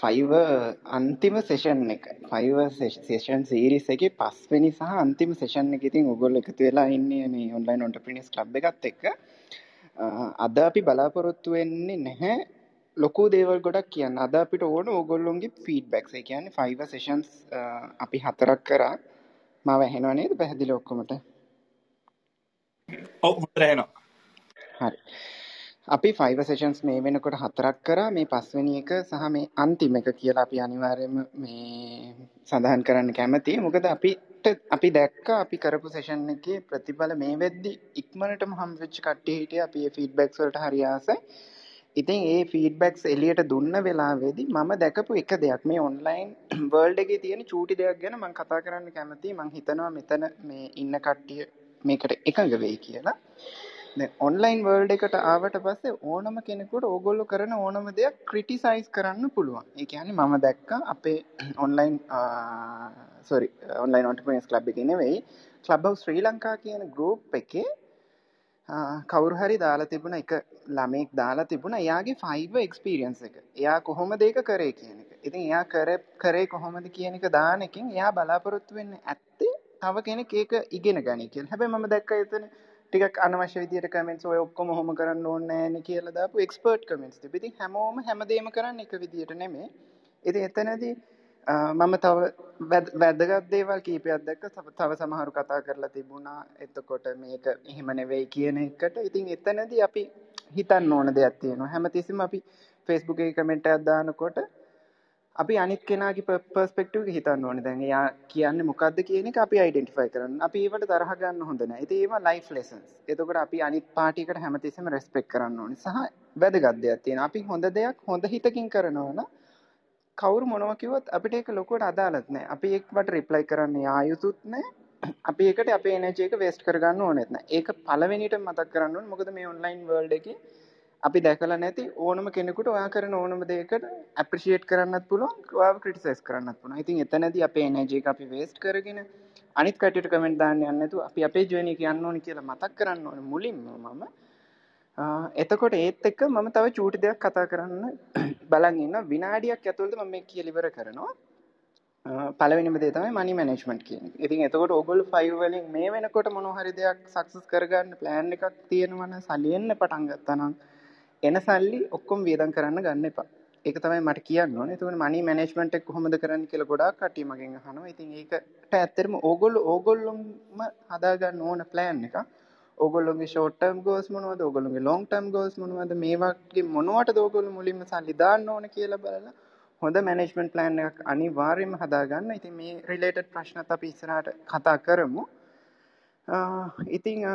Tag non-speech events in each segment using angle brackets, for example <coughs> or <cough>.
Five අන්තිම session එක. Five session series එක පස්වෙනි සහ අන්තිම සෙෂන් එක ඉතින් ඔගොල්ලෝ එකතු වෙලා ඉන්නේ මේ ඔන්ලයින් ඔන්ටර්ප්‍රිනර්ස් ක්ලබ් එකත් එක්ක. අද අපි බලාපොරොත්තු වෙන්නේ නැහැ. ලොකු දේවල් ගොඩක් කියන්න. අද අපිට ඕන ඕගොල්ලොන්ගේ ෆීඩ්බැක්ස් ඒ කියන්නේ ෆයිව සෙෂන්ස් අපි හතරක් කරා. මාව ඇහෙනවා නේද? පැහැදිලි ඔක්කොමට? ඔව් හොඳට ඇහෙනවා. හරි අපි ෆයිව සෙෂන්ස් මේ වෙනකොට හතරක් කරා මේ පස්වෙනි එක සහ මේ අන්තිම එක කියලා අපි අනිවාර්යයෙන්ම මේ සඳහන් කරන්න කැමතියි. මොකද අපිට අපි දැක්ක අපි කරපු සෙෂන් එකේ ප්‍රතිඵල මේ වෙද්දි ඉක්මනටම හම් වෙච්ච කට්ටිය හිටියා අපි ඒ ෆීඩ්බැක්ස් වලට හරි ආසයි. ඉතින් ඒ ෆීඩ්බැක්ස් එලියට දුන්න වෙලාවේදී මම දැකපු එක දෙයක් මේ ඔන්ලයින් වර්ල්ඩ් <clears throat> එකේ තියෙන චූටි දෙයක් ගැන මම කතා කරන්න කැමතියි. මම හිතනවා මෙතන මේ ඉන්න කට්ටිය මේකට එකඟ වෙයි කියලා. ඔන්ලයින් වර්ල්ඩ එකට ආවට පස්සේ ඕනම කෙනෙකුට ඕගොල්ලො කරන ඕනම දෙයක් ක්‍රිටිසයිස් කරන්න පුළුවන්. ඒ කියන මම දැක්ක අපේ ඔන්ලයින් සොරි ඔන්ලයින් ඔන්ටපනස් ලබ් එක නෙවෙයි ලබ් ශ්‍රී ලංකා කියන ගරුප් එකේ කවුරු හරි දාලා තිබුණ එක ළමෙක් දාලා තිබුණ එයාගේ ෆයිව එක්ස්පිරියන්ස එක. එයා කොහොම දෙක කරේ කියන එක. ඉතින් එයා කර කරේ කොහොමද කියන එක දානකින් එයා බලාපොරොත්තු වෙන්න ඇත්තේ තව කෙනෙක් ඒක ඉගෙන ගනි කියල. හැබැ ම දැක්ක එතන ටිකක් අනවශ්‍ය විදියට කමෙන්ට්ස් ඔය ඔක්කොම හොම කරන්න ඕනේ නෑනේ කියලා දාපු එක්ස්පර්ට් කමෙන්ට්ස් තිබ්බ. ඉතින් හැමෝම හැමදේම කරන්නේ එක විදියට නෙමෙයි. ඉතින් එතනදී මම තව වැදගත් දේවල් කීපයක් දැක්ක තව සමහරු කතා කරලා තිබුණා එතකොට මේක එහෙම නෙවෙයි කියන එකට ඉතින් එතනදී අපි හිතන්න ඕන දෙයක් තියෙනවා හැමතිස්සෙම අපි Facebook එකේ කමෙන්ට් එකක් දානකොට අපි අනිත් කෙනාගේ පර්ස්පෙක්ටිව් එක හිතන්න ඕනේ දැන් එයා කියන්නේ මොකද්ද කියන එක අපි අයිඩෙන්ටිෆයි කරන්න. අපි ඒවට තරහ ගන්න හොඳ නැහැ. ඉතින් ඒවා ලයිෆ් ලෙසන්ස්. එතකොට අපි අනිත් පාටි එකට හැමතිස්සෙම රෙස්පෙක්ට් කරන්න ඕනේ. සහ වැදගත් දෙයක් තියෙනවා. අපි හොඳ දෙයක් හොඳ හිතකින් කරනවා නම් කවුරු මොනවා කිව්වත් අපිට ඒක ලොකුවට අදාළත් නැහැ. අපි ඒකට රිප්ලයි කරන්න යායුතුත් නැහැ. අපි ඒකට අපේ එනර්ජි එක වේස්ට් කරගන්න ඕනෙත් නැහැ. ඒක පළවෙනිට මතක් කරන්න ඕනේ. මොකද මේ ඔන්ලයින් වර්ල්ඩ් එකේ අපි දැකලා නැති ඕනම කෙනෙකුට ඔයා කරන ඕනම දෙයකට ඇප්‍රිෂিয়েට් කරන්නත් පුළුවන් ඔයාව ක්‍රිටිසයිස් කරන්නත් පුළුවන්. ඉතින් එතනදී අපේ එනර්ජි එක අපි වේස්ට් කරගෙන අනිත් කට්ටියට කමෙන්ට් දාන්න යන්නේ නැතුව අපි අපේ ජර්නි එක යන්න ඕනේ කියලා මතක් කරන්න ඕනේ මුලින්ම මම. එතකොට ඒත් එක්ක මම තව චූටි දෙයක් කතා කරන්න <clears throat> බලන් ඉන්න විනාඩියක් ඇතුළත මම මේක කියලා ඉවර කරනවා. පළවෙනිම දේ තමයි මනි මැනේජ්මන්ට් කියන එක. ඉතින් එතකොට ඕගොල්ලෝ 5 වලින් මේ වෙනකොට මොන හරි දෙයක් සක්සස් කරගන්න ප්ලෑන් එකක් තියෙනවා නම් සලියෙන්න පටන් ගත්තා නම් එන සල්ලි ඔක්කොම වියදම් කරන්න ගන්න එපා. ඒක තමයි මට කියන්න ඕනේ. එතකොට මනි මැනේජ්මන්ට් එක කොහොමද කරන්න කියලා ගොඩාක් කට්ටිය මගෙන් අහනවා. ඉතින් ඒකට ඇත්තටම ඕගොල්ලෝ ඕගොල්ලොම හදාගන්න ඕන ප්ලෑන් එකක්. ඕගොල්ලොගේ ෂෝට් ටර්ම් ගෝල්ස් මොනවද? ඕගොල්ලොගේ ලොන්ග් ටර්ම් ගෝල්ස් මොනවද? මේ වගේ මොනවටද ඕගොල්ලෝ මුලින්ම සල්ලි දාන්න ඕන කියලා බලලා හොඳ මැනේජ්මන්ට් ප්ලෑන් එකක් අනිවාර්යයෙන්ම හදාගන්න. ඉතින් මේ රිලේටඩ් ප්‍රශ්නත් අපි ඉස්සරහට කතා කරමු. ඉතින්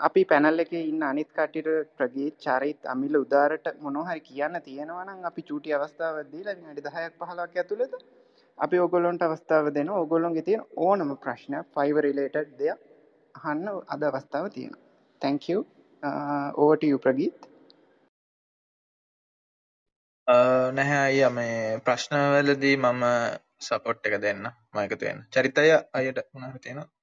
අපි පැනල් එකේ ඉන්න අනිත් කට්ටියට ප්‍රගීත් චරිත් අමිල උදාරට මොනවා හරි කියන්න තියෙනවා නම් අපි චූටි අවස්ථාවක් දීලා විනාඩි 10ක් 15ක් ඇතුළත අපි ඕගොල්ලන්ට අවස්ථාව දෙනවා. ඕගොල්ලන්ගේ තියෙන ඕනම ප්‍රශ්නයක් ෆයිවර් රිලේටඩ් දෙයක් අහන්න අද අවස්ථාව තියෙනවා. Thank you. Uh, over to you Prageeth. Uh, නැහැ අයියා මේ ප්‍රශ්නවලදී මම සපෝට් එක දෙන්න. මම එකතු වෙන්න. චරිතය අයියට මොනවද තියෙනවා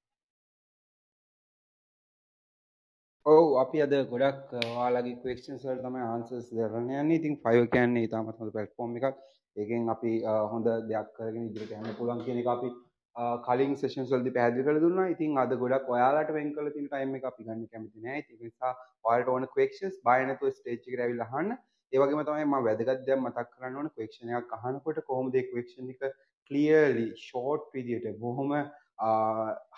ඔව් අපි අද ගොඩක් ඔයාලගේ ක්වෙස්චන්ස් වලට තමයි ආන්සර්ස් දෙන්න යන්නේ. ඉතින් 5 කියන්නේ ඉතාමත් හොඳ ප්ලැට්ෆෝම් එකක්. ඒකෙන් අපි හොඳ දෙයක් කරගෙන ඉදිරියට යන්න පුළුවන් කියන එක අපි කලින් සෙෂන්ස් වලදී පැහැදිලි කරලා දුන්නා. ඉතින් අද ගොඩක් ඔයාලට වෙන් කරලා තියෙන ටයිම් එක අපි ගන්න කැමති නෑ. ඒක නිසා ඔයාලට ඕන ක්වෙස්චන්ස් බය නැතුව ස්ටේජ් එකට ඇවිල්ලා අහන්න. ඒ වගේම තමයි මම වැදගත් දෙයක් මතක් කරන්න ඕන ක්වෙස්චන් එකක් අහනකොට කොහොමද ඒ ක්වෙස්චන් එක ක්ලියර්ලි ෂෝට් විදියට බොහොම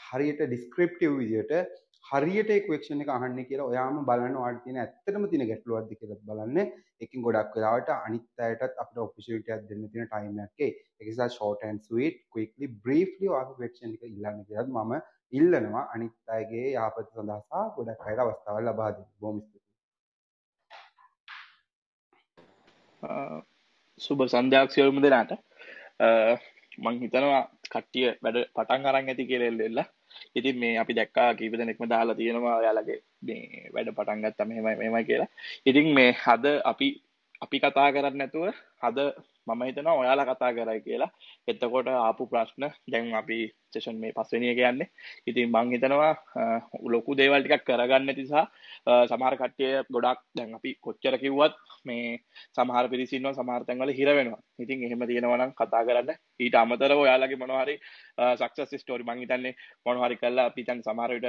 හරියට ඩිස්ක්‍රිප්ටිව් විදියට හරියට ක්වේක්ෂන් එක අහන්න කියලා ඔයාම බලන්න වාට තියෙන ඇත්තටම තියෙන ගැටලුවක්ද කියලා බලන්න. ඒකෙන් ගොඩක් වෙලාවට අනිත් අයටත් අපිට ඔපචුනිටි එකක් දෙන්න තියෙන ටයිම් එකක් ඒ. ඒක නිසා short and sweet quickly briefly ඔයාගේ ක්වේක්ෂන් එක ඉල්ලන්න කියලාත් මම ඉල්ලනවා අනිත් අයගේ යහපත සඳහා සහ ගොඩක් අයට අවස්ථාවල් ලබා දෙන්න. බොහොම ස්තුතියි. සුබ සන්ධ්‍යාවක් සියලුම දෙනාට මං හිතනවා කට්ටිය වැඩ පටන් අරන් ඇති කියලා එල්ලෙල්ලා ඉතින් මේ අපි දැක්කා කීප දෙනෙක්ම දාලා තියෙනවා ඔයාලගේ මේ වැඩ පටන් ගත්තා මෙහෙමයි මෙහෙමයි කියලා. ඉතින් මේ හද අපි අපි කතා කරන්නේ නැතුව අද මම හිතනවා ඔයාලා කතා කරයි කියලා. එතකොට ආපු ප්‍රශ්න දැන් අපි සෙෂන් මේ පස්වෙනිය කියන්නේ. ඉතින් මං හිතනවා ලොකු දේවල් ටිකක් කරගන්න නිසා සමහර කට්ටිය ගොඩක් දැන් අපි කොච්චර කිව්වත් මේ සමහර පිරිසින්ව සමහර තැන්වල හිර වෙනවා. ඉතින් එහෙම තියෙනවා නම් කතා කරන්න. ඊට අමතරව ඔයාලගේ මොනවා හරි සක්සස් ස්ටෝරි මං හිතන්නේ මොනවා හරි කරලා අපි දැන් සමහර විට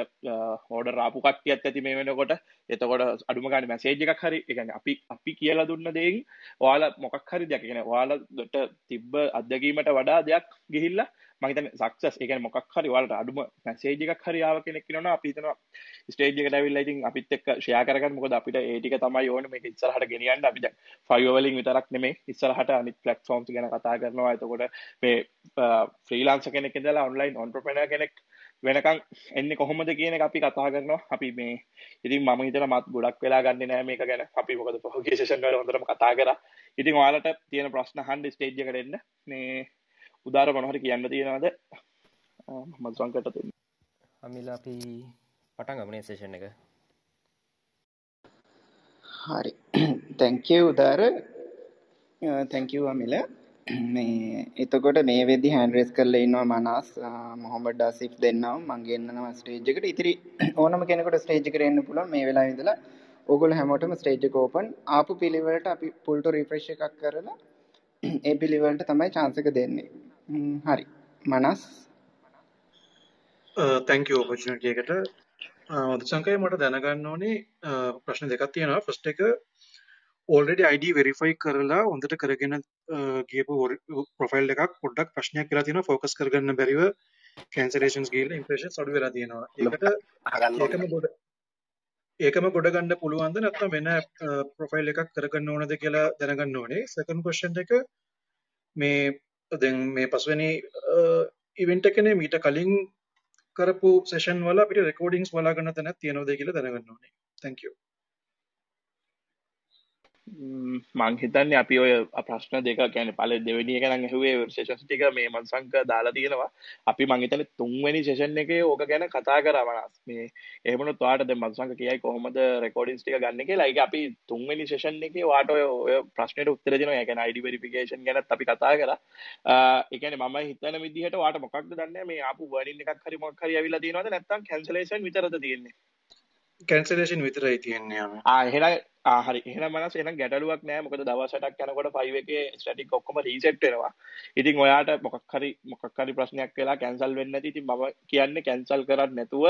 ඕඩර් ආපු කට්ටියත් ඇති මේ වෙනකොට. එතකොට අඩුම ගානේ මැසේජ් එකක් හරි ඒ කියන්නේ අපි අපි කියලා දුන්න දෙයින් ඔයාලා මොකක් හරි දෙයක්. කියන්නේ ඔයාලට තිබ්බ අත්දැකීමට වඩා දෙයක් ගිහිල්ලා මහිතන සක්සස් එක මොක් හරි වලට අඩුම මැසේජ් එකක් හරියාව කෙනෙක් න අපිතනවා ස්ටේජ් එකට ඇවිල්ලා ඉතින් අපිත් එක්ක ෂෙයා කරගන්න. මොකද අපිට ඒ ටික තමයි ඕනේ. මේක ඉස්සරහට ගෙනියන්න. අපි දැන් ෆයිවර් වලින් විතරක් නෙමෙයි. ඉස්සරහට අනිත් ප්ලැට්ෆෝම්ස් ගැන කතා කරනවා. එතකොට මේ uh, ෆ්‍රීලාන්සර් කෙනෙක් ඉඳලා ඔන්ලයින් ඔන්ටර්ප්‍රෙනර් කෙනෙක් වෙනකන් එන්නේ කොහොමද කියන එක අපි කතා කරනවා. අපි මේ ඉතින් මම හිතන මත් ගොඩක් වෙලා ගන්න නෑ මේක ගැන. අපි මොකද පහුගිය සෙෂන් වල හොඳටම කතා කරා. ඉතින් ඔයාලට තියෙන ප්‍රශ්න අහන්න ස්ටේජ් එකට එන්න. මේ උදාර මොනහරි කියන්න තියෙනවද? මත්සංකට දෙන්න. අමිල අපි පටන් ගමනේ සේෂන් එක. හරි. <clears throat> තැංකව උදාර. තැංකව අමිල <clears throat> මේ එතකොට මේ වෙදි හැන්රෙස් කරල ඉන්නවා මනස්. මොහොමඩ ඩසිප් දෙන්නම් මංගේන්නවා ස්ටේජ්කට ඉතිරි <clears throat> ඕනම කෙනෙකට ස්ටේජ් කරන්න පුළන් මේ වෙලා ඉදලා ඔගොල හැමෝටම ස්ටේජ් කෝපන් ආපු පිළිවලට අපි පුල්ට රිෆ්‍රේශ් එකක් කරලා <clears throat> ඒ පිළිවලට තමයි චාන්සක දෙන්නේ. හරි. මනස්? Uh, තැංක ඕපචනටිය එකට. Uh, මදසංකය මට දැනගන්න ඕනේ uh, ප්‍රශ්න දෙකක් තියෙනවා. ෆස්ට එක ඕල්ඩ අයිඩ වෙරිෆයි කරලා හොඳට කරගෙන ගේපු ප්‍රොෆයිල් එකක් පොඩ්ඩක් ප්‍රශ්නයක් කියලා තියෙන ෆෝකස් කරගන්න බැරිව කැන්සලේෂන්ස් ගේල ඉම්ප්‍රේෂන් සඩු වෙලා තියෙනවා. ඒකට ඒකම ගොඩ ඒකම ගොඩ ගන්න පුළුවන්ද නැත්නම් වෙන ප්‍රොෆයිල් එකක් කරගන්න ඕනද කියලා දැනගන්න ඕනේ. සෙකන්ඩ් ක්වෙස්චන් එක මේ දැන් මේ පස්වෙනි ඉවෙන්ට් එකනේ මීට කලින් කරපු සෙෂන් වල අපිට රෙකෝඩින්ග්ස් බලාගන්න තැනක් තියෙනවද කියලා දැනගන්න ඕනේ. Thank you මං හිතන්නේ අපි ඔය ප්‍රශ්න දෙක ගැන පල දෙවැනි එක නම් ඇහුවේ ශේෂස් ටික මේ මන්සංක දාලා තියෙනවා. අපි මං හිතන්නේ තුන්වෙනි සෙෂන් එකේ ඕක ගැන කතා කරා මනස් මේ එහෙම වුණොත් ඔයාලට දැන් මන්සංක කියයි කොහොමද රෙකෝඩින්ග්ස් ටික ගන්න කියලා. ඒක අපි තුන්වෙනි සෙෂන් එකේ ඔයාට ඔය ප්‍රශ්නෙට උත්තර දෙනවා. ඒ කියන්නේ ID වෙරිෆිකේෂන් ගැනත් අපි කතා කරා. කියන්නේ මම හිතන විදිහට ඔයාට මොකක්ද දන්නේ මේ ආපු වර්නින් එකක් හරි මොකක් හරි ඇවිල්ලා තියෙනවද? නැත්නම් කැන්සලේෂන් විතරද තියෙන්නේ? කැන්සලේෂන් විතරයි තියෙන්නේ. ආ එහෙනම් ආහරි එහෙනම් මනස එහෙනම් ගැටලුවක් නෑ මොකද දවසටක් යනකොට 5 එකේ ස්ටැටික් ඔක්කොම රීසෙට් වෙනවා. ඉතින් ඔයාට මොකක් හරි මොකක් හරි ප්‍රශ්නයක් වෙලා කැන්සල් වෙන්නේ නැති ඉතින් මම කියන්නේ කැන්සල් කරන්නේ නැතුව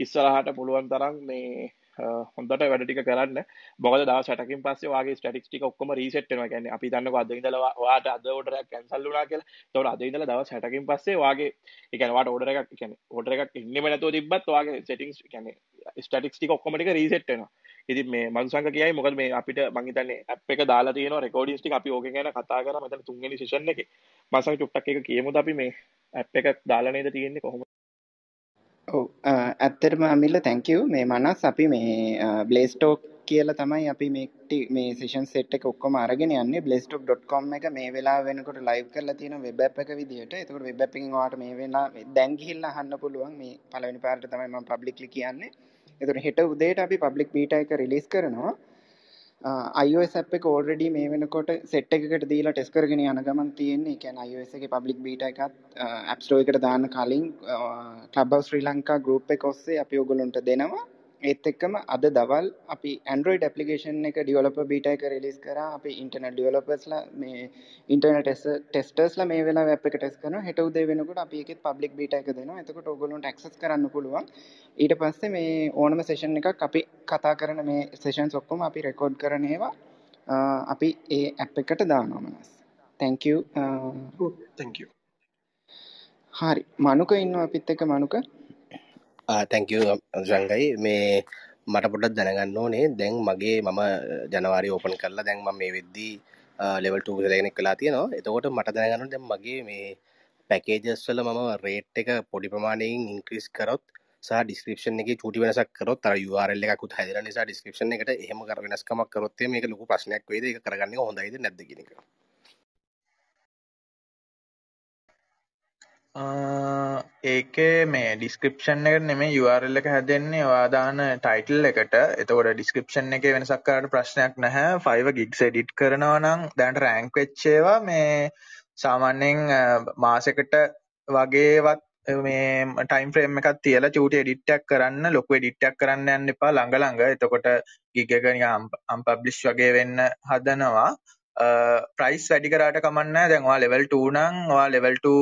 ඉස්සරහට පුළුවන් තරම් මේ හොඳට වැඩ ටික කරන්න මොකද දවස් 60කින් පස්සේ ඔයාගේ ස්ටැටික්ස් ටික ඔක්කොම රීසෙට් වෙනවා. කියන්නේ අපි දන්නකො අද ඉඳලා ඔයාට අද ඕඩර් එකක් කැන්සල් වුණා කියලා. ඒතකොට අද ඉඳලා දවස් 60කින් පස්සේ ඔයාගේ ඒ කියන්නේ ඔයාට ඕඩර් එකක් කියන්නේ ඕඩර් එකක් ඉන්නෙම නැතුව තිබ්බත් ඔයාගේ සෙටින්ග්ස් කියන්නේ ස්ටැටික්ස් ටික ඔක්කොම ටික රීසෙට් වෙනවා. ඉතින් මේ මංසංක කියයි මොකද මේ අපිට මං හිතන්නේ ඇප් එක දාලා තියෙනවා රෙකෝඩින්ග්ස් ටික අපි ඕකෙන් ගැන කතා කරා. මෙතන තුන්වෙනි සෙෂන් එකේ. මංසංක චුට්ටක් එක කියමුද අපි මේ ඇප් එකක් දාලා නේද තියෙන්නේ කොහොමද? ඔව්. ඇත්තටම අමිල්ල තැංක් යූ මේ මනස් අපි මේ බ්ලේස්ටෝක් කියලා තමයි අපි මේ මේ සෙෂන් සෙට් එක ඔක්කොම අරගෙන යන්නේ. Blazetalk.com එක මේ වෙලාව වෙනකොට ලයිව් කරලා තියෙන වෙබ් ඇප් එක විදිහට. ඒකට වෙබ් ඇප් එකෙන් ඔයාලට මේ වෙලාව දැන් ගිහිල්ලා අහන්න පුළුවන්. මේ පළවෙනි පාරට තමයි මම පබ්ලික්ලි කියන්නේ. එතුට හෙට උදේට අපි පබ්ලික් බීට එක රිලිස් කරනවා iOS app එක already මේ වෙනකොට set එකකට දීලා ටෙස්ට් කරගෙන යන ගමන් තියෙන්නේ. ඒ කියන්නේ iOS එකේ public beta එකත් App Store එකට දාන්න කලින් Clubhouse ශ්‍රී ලංකා group එක ඔස්සේ අපි ඔයගොල්ලන්ට දෙනවා. ඒත් එක්කම අද දවල් අපි Android application එක developer beta එක release කරා. අපි internet developers ලා මේ internet testers ලා මේ වෙලාවේ app එක test කරනවා. හෙට උදේ වෙනකොට අපි ඒකෙත් public beta එක දෙනවා. එතකොට ඔයගොල්ලන්ට access කරන්න පුළුවන්. ඊට පස්සේ මේ ඕනම session එකක් අපි කතා කරන මේ sessions ඔක්කොම අපි record කරන ඒවා අපි ඒ app එකට දානවා මනස්. thank you uh, thank you හරි මනුක ඉන්නවා අපිත් එක්ක මනුක තැංකව ජංගයි මේ මට පොඩක් දැනගන්න ඕනේ. දැන් මගේ මම ජනවාරි ඕපන් කරලා දැන් ම මේ වෙද්දී ලෙවල් ටූගෙනෙක් කලා තියෙනවා. එතකොට මට දැනගන්න දැම් මගේ මේ පැකේජස්වල මම රේට් එක පොඩි ප්‍රමාණයෙන් ඉන්ක්‍රිස් කරොත් ඩිස්ක්‍රපෂන් එක චුටි වෙනසක් කරොත් තර URL එකකුත් හැදර නිසා ඩිස්ක්‍රපෂන් එකට එහෙම කර වෙනස්කමක් කරොත් මේක ලොකු ප්‍රශ්නයක් වේද එක කරගන්න හොඳයිද නැද්ද කියන එක. ඒකේ මේ ඩිස්ක්‍රිප්ෂන් එකට නෙමෙයි URL එක හැදෙන්නේ ඔයා දාන ටයිටල් එකට. එතකොට ඩිස්ක්‍රිප්ෂන් එකේ වෙනසක් කරාට ප්‍රශ්නයක් නැහැ. 5 gigs edit කරනවා නම් දැනට රෑන්ක් වෙච්ච ඒවා මේ සාමාන්‍යයෙන් මාසෙකට වගේවත් මේ ටයිම් ෆ්‍රේම් එකක් තියලා චූටි එඩිට් එකක් කරන්න ලොකු එඩිට් එකක් කරන්න යන්න එපා ළඟ ළඟ. එතකොට gig එක නිකන් unpublish වගේ වෙන්න හදනවා. ප්‍රයිස් වැඩි කරාට කමන්න දැන් ඔයා ලෙවල් 2 නම් ඔයා ලෙවල් 2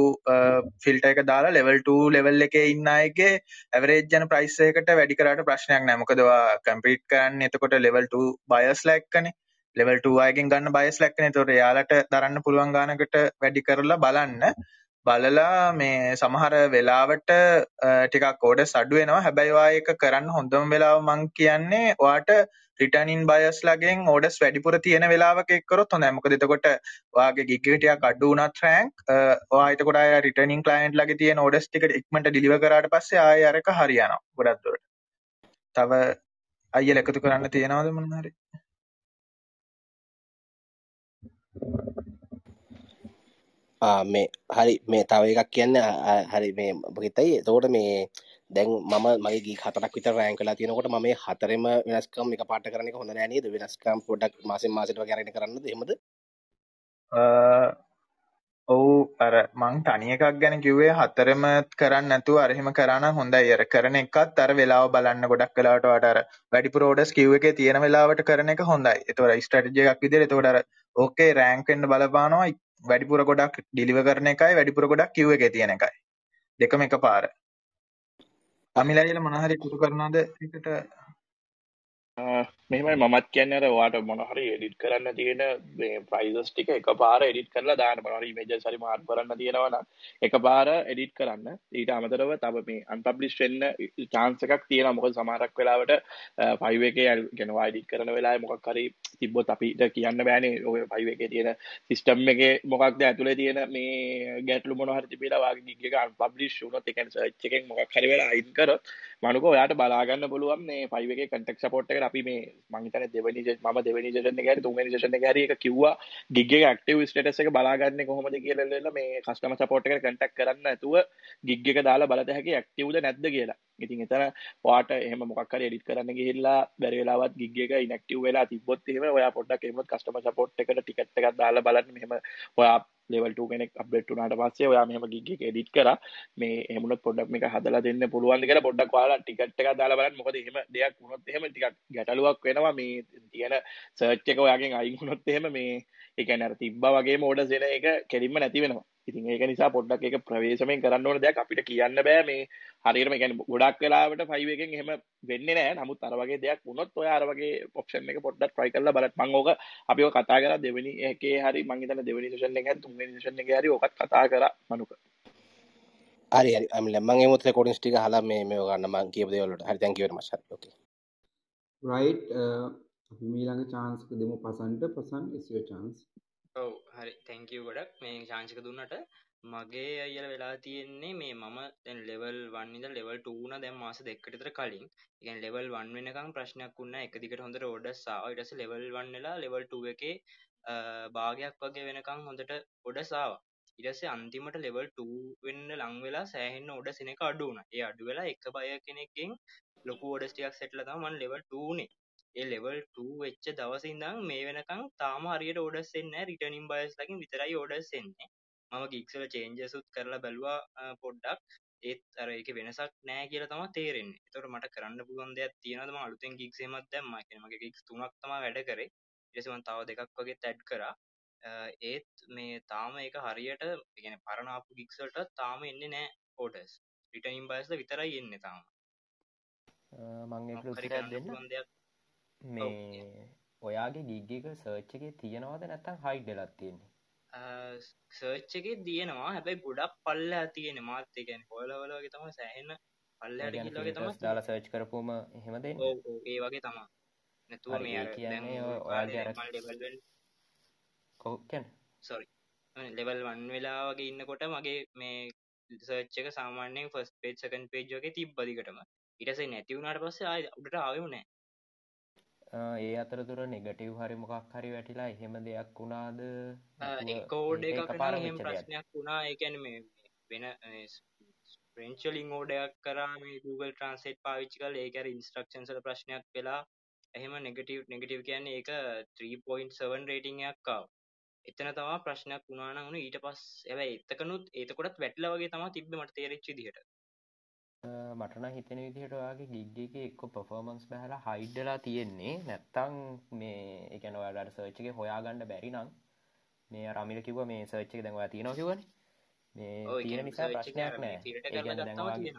ෆිල්ටර් එක දාලා ලෙවල් 2 ලෙවල් එකේ ඉන්න අයගේ ඇවරේජ් යන ප්‍රයිස් එකකට වැඩි කරාට ප්‍රශ්නයක් නැහැ. මොකද ඔයා කම්පීට් කරන්නේ එතකොට ලෙවල් 2 බයස්ලා එක්කනේ. ලෙවල් 2 අයගෙන් ගන්න බයස්ලා එක්කනේ. එතකොට එයාලට දරන්න පුළුවන් ගානකට වැඩි කරලා බලන්න. බලලා මේ සමහර වෙලාවට ටිකක් ඕඩර්ස් අඩු වෙනවා. හැබැයි ඔයා ඒක කරන්න හොඳම වෙලාව මං කියන්නේ ඔයාට රිටර්නින් බයස්ලාගෙන් ඕඩර්ස් වැඩිපුර තියෙන වෙලාවක එක් කරොත් හොඳයි. මොකද එතකොට ඔයාගේ ගිග් එක ටිකක් අඩු වුණත් රෑන්ක් ඔයා එතකොට ආය රිටර්නින් ක්ලයන්ට් ලගේ තියෙන ඕඩර්ස් ටික ඉක්මනට ඩිලිවර් කරාට පස්සේ ආය අරක හරියනවා ගොඩක් දුරට. තව අයියල එකතු කරන්න තියෙනවද මොන හරි? මේ හරි මේ තව එකක් කියන්න හරි මේ බහිතයි එතකොට මේ දැන් මම මගේ ගී හතරක් විතර රෑන් කලා තියෙනකොට මම මේ හතරෙම වෙනස්කම් එක පාට කරන එක හොඳ නෑ නේද? වෙනස්කම් පොඩක් මාසෙන් මාසෙට වගේ අරගෙන කරන්නද එහෙමද? ඔව්. අර මං තනි එකක් ගැන කිව්වේ හතරම කරන්න නැතුව අර එහෙම කරා නම් හොඳයි. අර කරන එකත් අර වෙලාව බලන්න ගොඩක් වෙලාවට වට අර වැඩිපුර ඕඩර්ස් කිව් එකේ තියෙන වෙලාවට කරන එක හොඳයි. ඒතකොට ස්ට්‍රැටජි එකක් විදිහට ඒතකොට අර ඕකේ රෑන්ක් වෙන්න බලපානවා වැඩිපුර ගොඩක් ඩිලිවර් කරන එකයි වැඩිපුර ගොඩක් කිව් එකේ තියෙන එකයි. දෙකම එකපාර. අමිලයිල මොනහරි කුතු කරනද එකට මෙමයි මත් කියන්නර වාට මොනහරි එඩිට් කරන්න තියෙන ප්‍රයිසස් ටික එක පාර එඩිට් කරලා දාන මොනරි මේජ සරි මාර් කරන්න තියෙනවන එක පාර එඩිට් කරන්න. ඊට අමතරව තබ මේ අන්පබ්ලිස් වෙන්න චාන්ස එකක් තියෙන මොක සමහරක් වෙලාවට පයිව එක ගෙනවා එඩිට් කරන වෙලා මොකක් කරි තිබ්බොත් අපිට කියන්න බෑනේ. ඔය පයිව එක තියෙන සිිස්ටම් එක මොකක්ද ඇතුළේ තියෙන මේ ගැටලු මොනහරි තිබේලාවාගේ ගිග අන්පබ්ලිස් වුනොත් එකන් සච්චකෙන් මොක් හරිවෙලා අයින් කරොත් මනුක ඔයාට බලාගන්න පුළුවන් මේ පයිව එක කටක් සපෝට්ට අපි මේ මං හිතන්නේ දෙවෙනි මම දෙවෙනි සෙෂන් එකේ හරි තුන්වෙනි සෙෂන් එකේ හරි එක කිව්වා ගිග් එක ඇක්ටිව් ස්ටේටස් එක බලාගන්නේ කොහොමද කියලා මේ කස්ටමර් සපෝට් එකට කන්ටැක්ට් කරන්න නැතුව ගිග් එක දාලා බලත හැකි ඇක්ටිව්ද නැද්ද කියලා. ඉතින් එතන ඔයාට එහෙම මොකක් හරි එඩිට් කරන්න ගිහිල්ලා බැරි වෙලාවත් ගිග් එක ඉනැක්ටිව් වෙලා තිබ්බොත් එහෙම ඔයා පොඩ්ඩක් එහෙම කස්ටමර් සපෝට් එකට ටිකට් එකක් දාලා බලන්න. මෙහෙම ඔයා ලෙවල් 2 කෙනෙක් අප්ඩේට් වුණාට පස්සේ ඔයා මෙහෙම ගිග් එක එඩිට් කරා. මේ එහෙම වුණොත් පොඩ්ඩක් මේක හදලා දෙන්න පුළුවන්ද කියලා පොඩ්ඩක් ඔයාලා ටිකට් එකක් දාලා බලන්න. මොකද එහෙම දෙයක් වුණොත් එහෙම ටිකක් ගැටලුවක් වෙනවා. මේ තියෙන සර්ච් එක ඔයාගෙන් අයින් වුණොත් එහෙම මේ ඒ කියන්නේ අර තිබ්බා වගේම ඕඩර්ස් එන එක කෙලින්ම නැති වෙනවා. ඉතින් ඒක නිසා පොඩ්ඩක් ඒක ප්‍රවේශමෙන් කරන්න ඕන දෙයක්. අපිට කියන්න බෑ මේ හරියටම කියන්නේ ගොඩක් වෙලාවට 5 එකෙන් එහෙම වෙන්නේ නැහැ නමුත් අර වගේ දෙයක් වුණොත් ඔය අර වගේ ඔප්ෂන් එක පොඩ්ඩක් try කරලා බලන්න. මම ඕක අපි ඔක කතා කරා දෙවෙනි එකේ හරි මම හිතන්නේ දෙවෙනි සෙෂන් එකේ හරි තුන්වෙනි සෙෂන් එකේ හරි ඔකත් කතා කරා මනුක. හරි හරි. අමිල මම එමුත් රෙකෝඩින්ග්ස් ටික අහලා මේ මේ ගන්න. මම කියපු දේවල් වලට. හරි thank you very much හරි okay. Right අපි මීළඟ chance එක දෙමු. පසන්ට පසන් is your chance ඔව් හරි. තැංකව ගොඩක්. මේ ශාංචික දුන්නට මගේ අයල වෙලා තියෙන්නේ මේ මම දැන් ලෙවල් වන්නිද ලෙවල් ටූන දැම් මාස දෙක්කටතර කලින්. එකන් ලෙවල් වන් වෙනකම් ප්‍රශ්නයක් වුන්න එක දිකට හොඳට ඔඩස්සා ඉටස ලෙවල් වන්නලා ලෙවල් ටුව එක භාගයක් වගේ වෙනකං හොඳට ඔඩසාාව ඉරසේ අන්තිමට ලෙවල් 2 වෙන්න ලං වෙලා සෑහෙන්න ඔඩ සෙනක අඩුවන ඒ අඩු වෙලා එක බය කෙනෙකින් ලොකු ඔඩස්ටියක් සෙටල තමන් ලෙවල් 2නේ ඒ ලෙවල් 2 වෙච්ච දවසින්දම් මේ වෙනකං තාම හරියට ඕඩස් එන්න රිටනින් බයස් ලකින් විතරයි ඕඩස් එන්නේ. මම ගික්සල චේන්ජසුත් කරලා බැලවා පොඩ්ඩක්. ඒත් අර එක වෙනසක් නෑ කියල තම තේරෙන් තොට මට කරන්න පුළුවන් දෙයක් තියෙනදම අලුතෙන් ගික්සේමත් දැම්ම. මගේ ගික්ස් තුනක් තම වැඩ කරේ. එසවන් තව දෙකක් වගේ තැඩ් කරා. ඒත් මේ තාම එක හරියට ගෙන පරණාපු ගික්සල්ට තාම එන්න නෑ ඕඩස් රිටනින් බයස්ල විතරයි එන්න තාම. මං දෙන්න මේ ඔයාගේ ගිග්ගක සර්ච් එක තියෙනවාද නැත්තම් හයිඩ් වෙලත් තියෙන්නේ? සර්ච් එක තියෙනවා හැබැයි ගොඩක් පල්ල තියෙන මාත්. එකන හොලවලගේ තම සෑහෙන පල්ල තම දාලා සර්ච් කරපුම එහෙමද ඒ වගේ තමා නැතුව මේ කියන්නේ ඔයාගේ කෝකැන් සොරි ලෙවල් වන් වෙලා වගේ ඉන්නකොට මගේ මේ සර්ච් එක සාමාන්‍යයෙන් ෆස් පේජ් සකන් පේජ් වගේ තිබ්බදිකටම ඉටසේ නැතිවුණට පස්සේ ආය උඩට ආයුනෑ ඒ අතරතුර නෙගටව් හරි මොකක් හරි වැටිලා එහෙම දෙයක් වුණාද? කෝඩ් එක පාර ප්‍රශ්නයක් වුණා. එකැන මේ වෙන ප්‍රෙන්චලින් ඕඩයක් කරා මේ Google ට්‍රන්සේට් පාවිච්චි කල ඒකර ඉන්ස්ට්‍රක්ෂන්සල ප්‍රශ්නයක් වෙලා එහෙම නෙගටව් නෙගටව් කියන්නේ ඒක 3.7 රේටිංයක් කාව එතන තමා ප්‍රශ්නයක් වුණාන වුණු ඊට පස් ඇැ එතකනුත් ඒතකොටත් වැටල වගේ තම තිබ මට තේරච්චි දිහට මටන හිතන විදිහට ඔයාගේ ගිග්ගක එක්ක පොෆෝමන්ස් බැහලා හයිඩ්ඩලා තියෙන්නේ. නැත්තං මේ එකන ඔයාලට සර්ච්චක හොයාගන්න බැරි නම් මේ රමිල කිව මේ සර්ච්චක දැන්වා තියෙනවා කිවන මේ තියෙන නිසා ප්‍රශ්නයක් නෑ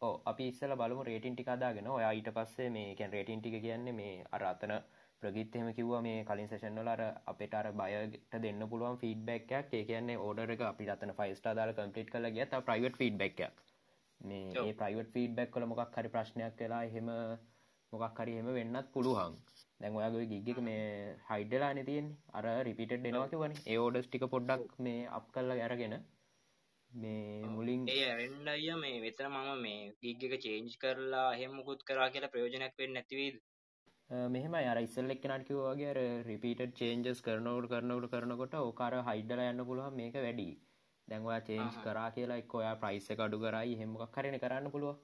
ඕ අපි ඉස්සල බලමු රේටින් ටිකාදාගෙන ඔයා ඊට පස්සේ මේ කැන් රේටින් ටික කියන්නේ මේ අරාතන ප්‍රගිත්තහෙම කිව්ව මේ කලින් සෙෂන්වල අර අපිට අර බයට දෙන්න පුළුවන් ෆීඩ්බැක්යක් ඒ කියන්නේ ඕඩර එක අපි අතන ෆයිස්ටා දාලා කම්පලිට් කළ ගිය ප්‍රයිවට් ෆීඩ්බැක්යක් මේ ප්‍රයිවට් ෆීඩ්බැක් කල මොකක් හරි ප්‍රශ්නයක් වෙලා එහෙම මොකක් හරි එහෙම වෙන්නත් පුළුවන්. දැන් ඔයාගේ ගිග්ගක මේ හයිඩලා නතියෙන් අර රිපිට දෙනවාක වන ඒ ඕඩස් ටික පොඩ්ඩක් මේ අප කල්ල අරගෙන මේ මුලින් ඒ ඇරෙන්ඩ අය මේ වෙතර මම මේ ගිග්ගක චේන්ජ් කරලා හෙමුකුත් කරා කියලා ප්‍රයෝජනයක් වෙන්න නැතිවීද මෙහම අර ඉස්සල් එක් නටකිව වගේ රිපිට චේන්ජස් කරනවට කරනවට කරනකොට ඕකාර හයිඩල යන්න පුළුවන්. මේක වැඩි දැන්වා චේන්ජ් කරා කියලා එක් ඔයා ප්‍රයිස් එක අඩු කරයි. හෙමක් කරන කරන්න පුළුව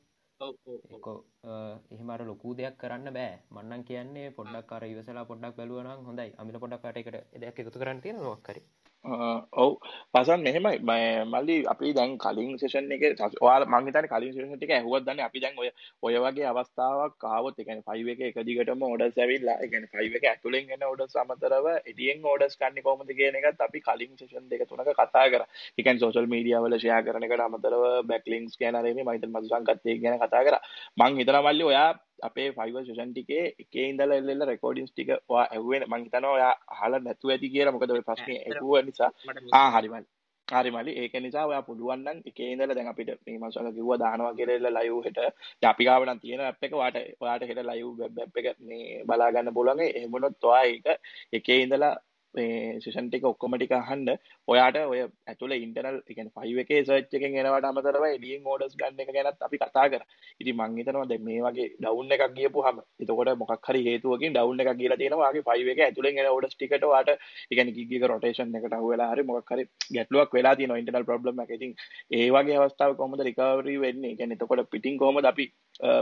එහෙමට ලොකු දෙයක් කරන්න බෑ. මන්නන් කියන්නේ පොඩ්ඩක් කර ඉවසලා පොඩ්ඩක් බලුවනම් හොඳයි. අමිල පොඩක් කට එකට එදක් එකතු කරන්න තියෙන නොක්කරේ ඔව් පසන් මෙහෙමයි මල්ලි අපි දැන් කලින් සේෂන් එක ඔයාලා මං හිතන්නේ කලින් සේෂන් ටික ඇහුවත් දන්නේ අපි දැන් ඔය ඔය වගේ අවස්ථාවක් ආවොත් ඒ කියන්නේ 5 එක එක දිගටම ඕඩර්ස් ඇවිල්ලා ඒ කියන්නේ 5 එක ඇතුලෙන් එන ඕඩර්ස් අමතරව එඩියෙන් ඕඩර්ස් ගන්න කොහොමද කියන එකත් අපි කලින් සේෂන් දෙක තුනක කතා කරා. ඒ කියන්නේ සෝෂල් මීඩියා වල ෂෙයා කරන එකට අමතරව බෑක් ලින්ක්ස් ගැන අර මේ මම හිතන්නේ මදුසංකත් ඒක ගැන කතා කරා. මං හිතනවා මල්ලි ඔයා අපේ ෆයිව සෂන් ටිකේ එකේ ඉඳලා එල්ල රෙකෝඩින්ස් ටික ඔයා ඇහුවේ මං හිතනවා ඔයා අහලා නැතුව ඇති කියලා. මොකද ප්‍රශ්නේ ඇහුව නිසා ආ හරි මල්ලි හරි මල්ලි ඒක නිසා ඔයා පුළුවන් නම් එකේ ඉඳලා දැන් අපිට මේ මංසල කිව්වා දානවා කියලා ලයිව් හෙට. අපි ගාව නම් තියෙන ඇප් එක ඔයාට ඔයාට හෙට වෙබ් ඇප් එක මේ බලා ගන්න පුළුවන්. එහෙම වුණොත් ඔයා ඒක එකේ ඉඳලා මේ සෙෂන් ටික ඔක්කොම ටික අහන්න ඔයාට ඔය ඇතුළේ ඉන්ටර්නල් ඒ කියන්නේ 5 එකේ සර්ච් එකෙන් එනවට අමතරව එළියෙන් ඕඩර්ස් ගන්න එක ගැනත් අපි කතා කරා. ඉතින් මං හිතනවා දැන් මේ වගේ ඩවුන් එකක් ගියපුවාම එතකොට මොකක් හරි හේතුවකින් ඩවුන් එකක් ගිහලා තියෙනවා. ආගේ 5 එකේ ඇතුළෙන් එන ඕඩර්ස් ටිකට ඔයාට ඒ කියන්නේ ගිග් එක රොටේෂන් එකට අහු වෙලා හරි මොකක් හරි ගැටලුවක් වෙලා තියෙනවා ඉන්ටර්නල් ප්‍රොබ්ලම් එකක්. ඉතින් ඒ වගේ අවස්ථාවක කොහොමද රිකවරි වෙන්නේ? ඒ කියන්නේ එතකොට පිටින් කොහොමද අපි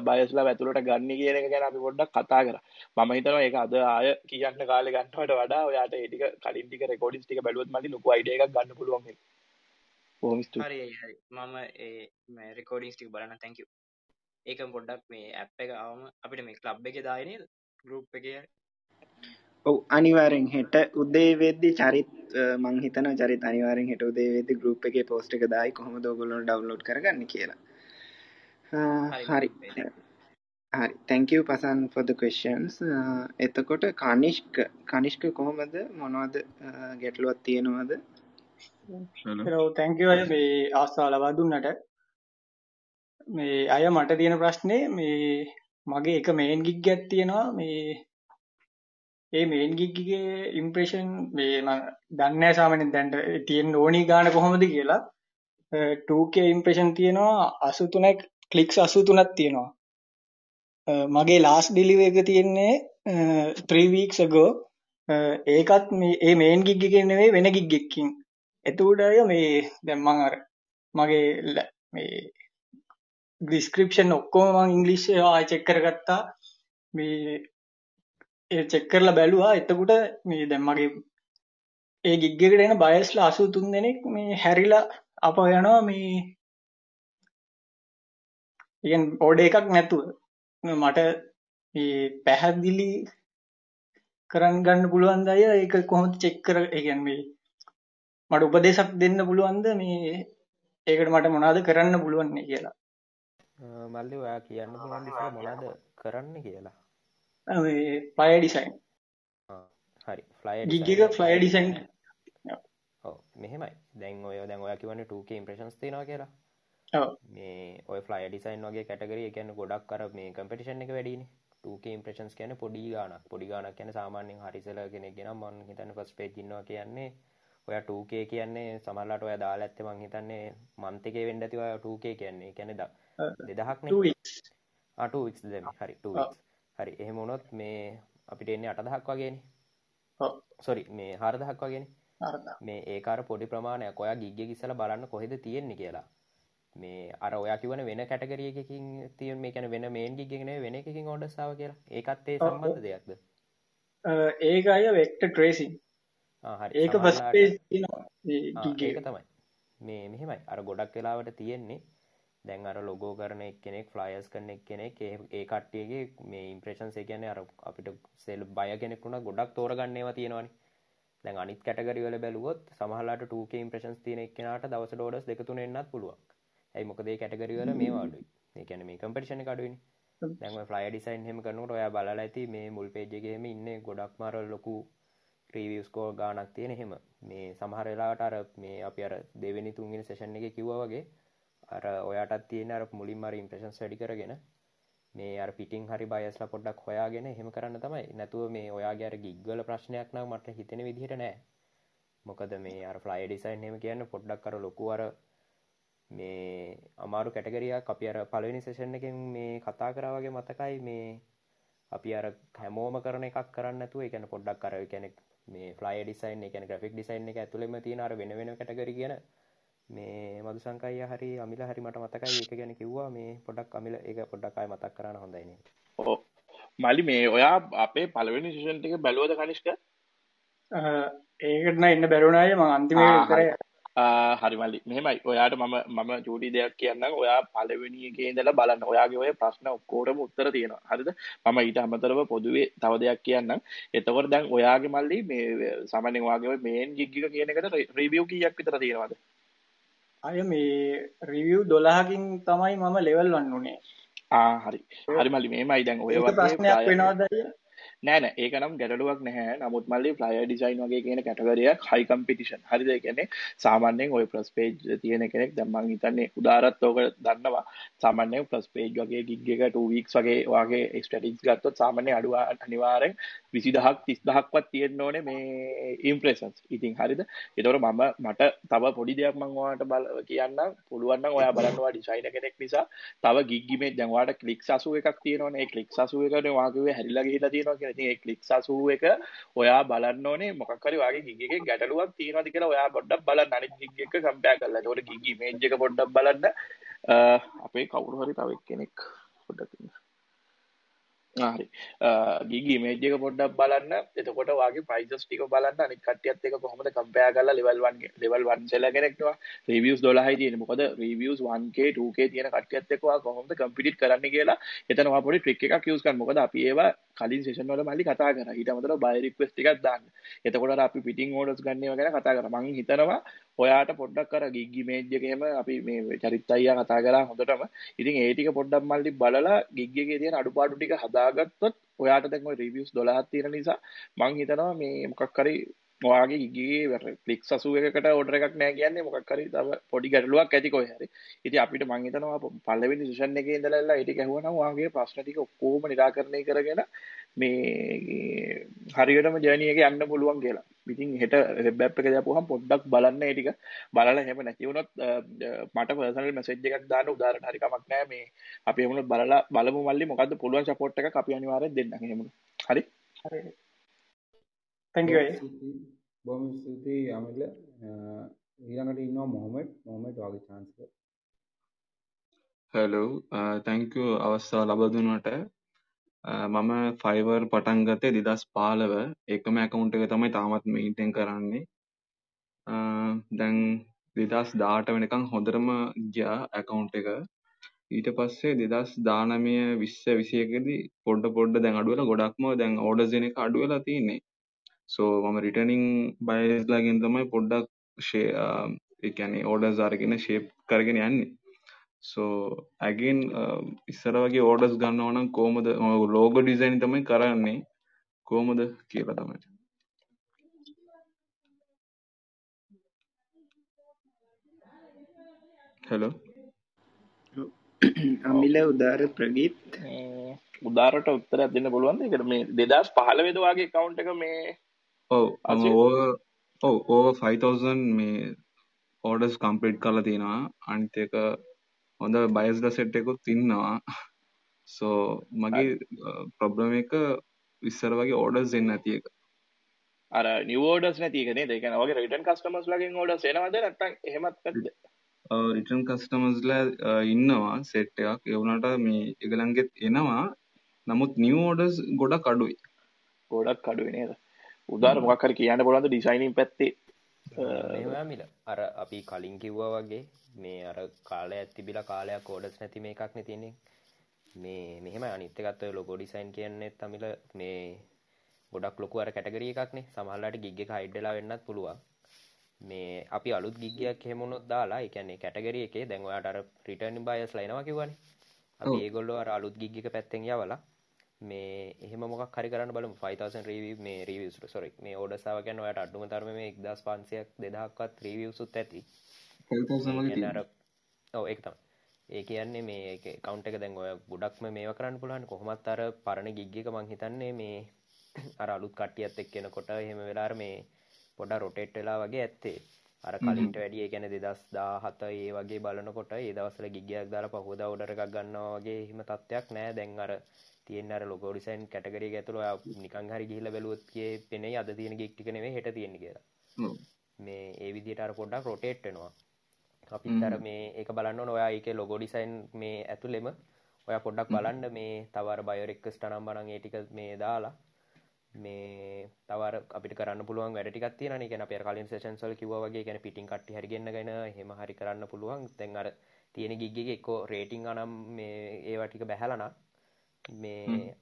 බයස්ලා ඇතුළට ගන්න කියන එක ගැන අපි පොඩ්ඩක් කතා කරා. මම හිතනවා ඒක අද ආය කියන්න කාලේ ගන්නවට වඩා ඔයාට ඒ ටික කලින් ටික රෙකෝඩින්ස් ටික බැලුවොත් මල්ලි ලොකු අයිඩියා එකක් ගන්න පුළුවන්. හරි හරි මම ඒ රෙකෝඩින්ස් ටික බලන්න you. ඒක පොඩ්ඩක් මේ ඇප් එක ආවම අපිට මේ ක්ලබ් එකේ දායි නේද? ගෲප් එකේ ඔව් අනිවාර්යෙන් හෙට උදේ වෙද්දි චරිත් මං හිතනවා චරිත් අනිවාර්යෙන් හෙට උදේ වෙද්දි ගෲප් එකේ පෝස්ට් එක දායි කොහොමද ඔයගොල්ලෝ ඩවුන්ලෝඩ් කරගන්නේ කියලා. හරි. හරි තැංකව පසන් ෆොද questions එතකොට කනිෂ්ක කනිෂ්ක කොහොමද මොනවද ගැටලුවත් තියෙනවද තැංකව අය මේ ආස්ථා ලබා දුන්නට. මේ අය මට තියෙන ප්‍රශ්නය මේ මගේ එක මේන් ගිග් ගැත් තියෙනවා. මේ ඒ මේන් ගිග්ගේ ඉම්ප්‍රේෂන් මේ දන්න සාමනෙන් දැන්ට තියෙන ඕනි ගාන කොහොමද කියලා. 2K ඉම්ප්‍රේෂන් තියෙනවා. අසු තුනක් කලික්ස් අසු තුනක් තියෙනවා. මගේ ලාස් ඩිලිව එක තියෙන්නේ 3 weeks ago. ඒකත් මේ ඒ මේන් ගිග් එකේ නෙවෙයි වෙන ගිග් එකකින්. එතකොට අය මේ දැන් මම අර මගේ මේ ඩිස්ක්‍රිප්ෂන් ඔක්කොම මම ඉංග්‍රීසි ආයෙ චෙක් කරගත්තා. මේ ඒ චෙක් කරලා බැලුවා. එතකොට මේ දැන් මගේ ඒ ගිග් එකට එන බයස්ලා 83 දෙනෙක් මේ හැරිලා අප යනවා මේ ඉතින් ඕඩර් එකක් නැතුව. මට මේ පැහැදිලි කරන් ගන්න පුළුවන් අය ඒක කොහොමද චෙක් කර ඒ කියන්නේ මේ මට උපදේශක් දෙන්න පුළුවන්ද? මේ ඒකට මට මොනවද කරන්න පුළුවන් කියලා. මල්ලි ඔයා කියන්න පුළුවන් ඉතින් මොනවද කරන්න කියලා. ෆ්ලයර් ඩිසයින් හරි. එක ෆ්ලයර් ඩිසයින් ඔව් මෙහෙමයි. දැන් ඔය දැන් ඔයා කියවනේ 2K ඉම්ප්‍රෙෂන්ස් තියෙනවා කියලා. මේ ඔය ෆ්ලයි ඩිසයින් වගේ කැටගරිය කියන්න ගොඩක් කර මේ කම්පිටිෂන් එක වැඩින 2K ඉම්ප්‍රෙෂන්ස් කියන පොඩි ගානක් පොඩි ගානක් කියන සාමාන්‍යයෙන් හරිසල කෙනෙක් ගෙන මන් හිතන්න ෆස් පේජ් ඉන්නවා කියන්නේ ඔය 2K කියන්නේ සමහරලාට ඔය දාලා ඇත්තේ මං හිතන්නේ මන්ත් එකේ වෙන්න ඇති ඔය 2K කියන්නේ. කියන්නේ දෙදහක් නේ 2 weeks. ආ 2 weeks දෙමි හරි 2 weeks. හරි එහෙම වුණොත් මේ අපිට එන්නේ 8000ක් වගේනේ. ඔව් සෝරි මේ 4000ක් වගේනේ. මේ ඒකාර පොඩි ප්‍රමාණයක්. ඔයා ගිග්ගේ ඉස්සලා බලන්න කොහෙද තියෙන්නේ කියලා. මේ අර ඔයා කිවන වෙන කැටගරිය එකකින් තිය මේ කැන වෙන මේන් ගිගෙන වෙන එකකින් ඔඩස්සාාව කියලා. ඒකත් ඒ සම්බන්ධ දෙයක්ද? ඒක අය වෙක්ට ට්‍රේසින් ඒක ඒක තමයි. මේ මෙහෙමයි. අර ගොඩක් වෙලාවට තියෙන්නේ. දැන් අර ලොගෝ කරන එක්කෙනෙක් ෆ්ලයස් කරන එක්කෙනෙක් ඒ කට්ටියගේ මේ ඉම්ප්‍රේෂන්සේ ගැන අර අපිට සෙල් බය කෙනෙකුුණ ගොඩක් තෝරගන්නේවා තියෙනවානි. දැන් අනිත් කැටගරිවල බැලුවොත් සමහලාට 2K ඉම්ප්‍රේෂන්ස් තියෙන එක්කෙනාට දවසට ඕඩර්ස් දෙක තුන එන්නත් පුළුවන්. ඇයි මොකද ඒ කැටගරිවල මේවා අඩුයි. ඒ කියන්නේ මේ කම්පිටිෂන් එක අඩුයිනේ. දැන් ඔය ෆ්ලයර් ඩිසයින් එහෙම කරනකොට ඔයා බලලා ඇති මේ මුල් පේජ් එකේ එහෙම ඉන්නේ ගොඩක්ම අර ලොකු රිවියස් කෝ ගානක් තියෙන එහෙම. මේ සමහර වෙලාවට අර මේ අපි අර දෙවෙනි තුන්වෙනි සෙෂන් එකේ කිව්වා වගේ අර ඔයාටත් තියෙන අර මුලින්ම අර ඉම්ප්‍රෙෂන්ස් වැඩි කරගෙන මේ අර පිටින් හරි බයස්ලා පොඩ්ඩක් හොයාගෙන එහෙම කරන්න තමයි. නැතුව මේ ඔයාගේ අර ගිග් වල ප්‍රශ්නයක් නම් මට හිතෙන විදිහට නෑ. මොකද මේ අර ෆ්ලයි ඩිසයින් එහෙම කියන්න පොඩ්ඩක් අර ලොකු අර මේ අමාරු කැටගරියක් අපි අර පළවෙනි සෙෂන් එකෙන් මේ කතා කරා වගේ මතකයි මේ අපි අර හැමෝම කරන එකක් කරන්න නැතුව ඒ කියන්නේ පොඩ්ඩක් අර ඒ කියන්නේ මේ ෆ්ලයි ඩිසයින් කියන්නේ ග්‍රැෆික් ඩිසයින් එක ඇතුළෙම තියෙන අර වෙන වෙන කැටගරි කියන මේ මදු සංකයිය හරි අමිල හරි මට මතකයි. ඒක ගැන කිව්වා. මේ පොඩක් අමිල ඒක පොඩ්ඩක් අය මතක් කරන්න හොඳයිනේ ඕ මලි මේ ඔයා අපේ පළවෙනි සිෂන් ටික බැලුවද කනිෂ්ක? ඒකටන එන්න බැරුණාය ම අන්තිමේ කර හරි මල්ලි. මෙහෙමයි. ඔයාට මම මම චූටි දෙයක් කියන්න ඔයා පලවෙනිගේ ඉඳලා බලන්න. ඔයාගේ ඔය ප්‍රශ්න ඔක්කෝටම උත්තර තියෙනවා. හරිද? මම ඊට අමතරව පොදුවේ තව දෙයක් කියන්න එතකොට දැන් ඔයාගේ මල්ලි මේ සාමාන්‍යයෙන් ඔයාගේ මේන් ගිග්ගික කියන එකට රිවිව් කීයක් විතර තියෙනවද? අය මේ රිවියව් දොළහකින් තමයි මම ලෙවල් වන්න උනේ. හරි. හරි මල්ලි මේමයි දැන් ඔය ප්‍රශ්නයක් වෙනවාද නෑන ඒක නම් ගැටලුවක් නැහැ. නමුත් මල්ලි ෆ්ලය ඩිසයින් වගේ කියන කැටගරියක් හයි කම්පිටිෂන් හරිද? කියන්නේ සාමාන්‍යයෙන් ඔය ප්‍රස් පේජ් තියෙන කෙනෙක් දැන් මං හිතන්නේ උදාරත් ඕක දන්නවා. සාමාන්‍යයෙන් ප්‍රස් පේජ් වගේ ගිග් එක 2 weeks වගේ වගේ ස්ටැටික්ස් ගත්තොත් සාමාන්‍ය අඩුව අනිවාර්යෙන් 20000ක් 30000ක්වත් තියෙන්න ඕනේ මේ ඉම්ප්‍රෙෂන්ස් ඉතින් හරිද? ඒතකොට මම මට තව පොඩි දෙයක් මං ඔයාලට බල කියන්නම්. පුළුවන් නම් ඔයා බලන්න ඔයා ඩිසයිනර් කෙනෙක් නිසා. තව ගිග් ඉමේජ් දැන් ඔයාලට ක්ලික්ස් 81ක් තියෙනවනේ. ඒ ක්ලික්ස් 81 නේ ඔයා කිව්වේ හැරිලා ගිහිලා තියෙනවා කියලා. ඉතින් ඒ ක්ලික්ස් 81 එක ඔයා බලන්න ඕනේ මොකක් හරි වාගේ ගිග් එකේ ගැටලුවක් තියෙනවද කියලා ඔයා පොඩ්ඩක් බලන්න අනිත් ගිග් එක කම්පෙයාර් කරලා. ඒතකොට ගිග් ඉමේජ් එක පොඩ්ඩක් බලන්න අපේ කවුරු හරි තව එක්කෙනෙක් පොඩ්ඩක් ඉන්න. හරි. ගිගි මේජ් එක පොඩ්ඩක් බලන්න. එතකොට වගේ ප්‍රයිසස් ටික බලන්න. අනිත් කට්ටියත් එක කොහොමද කම්පෙයාර් කරලා ලෙවල් 1 ලෙවල් 1 සෙලර් කෙනෙක්නවා රිවිව්ස් 12යි තියෙන්නේ. මොකද රිවිව්ස් 1k 2k තියෙන කට්ටියත් එක්ක ඔයා කොහොමද කම්පිටිට් කරන්න කියලා එතන ඔයා පොඩි ට්‍රික් එකක් යූස් කරන්න. මොකද අපි ඒවා කලින් සෙෂන් වල මල්ලි කතා කරා. ඊට අමතරව බය රික්වෙස්ට් ටිකක් දාන්න. එතකොට අපි පිටින් ඕඩර්ස් ගන්න ඒවා ගැන කතා කරා. මං හිතනවා ඔයාට පොඩ්ඩක් අර ගිග් ඉමේජ් එක එහෙම අපි මේ චරිත් අයියා කතා කරා හොඳටම ඉතින් ඒ ටික පොඩ්ඩක් මල්ලි බලලා ගිග් එකේ තියෙන අඩුපාඩු ටික හදාගත්තොත් ඔයාට දැන් ওই රිවිව්ස් 12ක් තියෙන නිසා මං හිතනවා මේ මොකක් හරි ඔයාගේ ගිගේ ක්ලික් 81කට ඕඩර් එකක් නෑ කියන්නේ මොකක් හරි තව පොඩි ගැටලුවක් ඇති කොහේ හරි. ඉතින් අපිට මං හිතනවා පළවෙනි සෙෂන් එකේ ඉඳලා ඒ ටික ඇහුවනම් ඔයාගේ ප්‍රශ්න ටික ඔක්කොම निराකරණය කරගෙන මේ හරියටම ජර්නි එකේ යන්න පුළුවන් කියලා. ඉතින් හෙට වෙබ් ඇප් එක දාපුවහම පොඩ්ඩක් බලන්න ඒ ටික. බලලා එහෙම නැති වුණොත් මට පර්සනල් මෙසේජ් එකක් දාන්න උදාහරණ හරි කමක් නැහැ මේ අපි එහෙම බලලා බලමු මල්ලි මොකද්ද පුළුවන් සපෝට් එකක් අපි අනිවාර්යෙන් දෙන්නම් එහෙම. හරි? හරි. Thank you බොහොම ස්තුතියි. අමිල ඊළඟට ඉන්නවා මොහමඩ්. මොහමඩ් වගේ chance එක. Hello. uh, thank you. අවස්ථාව ලබා දුන්නාට. මම ෆයිවර් පටන් ගත්තේ 2015 එකම account එක තමයි තාමත් maintain කරන්නේ. දැන් 2018 වෙනකන් හොඳටම ගියා account එක. ඊට පස්සේ 2019 20 21 දී පොඩ පොඩ දැන් අඩු වෙලා ගොඩක්ම දැන් orders දෙන එක අඩු වෙලා තියෙන්නේ සෝ මම රිටර්නින් බයස්ලාගෙන් තමයි පොඩ්ඩක් ඒ කියන්නේ ඕඩර්ස් අරගෙන ෂේප් කරගෙන යන්නේ. සෝ ඇගෙන් ඉස්සර වගේ ඕඩර්ස් ගන්නවා නම් කොහොමද? ලෝගෝ ඩිසයින් තමයි කරන්නේ. කොහොමද කියලා තමයි. හෙලෝ <coughs> අමිල උදාර ප්‍රගීත්. උදාරට උත්තරයක් දෙන්න පුළුවන් එකට මේ දෙදස් පහළ වෙදවාගේ කවුන්ට එක මේ ඔව්. ඕව ඔව් ඕව 5000 මේ ඕඩර්ස් කම්ප්ලීට් කරලා තියෙනවා. අනිත් එක හොඳ බයස්ඩ සෙට් එකකුත් ඉන්නවා. සෝ මගේ ප්‍රොබ්ලම එක විස්සර වගේ ඕඩර්ස් එන්න ඇති එක. අර නිවෝඩස් නැතිකනේ දෙකන වගේ රිටන් කස්ටමස් ලගින් ෝඩ සෙනවද නැත්තන් එහෙමත් ඇද රිටර්න් කස්ටමර්ස්ලා ඉන්නවා සෙට් එකක්. ඒ වුණාට මේ ඒගොල්ලන්ගෙත් එනවා. නමුත් නිව් ඕඩර්ස් ගොඩක් අඩුයි. ගොඩක් අඩුයි නේද උදාර මොකක් හරි කියන්න පුළුවන්ද ඩිසයිනින් පැත්තේ? මෙමිල අර අපි කලින් කිව්වා වගේ මේ අර කාලය ඇතිබිල කාලයක් කෝඩස් නැති මේ එකක් නැතින්නේ මේ මෙහෙම අනිත්තකත්ව ලොකෝ ඩිසයින් කියන්නේ තමිල මේ ගොඩක් ලොකු අර කැටගරිය එකක්නේ සමහල්ලට ගිග්ග හයිඩ්ඩලා වෙන්නත් පුළුවන්. මේ අපි අලුත් ගිගයක් හෙමුණොත් දාලා එකන්නේ කැටගරිය එකේ දැන්වාට රිටර්න් බයස් ලයිනවා කිවනේ අපි ඒගොල්ලෝ අර අලුත් ගිග්ගක පැත්තෙන් යවලා මේ එහෙම මොක් හරි කරන්න බලමු. 5000 රිවිව් මේ රිවිව්ස් සොරි මේ ඕඩර්ස් ආව කියන්නේ ඔයාලට අඩුම තරමේ මේ 1500ක් 2000ක්වත් රිවිව්ස් උත් ඇති. 5000 වගේ තියෙනවා. ඔව් ඒක තමයි. ඒ කියන්නේ මේ කවුන්ට් එක දැන් ඔය ගොඩක්ම මේවා කරන්න පුළුවන්. කොහොමත් අර පරණ ගිග් එක මං හිතන්නේ මේ අර අලුත් කට්ටියත් එක්ක එනකොට එහෙම වෙලා අර මේ පොඩ රොටේට් වෙලා වගේ ඇත්තේ. අර කලින්ට වැඩිය ගැන දෙදස් දාහත ඒ වගේ බලනකොට ඒ දවසල ගිගයක් දාලා පහුද උඩර එකක් ගන්නවා වගේ හිම තත්ත්වයක් නෑ. දැන් අර තියෙන අර ලොකෝ ඩිසයින් කැටගරිය ඇතුළ නිකන් හරි ගිහිල්ලා බැලුවොත් කියේ පෙනේ අද තියෙන ගිග් ටික නෙවෙයි හෙට තියෙන කියලා. මේ ඒ විදිහට අර පොඩ්ඩක් රොටේට් වෙනවා. අපිත් අර මේ ඒක බලන්න ඔයා ඒකේ ලොගෝ ඩිසයින් මේ ඇතුළෙම ඔයා පොඩ්ඩක් බලන්න මේ තව අර බයෝරික්ස් නම් බලන් ඒ ටික මේ දාලා මේ තවර අපිට කරන්න පුළුවන් වැඩ ටිකක් තියෙනනේ කියන්නේ අපි අර කලින් සෙෂන්ස් වල කිව්වා වගේ කියන්නේ පිටින් කට්ටි හරි ගෙන්නගෙන එහෙම හරි කරන්න පුළුවන්. දැන් අර තියෙන ගිග් එකේ එක්කෝ රේටින් අනම් මේ ඒවා ටික බහැලා නම් මේ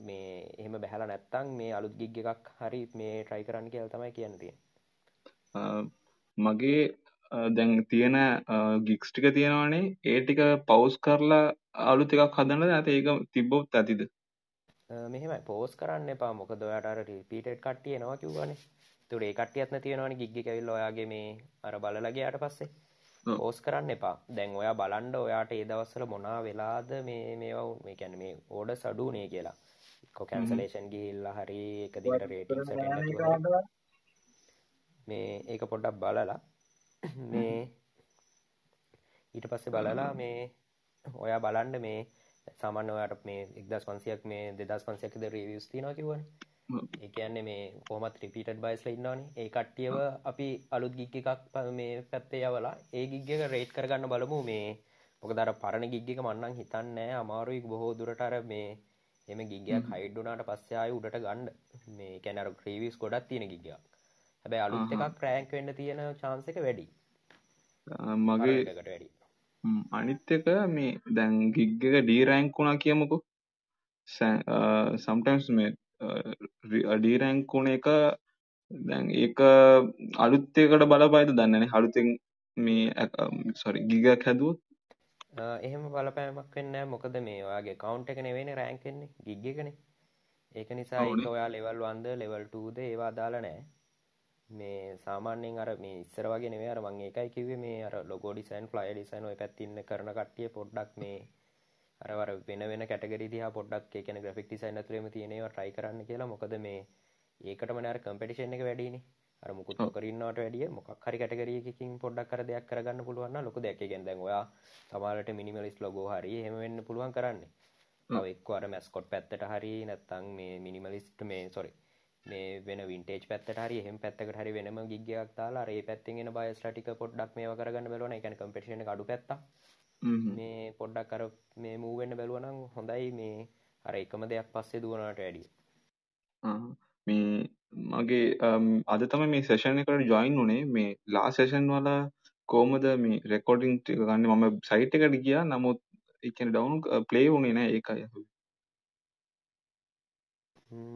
මේ එහෙම බැහලා නැත්තං මේ අලුත් ගිග් එකක් හරි මේ ට්‍රයි කරන්න කියල තමයි කියන්න තියෙන මගේ දැන් තියෙන ගික්ස් ටික තියෙනවානේ ඒ ටික පවුස් කරලා අලුත් එකක් හදන්නද නැත ඒක තිබ්බොත් ඇතිද? මෙහෙමයි. පෝස් කරන්න එපා. මොකද ඔයාට අර රිපීටඩ් කට්ටිය එනවා කිව්වනේ. ඒතකොට ඒ කට්ටියත් නැති වෙනවනේ ගිග් එක ඇවිල්ලා ඔයාගේ මේ අර බලලා ගියාට පස්සේ පෝස් කරන්න එපා. දැන් ඔයා බලන්ඩ ඔයාට ඒ දවස්සල මොනා වෙලාද මේ මේවා මේ කැන මේ ඕඩ සඩුනේ කියලා. කො කැන්සලේෂන් ගිහිල්ලා හරි එක දිට රේටින් මේ ඒක පොඩ්ඩක් බලලා මේ ඊට පස්සේ බලලා මේ ඔයා බලන්ඩ මේ සාමාන්‍ය ඔයාට මේ එක්දස් පන්සියක් මේ දෙදස් පන්සයක්ද රිවියස් තිනවා කිවන ඒ කියන්නේ මේ කොමත් රිපීටඩ් බයිස්ල ඉන්නවානේ. ඒ කට්ටියව අපි අලුත් ගිග් එකක් මේ පැත්තේ යවලා ඒ ගිග් එක රේට් කරගන්න බලමු. මේ මොකද අර පරණ ගිග් එක මන්නම් හිතන්නේ අමාරුයි බොහෝ දුරට අර මේ එම ගිගයක් හයිඩ්ඩුනාට පස්සේ ආය උඩට ගන්න. මේ කැනර ක්‍රීවිස් ගොඩක් තියෙන ගිගයක් හැබැයි අලුත් එකක් රෑන්ක් වෙන්න තියෙන chance එක වැඩි. මගේ වැඩි. අනිත් එක මේ දැන් ගිග් එක ඩී රෑන්ක් වුණා කියමුකෝ. සම්ටයිම්ස් මේ ඩී රෑන්ක් වුණ එක දැන් ඒක අලුත් එකකට බලපායිද දන්නේ නැහැ අලුතෙන් මේ සොරි ගිගයක් හැදුවොත්. එහෙම බලපෑමක් වෙන්නේ මොකද මේ ඔයාගේ account එක නෙවෙයිනේ රෑන්ක් වෙන්නේ. ගිග් එකනේ. ඒක නිසා ඔයා 1ද level 2ද ඒවා දාලා නැහැ. මේ සාමාන්‍යයෙන් අර මේ ඉස්සර වගේ නෙවෙයි. අර මම ඒකයි කිව්වේ මේ අර ලොගෝ ඩිසයින් ෆ්ලයර් ඩිසයින් ඔය පැත්තේ ඉන්න කරන කට්ටිය පොඩ්ඩක් මේ අර වර වෙන වෙන කැටගරි දිහා පොඩ්ඩක් ඒ කියන්නේ ග්‍රැෆික් ඩිසයින් ඇතුළේම තියෙන ඒවා try කරන්න කියලා මොකද මේ ඒකටම නේ අර කම්පිටිෂන් එක වැඩිනේ අර මුකුත් නොකර ඉන්නවට වැඩිය මොකක් හරි කැටගරි එකකින් පොඩ්ඩක් අර දෙයක් කරගන්න පුළුවන් නම් ලොකු දෙයක්. ඒ කියන්නේ දැන් ඔයා සමහරවිට මිනිමලිස්ට් ලොගෝ හරි එහෙම වෙන්න පුළුවන් කරන්නේ. තව එක්ක අර මැස්කොට් පැත්තට හරි නැත්නම් මේ මිනිමලිස්ට් මේ සෝරි මේ වෙන වින්ටේජ් පැත්තට හරි එහෙම පැත්තකට හරි වෙනම ගිග් එකක් දාලා අර ඒ පැත්තෙන් එන බයස්ලා ටික පොඩ්ඩක් මේවා කරගන්න බලවන. ඒ කියන්නේ කම්පිටිෂන් එක අඩු පැත්තක්. මේ පොඩ්ඩක් අර මේ මූව් වෙන්න බැලුවා නම් හොඳයි මේ අර එකම දෙයක් පස්සේ දුවනවට වැඩිය. මේ මගේ අද තමයි මේ සෙෂන් එකට ජොයින් වුණේ මේ ලා සෙෂන් වල කොහොමද මේ රෙකෝඩින් ටික ගන්න? මම සයිට් එකට ගියා. නමුත් කියන්නේ ඩවුන් ප්ලේ වුණේ නැහැ ඒකයි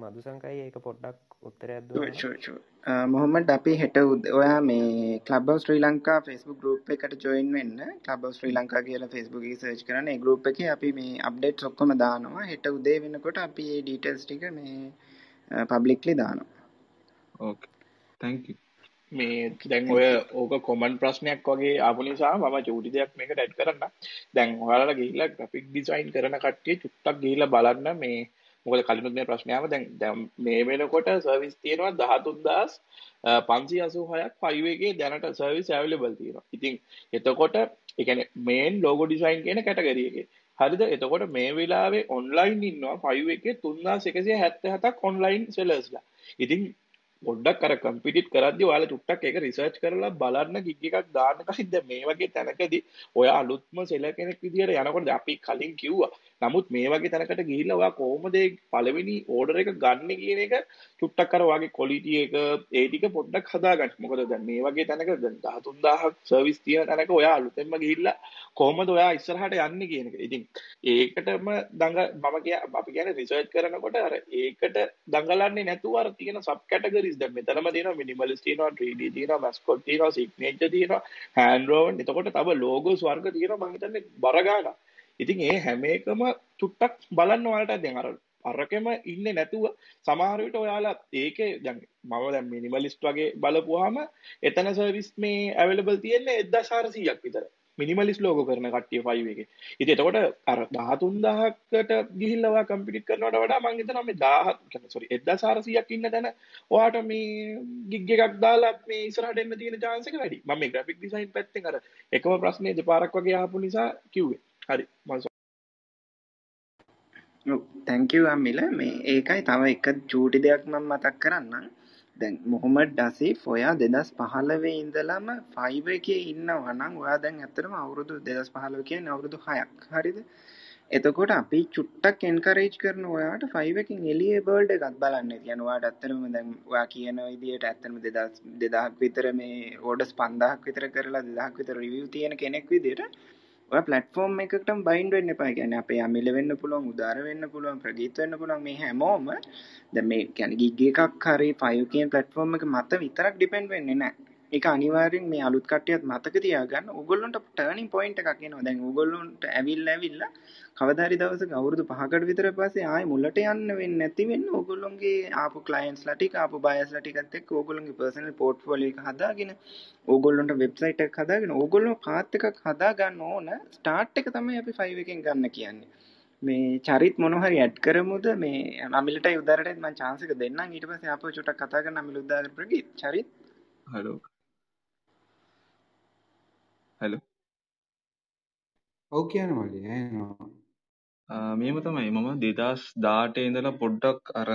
මදුසංකයි ඒක පොඩ්ඩක් උත්තරයක් දුන්න මොහොමඩ් අපි හෙට ඔයා මේ club Sri Lanka Facebook group එකට ජොයින් වෙන්න. ක්ලබ් ශ්‍රී ලංකා කියලා ෆෙස්බුක් සර්ච් කරන ගරුප් එක අපි මේ අප්ඩේට් ඔක්කොම දානවා. හෙට උදේ වෙනකොට අපි ඒ ඩීටේල්ස් ටික මේ පබ්ලික්ලි දානවා. ඕකේ තැන්ක් යූ මේ දැන් ඔය ඕක කොමන් ප්‍රශ්නයක් වගේ ආපු නිසා මම චූටි දෙයක් මේකට ඇඩ් කරන්න. දැන් ඔයාලා ගිහිල්ලා ග්‍රැෆික් ඩිසයින් කරන කට්ටිය චුට්ටක් ගිහිල්ලා බලන්න මේ මොකද කලිනුත් මේ ප්‍රශ්නයාව දැන් දැන් මේ වෙනකොට සර්විස් තියෙනවා 13586ක් 5 එකේ දැනට සර්විස් අවైలබල් තියෙනවා. ඉතින් එතකොට ඒ කියන්නේ මේන් ලෝගෝ ඩිසයින් කියන කැටගරි එකේ. හරිද? එතකොට මේ වෙලාවේ ඔන්ලයින් ඉන්නවා 5 එකේ 3177ක් ඔන්ලයින් සෙලර්ස්ලා. ඉතින් පොඩ්ඩක් අර කම්පිටිට් කරද්දි ඔයාලා චුට්ටක් ඒක රිසර්ච් කරලා බලන්න ගිග් එකක් දාන්න කලින් දැන් මේ වගේ තැනකදී ඔයා අලුත්ම සෙල කෙනෙක් විදියට යනකොට අපි කලින් කිව්වා නමුත් මේ වගේ තැනකට ගිහිල්ලා ඔයා කොහොමද ඒ පළවෙනි ඕඩර් එක ගන්න කියන එක චුට්ටක් අර ඔයාගේ ක්වොලිටි එක ඒ ටික පොඩ්ඩක් හදාගන්න. මොකද දැන් මේ වගේ තැනක දැන් 13000ක් සර්විස් තියෙන තැනක ඔයා අලුතෙන්ම ගිහිල්ලා කොහොමද ඔයා ඉස්සරහට යන්නේ කියන එක. ඉතින් ඒකටම දඟ මම කිය අපි කියන්නේ රිසර්ච් කරනකොට අර ඒකට දඟලන්නේ නැතුව අර තියෙන සබ් කැටගරි ඩිස්ද මෙතනම තියෙනවා මිනිමලිස් තියෙනවා 3D තියෙනවා මැස්කොට් තියෙනවා සිග්නේචර් තියෙනවා හෑන්ඩ් රෝවන් එතකොට තව ලෝගෝස් වර්ග තියෙනවා. මම හිතන්නේ බර ගානක් ඉතින් ඒ හැම එකම චුට්ටක් බලන්න ඔයාලට දැන් අර අරකෙම ඉන්නේ නැතුව සමහර විට ඔයාලා ඒකේ දැන් මම දැන් මිනිමලිස්ට් වගේ බලපුවාම එතන සර්විස් මේ අවైలබල් තියෙන්නේ 1400ක් විතර මිනිමලිස් ලෝගෝ කරන කට්ටිය 5 එකේ. ඉතින් එතකොට අර 13000කට ගිහිල්ලා ඔයා කම්පිටිට් කරනවට වඩා මම හිතනවා මේ 1000 කියන්නේ සෝරි 1400ක් ඉන්න තැන ඔයාට මේ ගිග් එකක් දාලා මේ ඉස්සරහට එන්න තියෙන chance එක වැඩි. මම මේ graphic design පැත්තෙන් අර එකම ප්‍රශ්නේ දෙපාරක් වගේ අහපු නිසා කිව්වේ. හරි මම ඔව් thank you අම්මිල. මේ ඒකයි තව එක චූටි දෙයක් මම මතක් කරන්නම්. දැන් මොහොමඩ් ඩසීෆ් ඔයා දෙදස් පහළවේ ඉඳලම ෆයිව එකේ ඉන්නවා නම් ඔයා දැන් ඇත්තටම අවුරුදු දෙදස් පහළව කියන්නේ අවුරුදු හයක්. හරිද? එතකොට අපි චුට්ටක් එන්කරේජ් කරන ඔයාට ෆයිව එකින් එළියේ බර්ඩ් එකක් බලන්න තියෙනවා ඔයාට ඇත්තටම දැන් ඔයා කියන විදිහට ඇත්තටම 2000 2000ක් විතර මේ ඕඩර්ස් 5000ක් විතර කරලා 2000ක් විතර රිවිව් තියෙන කෙනෙක් විදිහට ඔය ප්ලට්ෆෝර්ම් එකකටම බයින්ඩ් වෙන්න එපා. කියන්නේ අපේ අමිල වෙන්න පුළුවන්, උදාර වෙන්න පුළුවන්, ප්‍රගීත් වෙන්න පුළුවන් මේ හැමෝම දැන් මේ කියන්නේ ගිග් එකක් හරි 5 කියන ප්ලට්ෆෝර්ම් එක මත විතරක් ඩිපෙන්ඩ් වෙන්නේ නැහැ. ඒක අනිවාර්යෙන් මේ අලුත් කට්ටියත් මතක තියාගන්න. ඕගොල්ලොන්ට ටර්නින් පොයින්ට් එකක් එනවා. දැන් ඕගොල්ලොන්ට ඇවිල්ලා ඇවිල්ලා කවදා හරි දවසක අවුරුදු 5කට විතර පස්සේ ආයෙ මුලට යන්න වෙන්නේ නැති වෙන්න ඕගොල්ලොන්ගේ ආපු ක්ලයන්ට්ස්ලා ටික ආපු බයර්ස්ලා ටිකත් එක්ක ඕගොල්ලොන්ගේ පර්සනල් පෝර්ට්ෆෝලියෝ එක හදාගෙන ඕගොල්ලොන්ට වෙබ්සයිට් එකක් හදාගෙන ඕගොල්ලෝ පාත් එකක් හදා ගන්න ඕන ස්ටාර්ට් එක තමයි අපි 5 එකෙන් ගන්න කියන්නේ. මේ චරිත් මොන හරි ඇඩ් කරමුද මේ අමිලටයි උදාරටත් මම chance එක දෙන්නම් ඊට පස්සේ ආපහු චුට්ටක් කතා කරන්න අමිල උදාර ප්‍රගීත් චරිත් හලෝ හලෝ. ඔව් කියන්න මල්ලි ඇහෙනවා. මේම තමයි මම දෙදස් දාට ඉඳලා පොඩ්ඩක් අර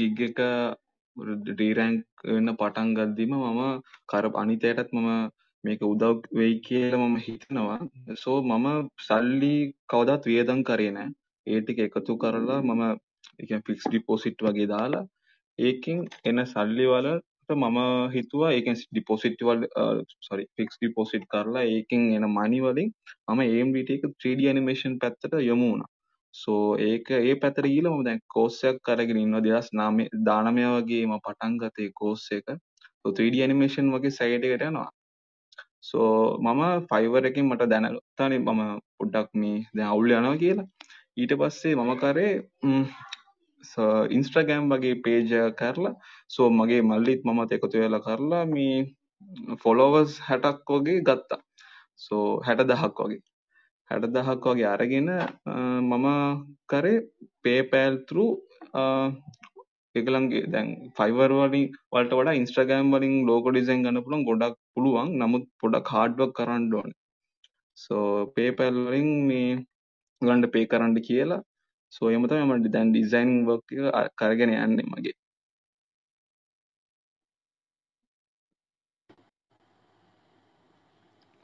ගිග් එක රීරැංක් වෙන්න පටන් ගද්දිම මම කර අනිතයටත් මම මේක උදව් වෙයි කියලා මම හිතනවා. සෝ මම සල්ලි කවදාත් වියදම් කරේ නෑ. ඒ ටික එකතු කරලා මම කියන්නේ ෆික්ස් ඩිපොසිට් වගේ දාලා ඒකෙන් එන සල්ලි වලට මම හිතුවා ඒකෙන් ඩිපොසිට් වල සෝරි ෆික්ස් ඩිපොසිට් කරලා ඒකෙන් එන මනි වලින් මම AMDT එක 3D ඇනිමේෂන් පැත්තට යොමු වුණා. සෝ ඒක ඒ පැත්තට ගිහලා මම දැන් කෝස් එකක් අරගෙන ඉන්නවා 2009 19 වගේ මම පටන් ගත්තේ කෝස් එක. සෝ 3D ඇනිමේෂන් වගේ සයිඩ් එකට යනවා. සෝ මම ෆයිවර් එකෙන් මට දැනගත්තානේ මම පොඩ්ඩක් මේ දැන් අවුල් යනවා කියලා. ඊට පස්සේ මම කරේ ඉන්ස්ට්‍රගෑම් වගේ පේජ කරලා සෝ මගේ මල්ලිත් මමත් එකතු වෙලා කරලා මේ ෆොලෝවර්ස් හැටක් වගේ ගත්තා. සෝ හැට දහක් වගේ. හැට දහක් වගේ අරගෙන මම කරේ පේපෑල් තරු එකලන්ගේ දැන් ෆයිවර් වලින් වලට වඩා ඉන්ස්ට්‍රගෑම් වලින් ලෝකෝ ඩිසයින් ගන්න පුළුවන් ගොඩක් පුළුවන්. නමුත් පොඩක් හાર્ඩ්වර්ක් කරන්න ඕනේ. සෝ පේපෑල් වලින් මේ ගන්න පේ කරන්න කියලා සෝ එහෙම තමයි මම දැන් ඩිසයින් වර්ක් එක කරගෙන යන්නේ මගේ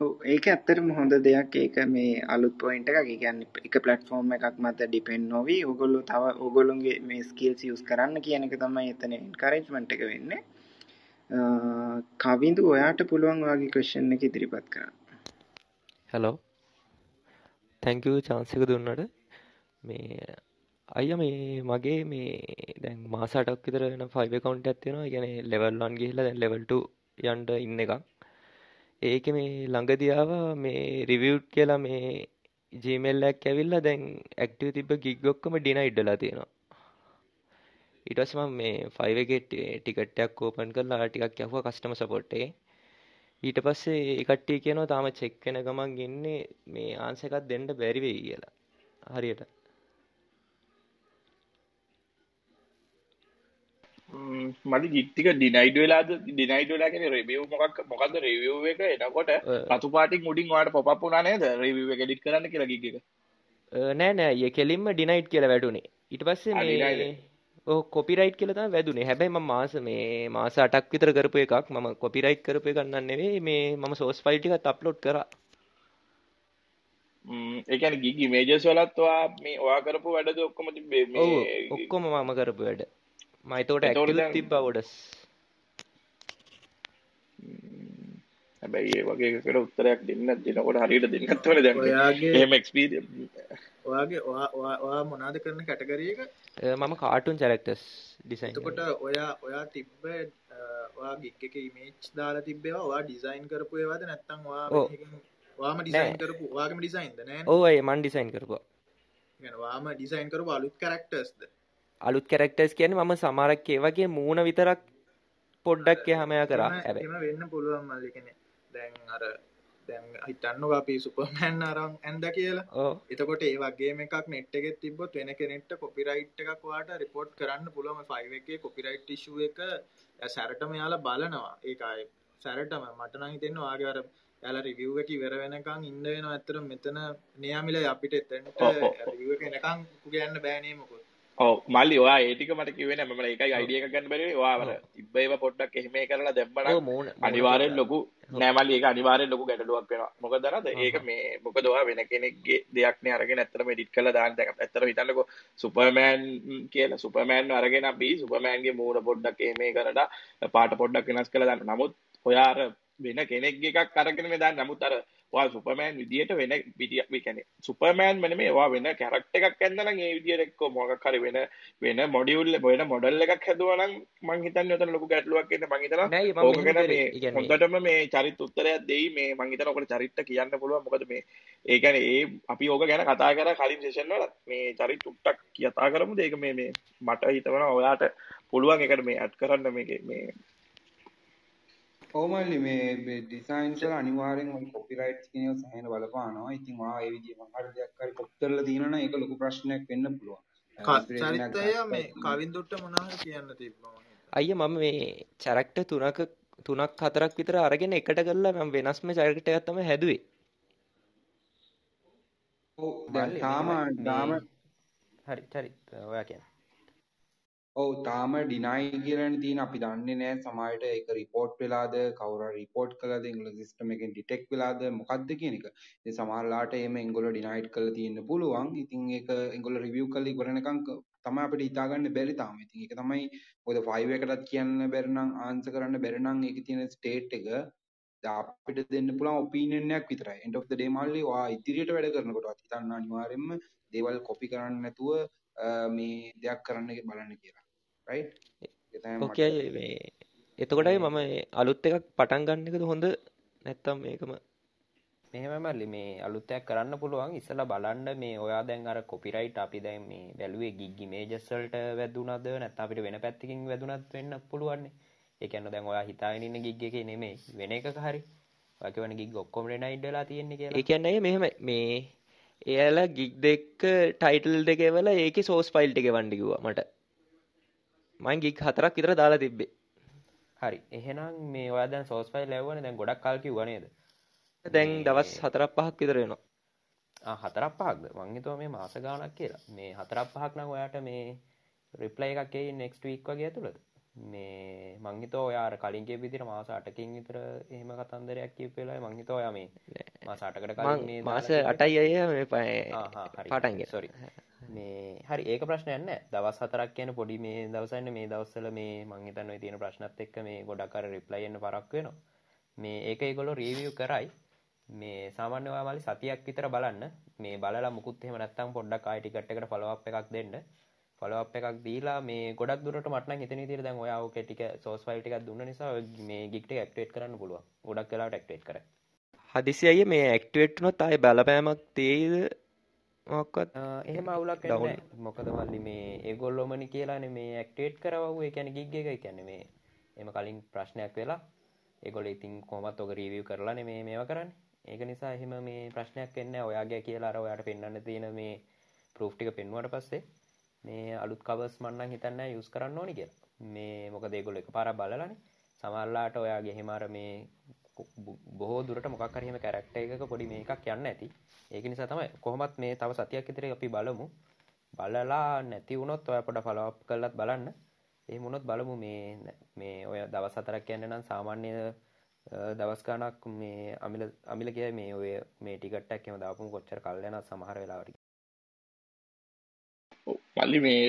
ඒක ඇත්තටම හොඳ දෙයක් ඒක මේ අලුත් පොයින්ට් එකක්. ඒ කියන්නේ එක ප්ලැට්ෆෝම් එකක් මත ඩිපෙන්ඩ් නොවි ඕගොල්ලෝ තව ඕගොල්ලෝගේ මේ ස්කිල්ස් යූස් කරන්න කියන එක තමයි එතන එන්කරේජ්මන්ට් එක වෙන්නේ. කවිඳු ඔයාට පුළුවන් ඔයාගේ ක්වෙස්චන් එක ඉදිරිපත් කරන්න. හෙලෝ. chance එක දුන්නට. මේ අයිය මේ මගේ මේ දැන් මාස 8ක් විතර වෙන ෆයිබර් account එකක් තියෙනවා. ඒ කියන්නේ level 1 ගිහිල්ලා දැන් level 2 යන්න ඉන්න එකක්. ඒකේ මේ ළඟදී ආවා මේ රිවිව්ඩ් කියලා මේ Gmail එකක් ඇවිල්ලා දැන් ඇක්ටිව් තිබ්බ gig ඔක්කොම denied වෙලා තියෙනවා. ඊට පස්සේ මම මේ 5 එකේ ටිකට් එකක් ඕපන් කරලා ටිකක් යහුවා කස්ටමර් සපෝට් එකේ. ඊට පස්සේ ඒ කට්ටිය කියනවා තාම චෙක් වෙන ගමන් ඉන්නේ මේ ආන්සර් එකක් දෙන්න බැරි වෙයි කියලා. හරියට. මට ගිට්ටික ඩිනයිඩ් වෙලාද ඩිනයිඩ් වෙලා කියන රිවිව් මොකක් මොකද්ද රිවිව් එක එනකොට රතු පාටින් උඩින් ඔයාලට පොප් අප් වුණා නේද රිවිව් එඩිට් කරන්න කියලා ගිග් නෑ නෑ ඒ කෙලින්ම ඩිනයිඩ් කියලා වැටුනේ ඊට පස්සේ මේ කොපිරයිට් කියලා තමයි වැදුනේ. හැබැයි මම මාස මේ මාස 8ක් විතර කරපු එකක්. මම කොපිරයිට් කරපු එකක් නන් නෙවෙයි මේ මම සෝස් ෆයිල් ටිකත් අප්ලෝඩ් කරා. ම්, කියන්නේ ගිග් ඉමේජස් වලත් ඔයා මේ ඔයා කරපු වැඩද ඔක්කොම තිබ්බේ ඔව් මේ ඔක්කොම මම කරපු වැඩ. මයිතෝට ඇ තිබ්බ ගොඩස් හැබැයි ඒ වගේ කර උත්තරයක් දෙන්න දෙනකොට හරිට දෙන්නත්වල දැ යාගේමක්ස්පීඩ ඔයාගේ ඔයා මොනාද කරන කැටගරියක මම කාටුන් චරෙක්ටස් ඩිසයින්කොට ඔයා ඔයා තිබ්බ වා ගික් එක ඉමේච් දාලා තිබ්බවා වා ඩිසයින් කරපු ඒවාද නැත්තම් වාම ඩිසයින් කරපු වාගම ඩිසයින්ද නෑ ඕඒ මන් ඩිසයින් කරපු වාම ඩිසයින් කරපු අලුත් කරක්ටස්ද අලුත් කැරක්ටර්ස් කියන්නේ මම සමහරක් ඒ වගේ මූණ විතරක් පොඩ්ඩක් එහාම එහා කරා හැබැයි. එහෙම වෙන්න පුළුවන් මල්ලි කියන්නේ දැන් අර දැන් හිතන්නකෝ අපි සුපර්මෑන් අරන් ඇඳ කියලා. ඔව්. එතකොට ඒ වගේම එකක් නෙට් එකේ තිබ්බොත් වෙන කෙනෙක්ට කොපිරයිට් එකක් ඔයාට රිපෝට් කරන්න පුළුවන් 5 එකේ කොපිරයිට් ඉෂුව එක සැරටම යාලා බලනවා. ඒක ආයේ සැරටම මට නම් හිතෙන්නේ ඔයාගේ අර යාලා රිවිව් එක ඉවර වෙනකන් ඉන්න වෙනවා. ඇත්තටම මෙතන නියාමිලා අපිට එතනට ඔව් ඔව් ඔව්. එක මල්ලි ඔයා ඒ ටික මට කිව්වේ නෑ මම ඒකයි අයිඩියා එකක් ගන්න බැරි. තිබ්බ ඒවා පොඩ්ඩක් එහෙම කරලා ඔව් මූණ පොඩ්ඩක්. ලොකු ඔව්. නෑ මල්ලි ඒක අනිවාර්යෙන් ලොකු ගැටලුවක් මොකද දන්නවද හ්ම් ඒක. මේ මොකද ඔයා වෙන කෙනෙක්ගේ දෙයක් නේ අරගෙන ඇත්තටම එඩිට් කරලා දාන්න දැන් ඇත්තටම හිතන්නකෝ සුපර්මෑන් කියලා සුපර්මෑන් අරගෙන අපි සුපර්මෑන්ගේ මූණ පොඩ්ඩක් එහෙම කරලා පාට පොඩ්ඩක් වෙනස් කරලා දාන්න නමුත් ඔයා අර වෙන කෙනෙක්ගේ එකක් අරගෙන මේ දාන්න නමුත් අර ඔයා සුපර්මෑන් විදියට වෙන කියන්නේ සුපර්මෑන් නෙමෙයි ඔයා වෙන කැරක්ටර් එකක් නම් ඒ විදියට එක්ක මොකක් හරි වෙන වෙන මොඩියුල් වෙන මොඩල් එකක් හැදුවා නම් මං හිතන්නේ උතන ලොකු ගැටලුවක් එන්න මං හිතනවා නෑ මම ඕක මෙහෙම ගැන කරේ. මේ ඒ කියන්නේ හොඳටම මේ චරිත උත්තරයක් දෙයි. මේ මං හිතනවා ඔකට චරිත කියන්න පුළුවන්. මොකද මේ ඒ කියන්නේ ඒ අපි ඕක ගැන කතා කරා කලින් සෙෂන් වල මේ චරිත ටුක්ටක් කතා කරමුද? ඒක මේ මේ මට හිතනවා ඔයාට පුළුවන් එකට මේ ඇඩ් කරන්න මේකේ මේ ඔව් මල්ලි මේ ඩිසයින්ස් වල අනිවාර්යෙන් ඔය කොපිරයිට්ස් කියන ඒවා සෑහෙන බලපානවා. ඉතින් ඔයා ඒ විදිහේ මොකක් හරි දෙයක් හරි කොපි කරලා දිනනවා නම් ඒක ලොකු ප්‍රශ්නයක් වෙන්න පුළුවන්. චරිතය මේ කවින්දුට්ට මොනවා හරි කියන්න තිබ්බා මම. අයියා මම මේ කැරක්ටර් තුනක තුනක් හතරක් විතර අරගෙන එකට කරලා මම වෙනස්ම කැරක්ටර් එකක් තමයි හැදුවේ. ඔව් දැන් තාම තාම හරි චරිත ඔයා කියන්න. ඔව් තාම ඩිනයි කියලානේ තියෙන අපි දන්නේ නැහැ සමහරවිට ඒක රිපෝට් වෙලාද කවුරු හරි රිපෝට් කළාද ඒගොල්ලෝ සිස්ටම් එකෙන් ඩිටෙක්ට් වෙලාද මොකක්ද කියන එක. ඉතින් සමහරලාට එහෙම ඒගොල්ලෝ ඩිනයිඩ් කරලා තියෙන්න පුළුවන්. ඉතින් ඒක ඒගොල්ලෝ රිවිව් කරලා ඉවර වෙනකන් ක- තමයි අපිට හිතාගන්න බැරි තාම. ඉතින් ඒක තමයි මොකද 5 එකටත් කියන්න බැරි නම් ආන්සර් කරන්න බැරි නම් ඒකේ තියෙන ස්ටේට් එක දැන් අපිට දෙන්න පුළුවන් ඔපිනියන් එකක් විතරයි. end of the day මල්ලි ඔයා ඉදිරියට වැඩ කරනකොට හිතන්න අනිවාර්යයෙන්ම දේවල් කොපි කරන්න නැතුව අ, මේ දෙයක් කරන්න බලන්න කියලා. Right? ඒක තමයි මට ඕකේ අයියා මේ එතකොටයි මම අලුත් එකක් පටන් ගන්න එකද හොඳ? නැත්තම් මේකම මෙහෙම මල්ලි මේ අලුත් එකක් කරන්න පුළුවන්. ඉස්සලා බලන්න මේ ඔයා දැන් අර කොපිරයිට් අපි දැන් මේ බැලුවේ ගිග් ඉමේජස් වලට වැදුනද? නැත්නම් අපිට වෙන පැත්තකින් වැදුනත් වෙන්න පුළුවන් ඒ කියන්නේ දැන් ඔයා හිතාගෙන ඉන්න ගිග් එකේ නෙමෙයි. වෙන එකක හරි. ඔයා කියවන ගිග් ඔක්කොම රෙනයිඩ් වෙලා තියෙන්නේ කියලා. ඒ කියන්නේ මෙහෙම මේ එයාලා ගිග් දෙක ටයිටල් දෙක එවලා ඒකේ සෝස් ෆයිල් ටික එවන්න කිව්වා මට මං ගිග් හතරක් විතර දාලා තිබ්බේ. හරි. එහෙනම් මේ ඔයා දැන් සෝස් ෆයිල් ඇව්වනේ දැන් ගොඩක් කල් කිව්වා නේද? දැන් දවස් හතරක් පහක් විතර වෙනවා. ආ හතරක් පහක්ද මං හිතුවා මේ මාස ගාණක් කියලා. මේ හතරක් පහක් නම් ඔයාට මේ රිප්ලයි එකක් එයි නෙක්ස්ට් වීක් වගේ ඇතුළත. මේ මං හිතුවා ඔයා අර කලින් කියපු විදිහට මාස 8කින් විතර එහෙම කතන්දරයක් කියපු වෙලාවේ මං හිතුවා ඔයා මේ මාස 8කට කලින් මේ මාස දාලා කිව්වේ. 8යි අය මේ පාටන් ගෙන. සොරි මේ හරි ඒක ප්‍රශ්නයක් නෑ. දවස් හතරක් කියන්නේ පොඩි මේ දවසන්නේ මේ දවස්වල මේ මං හිතන්නේ ඔය තියෙන ප්‍රශ්නත් එක්ක මේ ගොඩක් අර රිප්ලයි එන්න පරක් වෙනවා. මේ ඒක ඒගොල්ලෝ රිවිව් කරයි. මේ සාමාන්‍ය ඔයා මල්ලි සතියක් විතර බලන්න. මේ බලලා මුකුත් එහෙම නැත්තම් පොඩ්ඩක් ආයෙ ටිකට් එකට ෆලෝ අප් එකක් දෙන්න. ෆලෝ අප් එකක් දීලා මේ ගොඩක් දුරට මට නම් හිතෙන විදිහට දැන් ඔයා ඕකේ ටික සෝස් ෆයිල් ටිකක් දුන්න නිසා ඔය මේ ගිග් ටික ඇක්ටිවේට් කරන්න පුළුවන්. ගොඩක් වෙලාවට ඇක්ටිවේට් කරයි හදිසි අය මේ ඇක්ටිවේට් වුණොත් ආයේ බලපෑමක් තේයිද? මොකක්වත් ආ, එහෙම අවුලක් නැහැ. මොකද මල්ලි මේ ඒගොල්ලොමනි කියලානේ මේ ඇක්ටිවේට් කරවවු ඒ කියන්නේ ගිග් එක කියන්නේ මේ එහෙම කලින් ප්‍රශ්නයක් වෙලා ඒගොල්ලෝ ඉතින් කොහොමත් ඔක රිවිව් කරලානේ මේ මේවා කරන්නේ. ඒක නිසා එහෙම මේ ප්‍රශ්නයක් වෙන්නේ නැහැ. ඔයාගේ කියලා අර ඔයාට පෙන්වන්න තියෙන මේ ප්‍රූෆ් ටික පෙන්වුවට පස්සේ මේ අලුත් කවර්ස් මම නම් හිතන්නේ යූස් කරන්න ඕනි කියලා. මේ මොකද ඒගොල්ලෝ එකපාරක් බලලානේ. සමහරලාට ඔයාගේ එහෙම අර මේ බොහෝ දුරට මොකක් හරි එහෙම කැරක්ටර් එකක පොඩි මේකක් යන්න ඇති. ඒක නිසා තමයි කොහොමත් මේ තව සතියක් විතර අපි බලමු. බලලා නැති වුණොත් ඔය පොඩ ෆලෝප් කරලත් බලන්න එහෙම වුණොත් බලමු මේ මේ ඔය දවස් හතරක් යන්න නම් සාමාන්‍ය දවස් ගාණක් මේ අමිල අමිල කියයි මේ ඔය මේ ටිකට් එකක් එහෙම දාපුම කොච්චර කල් යනවද සමහර වෙලාවට මල්ලි මේ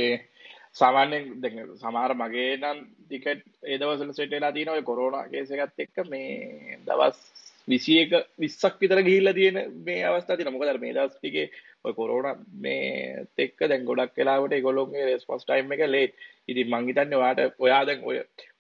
සාමාන්‍යයෙන් දැන් සමහර මගේ නම් ටිකට් ඒ දවස්වල සෙට් වෙලා තියෙනවා ඔය කොරෝනා කේස් එකත් එක්ක මේ දවස් 21 20ක් විතර ගිහිල්ලා තියෙන මේ අවස්ථාව තියෙනවා. මොකද අර මේ දවස් ටිකේ ඔය කොරෝනා මේ එක්ක දැන් ගොඩක් වෙලාවට ඒගොල්ලෝගේ රෙස්පොන්ස් ටයිම් එක ලේට් ඉතින් මං හිතන්නේ ඔයාට ඔයා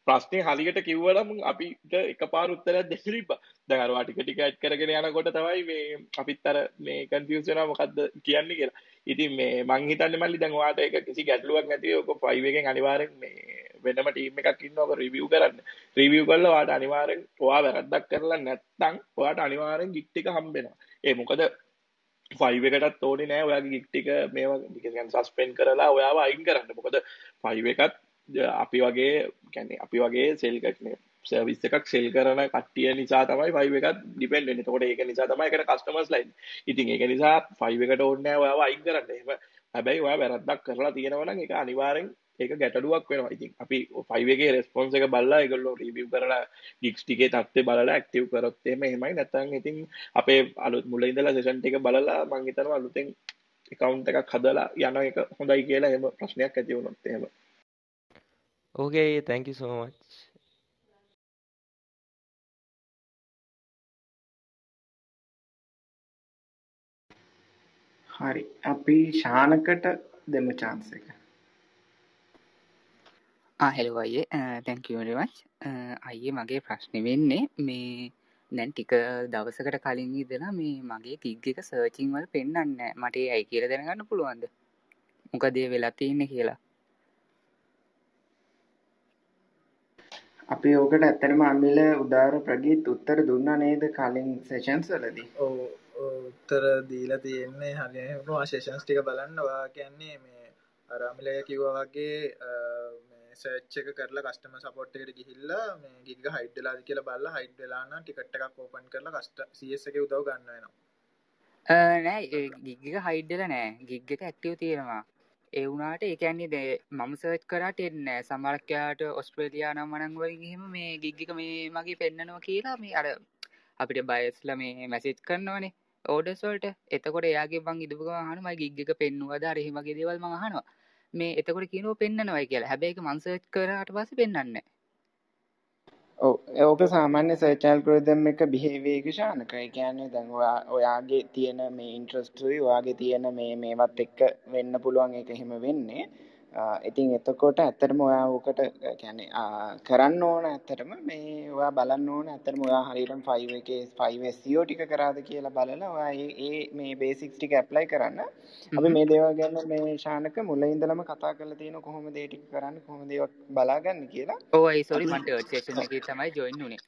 දැන් ඔය ප්‍රශ්නේ හරියට කිව්වනම් අපිට එකපාර උත්තරයක් දෙන්න තිබ්බා. දැන් අර ටික ටික ඇඩ් කරගෙන යනකොට තමයි මේ අපිත් අර මේ කන්ෆියුස් වෙනවා මොකද්ද කියන්නේ කියලා. ඉතින් මේ මං හිතන්නේ මල්ලි දැන් ඔයාට ඒක කිසි ගැටලුවක් නැතිව ඔක 5 එකෙන් අනිවාර්යෙන් මේ වෙනම ටීම් එකක් ඉන්නවා ඔක රිවිව් කරන්න. රිවිව් කරලා ඔයාට අනිවාර්යෙන් ඔයා වැරද්දක් කරලා නැත්නම් ඔයාට අනිවාර්යෙන් ගිග් ටික හම්බෙනවා. ඒ මොකද ෆයිව එකටත් ඕනේ නෑ ඔයාගේ ගිග් ටික මේවා කියන්නේ සස්පෙන්ඩ් කරලා ඔයාව අයින් කරන්න. මොකද ෆයිව එකත් අපි වගේ කැනෙ අපි වගේ සෙල් සර්විස් එකක් සෙල් කරන කට්ටිය නිසා තමයි ෆයිව එකත් ඩිපෙන්ඩෙන් එතකොට ඒක නිසා තමයි එකට කස්ටමර්ස් ලයින් ඉතින් ඒක නිසා ෆයිව එකට ඕන්නෑ ඔයාව අයින් කරන්න. එහෙම හැබැයි ඔයා වැරද්දක් කරලා තියෙනවා නම් ඒක අනිවාර්යෙන් ඒක ගැටලුවක් වෙනවා. ඉතින් අපි ෆයිව එකේ රෙස්පොන්ස් එක බලලා ඒගොල්ලෝ රිවිව් කරලා ගිග්ස් ටිකේ තත්ත්වය බලලා ඇක්ටිව් කරොත් එහෙම එහෙමයි. නැත්නම් ඉතින් අපේ අලුත් මුල ඉඳලා සෙෂන් ටික බලලා මම හිතනවා අලුතෙන් account එකක් හදලා යන එක හොඳයි කියලා එහෙම ප්‍රශ්නයක් ඇති වුණොත් එහෙම. Okay, thank you so much. හරි අපි ශානකට දෙමු chance එක. ආ හෙලෝ අයියේ thank you very much. අයියේ මගේ ප්‍රශ්නේ වෙන්නේ මේ දැන් ටික දවසකට කලින් ඉඳලා මේ මගේ ගිග් එක සර්චින් වල පෙන්වන්නේ නැහැ. මට ඒ ඇයි කියලා දැනගන්න පුළුවන්ද? මොකද වෙලා තියෙන්නේ කියලා. අපි ඕකට ඇත්තටම අමිල උදාර ප්‍රගීත් උත්තර දුන්නා නේද කලින් සෙෂන්ස් වලදී? ඔව් උත්තර දීලා තියෙන්නේ හරියටම සෙෂන්ස් ටික බලන්න ඔයා කියන්නේ මේ අර අමිල කිව්වා වගේ මේ සර්ච් එක කරලා කස්ටමර් සපෝට් එකට ගිහිල්ලා මේ ගිග් එක හයිඩ් වෙලාද කියලා බලලා හයිඩ් වෙලා නම් ටිකට් එකක් ඕපන් කරලා කස්ට CS එකේ උදව් ගන්න වෙනවා. නෑ ගිග් එක හයිඩ් වෙලා නෑ. ගිග් එක ඇක්ටිව් තියෙනවා. ඒ වුණාට ඒ කියන්නේ දේ මම සර්ච් කරාට එන්නේ නැහැ. සමහරක් යාට ඔස්ට්‍රේලියා නම් මනං වලින් එහෙම මේ ගිග් එක මේ මගේ පෙන්නනවා කියලා මේ අර අපිට බයස්ලා මේ මැසේජ් කරනවනේ ඕඩර්ස් වලට. එතකොට එයාගේ මං ඉදපු ගමන් අහනවා මගේ ගිග් එක පෙන්නුවද අර එහෙම වගේ දේවල් මං අහනවා. මේ එතකොට කියනවා පෙන්නනවයි කියලා. හැබැයි ඒක මං සර්ච් කරාට පස්සේ පෙන්වන්නේ නැහැ. ඔව් ඕක සාමාන්‍ය සර්ච් ඇල්ගොරිතම් එක බිහේවියර් එක ශානක. ඒ කියන්නේ දැන් ඔයා ඔයාගේ තියෙන මේ ඉන්ට්‍රස්ට් උයි ඔයාගේ තියෙන මේ මේවත් එක්ක වෙන්න පුළුවන් ඒක එහෙම වෙන්නේ. ඉතින් එතකොට ඇත්තටම ඔයා ඕකට කියන්නේ කරන්න ඕන ඇත්තටම මේ ඔයා බලන්න ඕන ඇත්තටම ඔයා හරියටම 5 එකේ 5 SEO ටික කරාද කියලා බලලා ඔයා ඒ මේ බේසික්ස් ටික ඇප්ලයි කරන්න. අපි මේ දේවල් ගැන මේ ශානක මුල ඉඳලම කතා කරලා තියෙන කොහොමද ඒ ටික කරන්නේ කොහොමද ඒවා බලාගන්නේ කියලා. ඔව් ඒ සෝරි තර්ඩ් සෙෂන් එකේ තමයි ජොයින් වුනේ.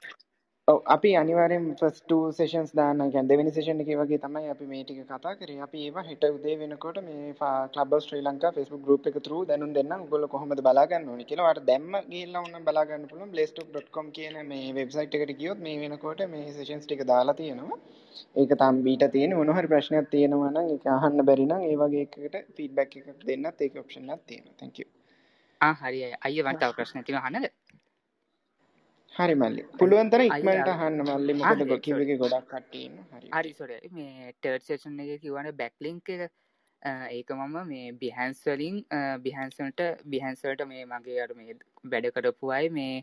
ඔව් අපි අනිවාර්යෙන් ෆස්ට් ටූ සෙෂන්ස් දාන්න කියන්නේ දෙවෙනි සෙෂන් එකේ වගේ තමයි අපි මේ ටික කතා කරේ. අපි ඒවා හෙට උදේ වෙනකොට මේ club of Sri Lanka Facebook group එක through දැනුම් දෙන්නම්. ඔයගොල්ලෝ කොහොමද බලා ගන්න ඕනේ කියලා. ඔයාලට දැම්ම ගිහිල්ලා වුණනම් බලා ගන්න පුළුවන්. blazetalk.com කියන මේ වෙබ්සයිට් එකට ගියොත් මේ වෙනකොට මේ සෙෂන්ස් ටික දාලා තියෙනවා. ඒක තාම බීට තියෙන මොන හරි ප්‍රශ්නයක් තියෙනවා නම් ඒක අහන්න බැරි නම් ඒ වගේ එකකට ෆීඩ්බැක් එකක් දෙන්නත් ඒක ඔප්ෂන් එකක් තියෙනවා. thank you. ආ හරි අයියේ මට තව ප්‍රශ්න තියෙනවා අහන්නද? හරි මල්ලි. පුළුවන් තරම් ඉක්මනට අහන්න මල්ලි. මොකද කිව් එකේ ගොඩක් කට්ටිය ඉන්නවා හරි. හරි සෝරි මේ තර්ඩ් සෙෂන් එකේ කිව්වනේ බෑක් ලින්ක් එක ඒක මම මේ බිහන්ස් වලින් බිහන්ස් වලට බිහන්ස් වලට මේ මගේ අර මේ වැඩ කරපු අය මේ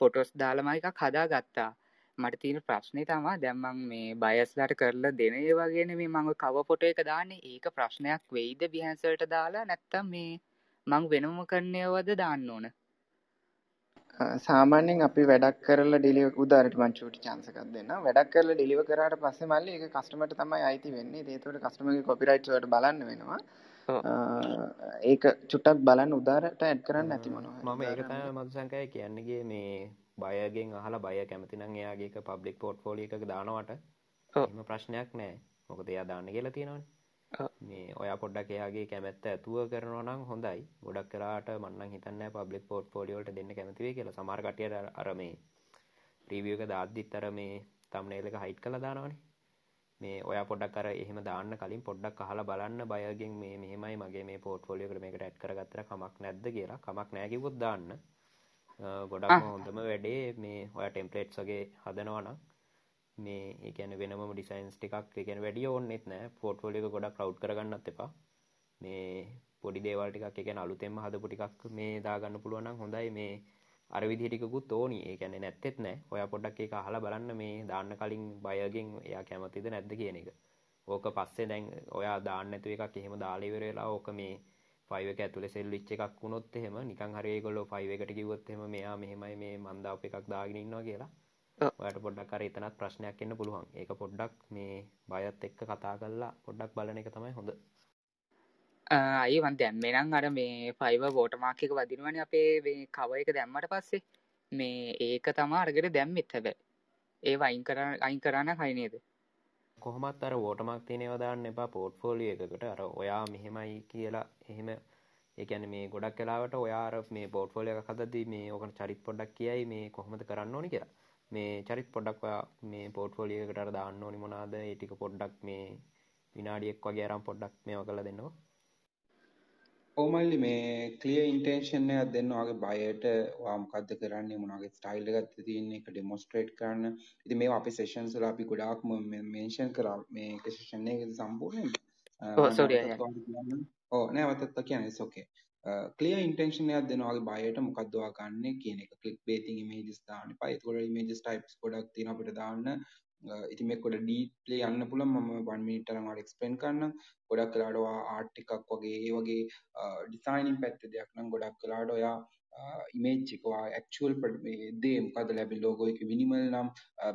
ෆොටෝස් දාලා මම එකක් හදාගත්තා. මට තියෙන ප්‍රශ්නේ තමයි දැන් මම මේ බයස්ලාට කරලා දෙන ඒ වගේනේ මේ මම කවර් ෆොටෝ එක දාන්නේ. ඒක ප්‍රශ්නයක් වෙයිද බිහන්ස් වලට දාලා? නැත්තම් මේ මං වෙනම කරන්නේවද දාන්න ඕන සාමාන්‍යයෙන් අපි වැඩක් කරලා ඩිලිවර් උදාහරණයක් මම චූටි chance එකක් දෙන්නම්. වැඩක් කරලා ඩිලිවර් කරාට පස්සේ මල්ලි ඒක කස්ටමර්ට තමයි අයිති වෙන්නේ. ඒකට කස්ටමර්ගේ කොපිරයිට්ස් වලට බලන්න වෙනවා. ඒක චුට්ටක් බලන්න උදාරට ඇඩ් කරන්න නැති මොනවා. මම ඒක තමයි මදුසංකය කියන්නේගේ මේ බයගෙන් අහලා බය කැමති නම් එයාගේ එක පබ්ලික් පෝර්ට්ෆෝලියෝ එකක දානවට එහෙම ප්‍රශ්නයක් නැහැ. මොකද එයා දාන්න කියලා තියෙනවනේ. මේ ඔයා පොඩ්ඩක් එයාගේ කැමැත්ත ඇතුව කරනවා නම් හොඳයි. ගොඩක් කරාට මම නම් හිතන්නේ පබ්ලික් පෝර්ට්ෆෝලියෝ වලට දෙන්න කැමති වෙයි කියලා. සමහර කට්ටියට අර මේ රිවිව් එක දාද්දිත් අර මේ තම්බ්නේල් එක හයිඩ් කරලා දානවනේ. මේ ඔයා පොඩ්ඩක් අර එහෙම දාන්න කලින් පොඩ්ඩක් අහලා බලන්න බයගෙන් මේ මෙහෙමයි මගේ මේ පෝර්ට්ෆෝලියෝ එකට මේකට ඇඩ් කරගත්තට කමක් නැද්ද කියලා කමක් නැහැ කිව්වොත් දාන්න ගොඩක්ම හොඳම වැඩේ මේ ඔයා ටෙම්ප්ලේට්ස් වගේ හදනවා නම් මේ ඒ කියන්නේ වෙනම ඩිසයින්ස් ටිකක් ඒ කියන්නේ වැඩි ඕනෙත් නැහැ පෝර්ට්ෆෝලියෝ එක ගොඩක් ක්ලවුඩ් කරගන්නත් එපා. මේ පොඩි දේවල් ටිකක් ඒ කියන්නේ අලුතෙන්ම හදපු ටිකක් මේ දාගන්න පුළුවන් නම් හොඳයි. මේ අර විදිහ ටිකකුත් ඕනි. ඒ කියන්නේ නැත්තෙත් නෑ. ඔයා පොඩ්ඩක් ඒක අහලා බලන්න. මේ දාන්න කලින් බයගෙන් එයා කැමතිද නැද්ද කියන එක. ඕක පස්සේ දැන් ඔයා දාන්න නැතුව එකක් එහෙම දාලා ඉවර වෙලා ඕක මේ 5 එක ඇතුලේ සෙල්විච් එකක් වුණොත් එහෙම නිකන් හරි ඒගොල්ලෝ 5 එකට කිව්වොත් එහෙම මෙයා මෙහෙමයි මේ මන් දාපු එකක් දාගෙන ඉන්නවා කියලා. ඔයාට පොඩ්ඩක් අර එතනත් ප්‍රශ්නයක් එන්න පුළුවන්. ඒක පොඩ්ඩක් මේ බයත් එක්ක කතා කරලා පොඩ්ඩක් බලන එක තමයි හොඳ. අයි වන් දැම්මෙනම් අර මේ ෆයිව බෝටමාක් එක වදිනවන අපේ මේ කව එක දැම්මට පස්සේ. මේ ඒක තමා අර්ගට දැම්මෙත් හැබ ඒ වයින් කර අයින් කරන්න හයිනේද කොහොමත් අර වෝටමක් තියනවදාන්න එපා පෝට්ෆෝලිය එකකට. අර ඔයා මෙහෙමයි කියලා එහෙම ඒකැන මේ ගොඩක් කලාවට ඔයාර මේ පෝට්ෆෝලිය කදදී මේ ඕකන චරිත් පොඩ්ඩක් කියයි මේ කොහොමද කරන්න ඕනි කියලා මේ චරිත් පොඩ්ඩක් ඔයා මේ පෝට්ෆෝලියකට දාන්න ඕනි මොනාද ඒටික පොඩ්ඩක් මේ විනාඩියෙක් වගේ අරම් පොඩ්ඩක් මේව කළ දෙන්නවා ඕමල්ලි මේ ක්ලිය ඉන්ටේෂන් එකක් දෙන්න ඔයාගේ බයට ඔයා මොකද්ද කරන්නේ මොන වගේ ස්ටයිල් එකක්ද තියෙන්නේ ඒක ඩෙමොන්ස්ට්‍රේට් කරන්න. ඉතින් මේවා අපේ සෙෂන්ස් වල අපි ගොඩාක්ම මෙන්ෂන් කරා මේ එක සෙෂන් එකකදී සම්පූර්ණයෙන්. ඔව් සෝරි ඔව් නෑ මතත් කියන්නේ ඉට්ස් ඕකේ. ක්ලියර් ඉන්ටෙන්ෂන් එකක් දෙනවා ඔයාගේ බයට මොකද්ද ඔයා ගන්නෙ කියන එක. ක්ලික් බේතින් ඉමේජස් දාන්න එපා. ඒකවල ඉමේජස් ටයිප්ස් ගොඩක් තියෙනවා අපිට දාන්න. ඉතින් මේක ගොඩ ඩීප්ලි යන්න පුළුවන් මම 1 මිනිත් තරම් ඔයාලට එක්ස්ප්ලেইন කරන්නම් ගොඩක් වෙලාවට ඔයා ආර්ට් එකක් වගේ ඒ වගේ ඩිසයිනින් පැත්තේ දෙයක් නම් ගොඩක් වෙලාවට ඔයා ඉමේජ් එක ඔයා ඇක්චුවල් මේ දේ මොකද්ද ලැබෙන ලෝගෝ එක මිනිමල් නම්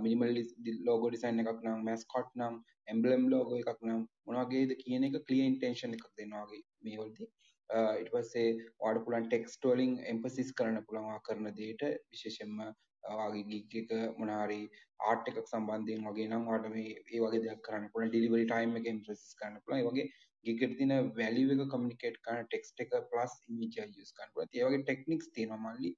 මිනිමල් ලෝගෝ ඩිසයින් එකක් නම් මැස්කොට් නම් එම්බ්ලම් ලෝගෝ එකක් නම් මොන වගේද කියන එක ක්ලියර් ඉන්ටෙන්ෂන් එකක් දෙනවා වගේ මේ වලදී ඊට පස්සේ ඔයාලට පුළුවන් ටෙක්ස්ට් වලින් එම්ෆසිස් කරන්න පුළුවන් ඔයා කරන දෙයට විශේෂයෙන්ම ඔයාගේ ගිග් එක මොන හරි ආර්ට් එකක් සම්බන්ධයෙන් වගේ නම් ඔයාලට මේ ඒ වගේ දෙයක් කරන්න පුළුවන්. ඩෙලිවරි ටයිම් එක ඉම්ප්‍රෙස් කරන්න පුළුවන්. ඒ වගේ ගිග් එකට තියෙන වැලියු එක කමියුනිකේට් කරන ටෙක්ස්ට් එක ප්ලස් ඉමේජ් එක යූස් කරන්න පුළුවන්. ඒ වගේ ටෙක්නික්ස් තියෙනවා මල්ලි.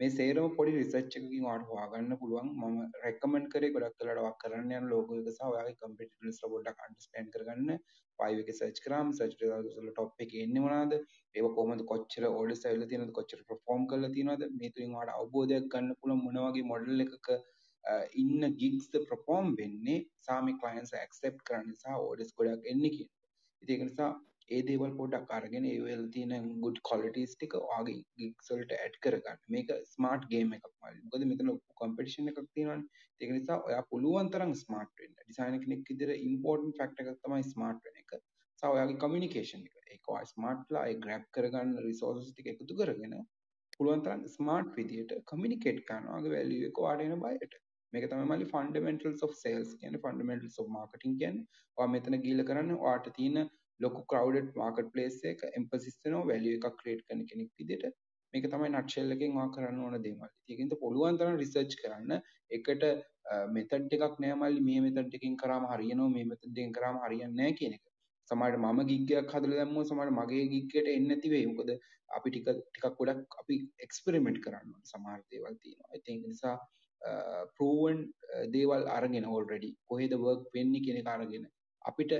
මේ සේරම පොඩි රිසර්ච් එකකින් ඔයාලට හොයාගන්න පුළුවන්. මම රෙකමන්ඩ් කරේ ගොඩක් වෙලාවට ඔයා කරන්න යන ලෝගෝ එක සහ ඔයාගේ කම්පිටිටර්ස් ලා පොඩ්ඩක් අන්ඩර්ස්ටෑන්ඩ් කරගන්න. 5 එකේ සර්ච් කරාම සර්ච් රිසල්ට්ස් වල টොප් එකේ එන්නේ මොනවාද? ඒව කොහොමද? කොච්චර ඕඩර්ස් ඇවිල්ලා තියෙනවද? කොච්චර perform කරලා තියෙනවද? මේ තුලින් ඔයාලට අවබෝධයක් ගන්න පුළුවන් මොන වගේ මොඩල් එකක ඉන්න ගිග්ස්ද ප්‍රෆෝම් වෙන්නේ. සාමි කලයින්ස් ඇක්සෙප්ට් කරන්න නිසා ඕඩර්ස් ගොඩක් එන්නේ කියන. ඉතින් ඒක නිසා ඒ දේවල් පොඩ්ඩක් අරගෙන ඒ වල තියෙන good qualities ටික ඔයාගේ gigs වලට add කරගන්න. මේක smart game එකක් වගේ. මොකද මෙතන competition එකක් තියෙනවානේ. ඒක නිසා ඔයා පුළුවන් තරම් smart වෙන්න. designer කෙනෙක් විදිහට important factor එකක් තමයි smart වෙන එක. සහ ඔයාගේ communication එක. ඒක ඔයා smart ලා ඒ grab කරගන්න resources ටික එකතු කරගෙන පුළුවන් තරම් ස්මාර්ට් විදියට කමියුනිකේට් කරනවා ඔයාගේ වැලියු එක ඔයාට එන බයට. මේක තමයි මල්ලි ෆන්ඩමෙන්ටල්ස් ඔෆ් සේල්ස් කියන්නේ ෆන්ඩමෙන්ටල්ස් ඔෆ් මාකටිං කියන්නේ ඔයා මෙතන ගිහිල්ලා කරන්නේ ඔයාට තියෙන ලොකු ක්‍රවුඩඩ් මාකට් ප්ලේස් එක එම්ෆසිස් වෙනවා වැලියු එකක් ක්‍රියේට් කරන කෙනෙක් විදිහට මේක තමයි නට්ෂෙල් එකෙන් ඔයා කරන්න ඕන දේ මල්ලි. ඒකින්ද පුළුවන් තරම් රිසර්ච් කරන්න එකට මෙතඩ් එකක් නෑ මල්ලි මේ මෙතඩ් එකකින් කරාම හරියනවා මේ මෙතඩ් එකකින් කරාම හරියන්නේ නෑ කියන එක. සමහරට මම ගිග් එකක් හදලා දැම්මොත් සමහරට මගේ ගිග් එකට එන්නේ නැති වෙයි. මොකද අපි ටික ටිකක් ගොඩක් අපි එක්ස්පෙරිමන්ට් කරන්න ඕන සමහර දේවල් තියෙනවා. ඉතින් ඒ නිසා ප්‍රූවන් දේවල් අරගෙන ඕල්රෙඩි කොහෙද වර්ක් වෙන්නේ කියන එක අරගෙන අපිට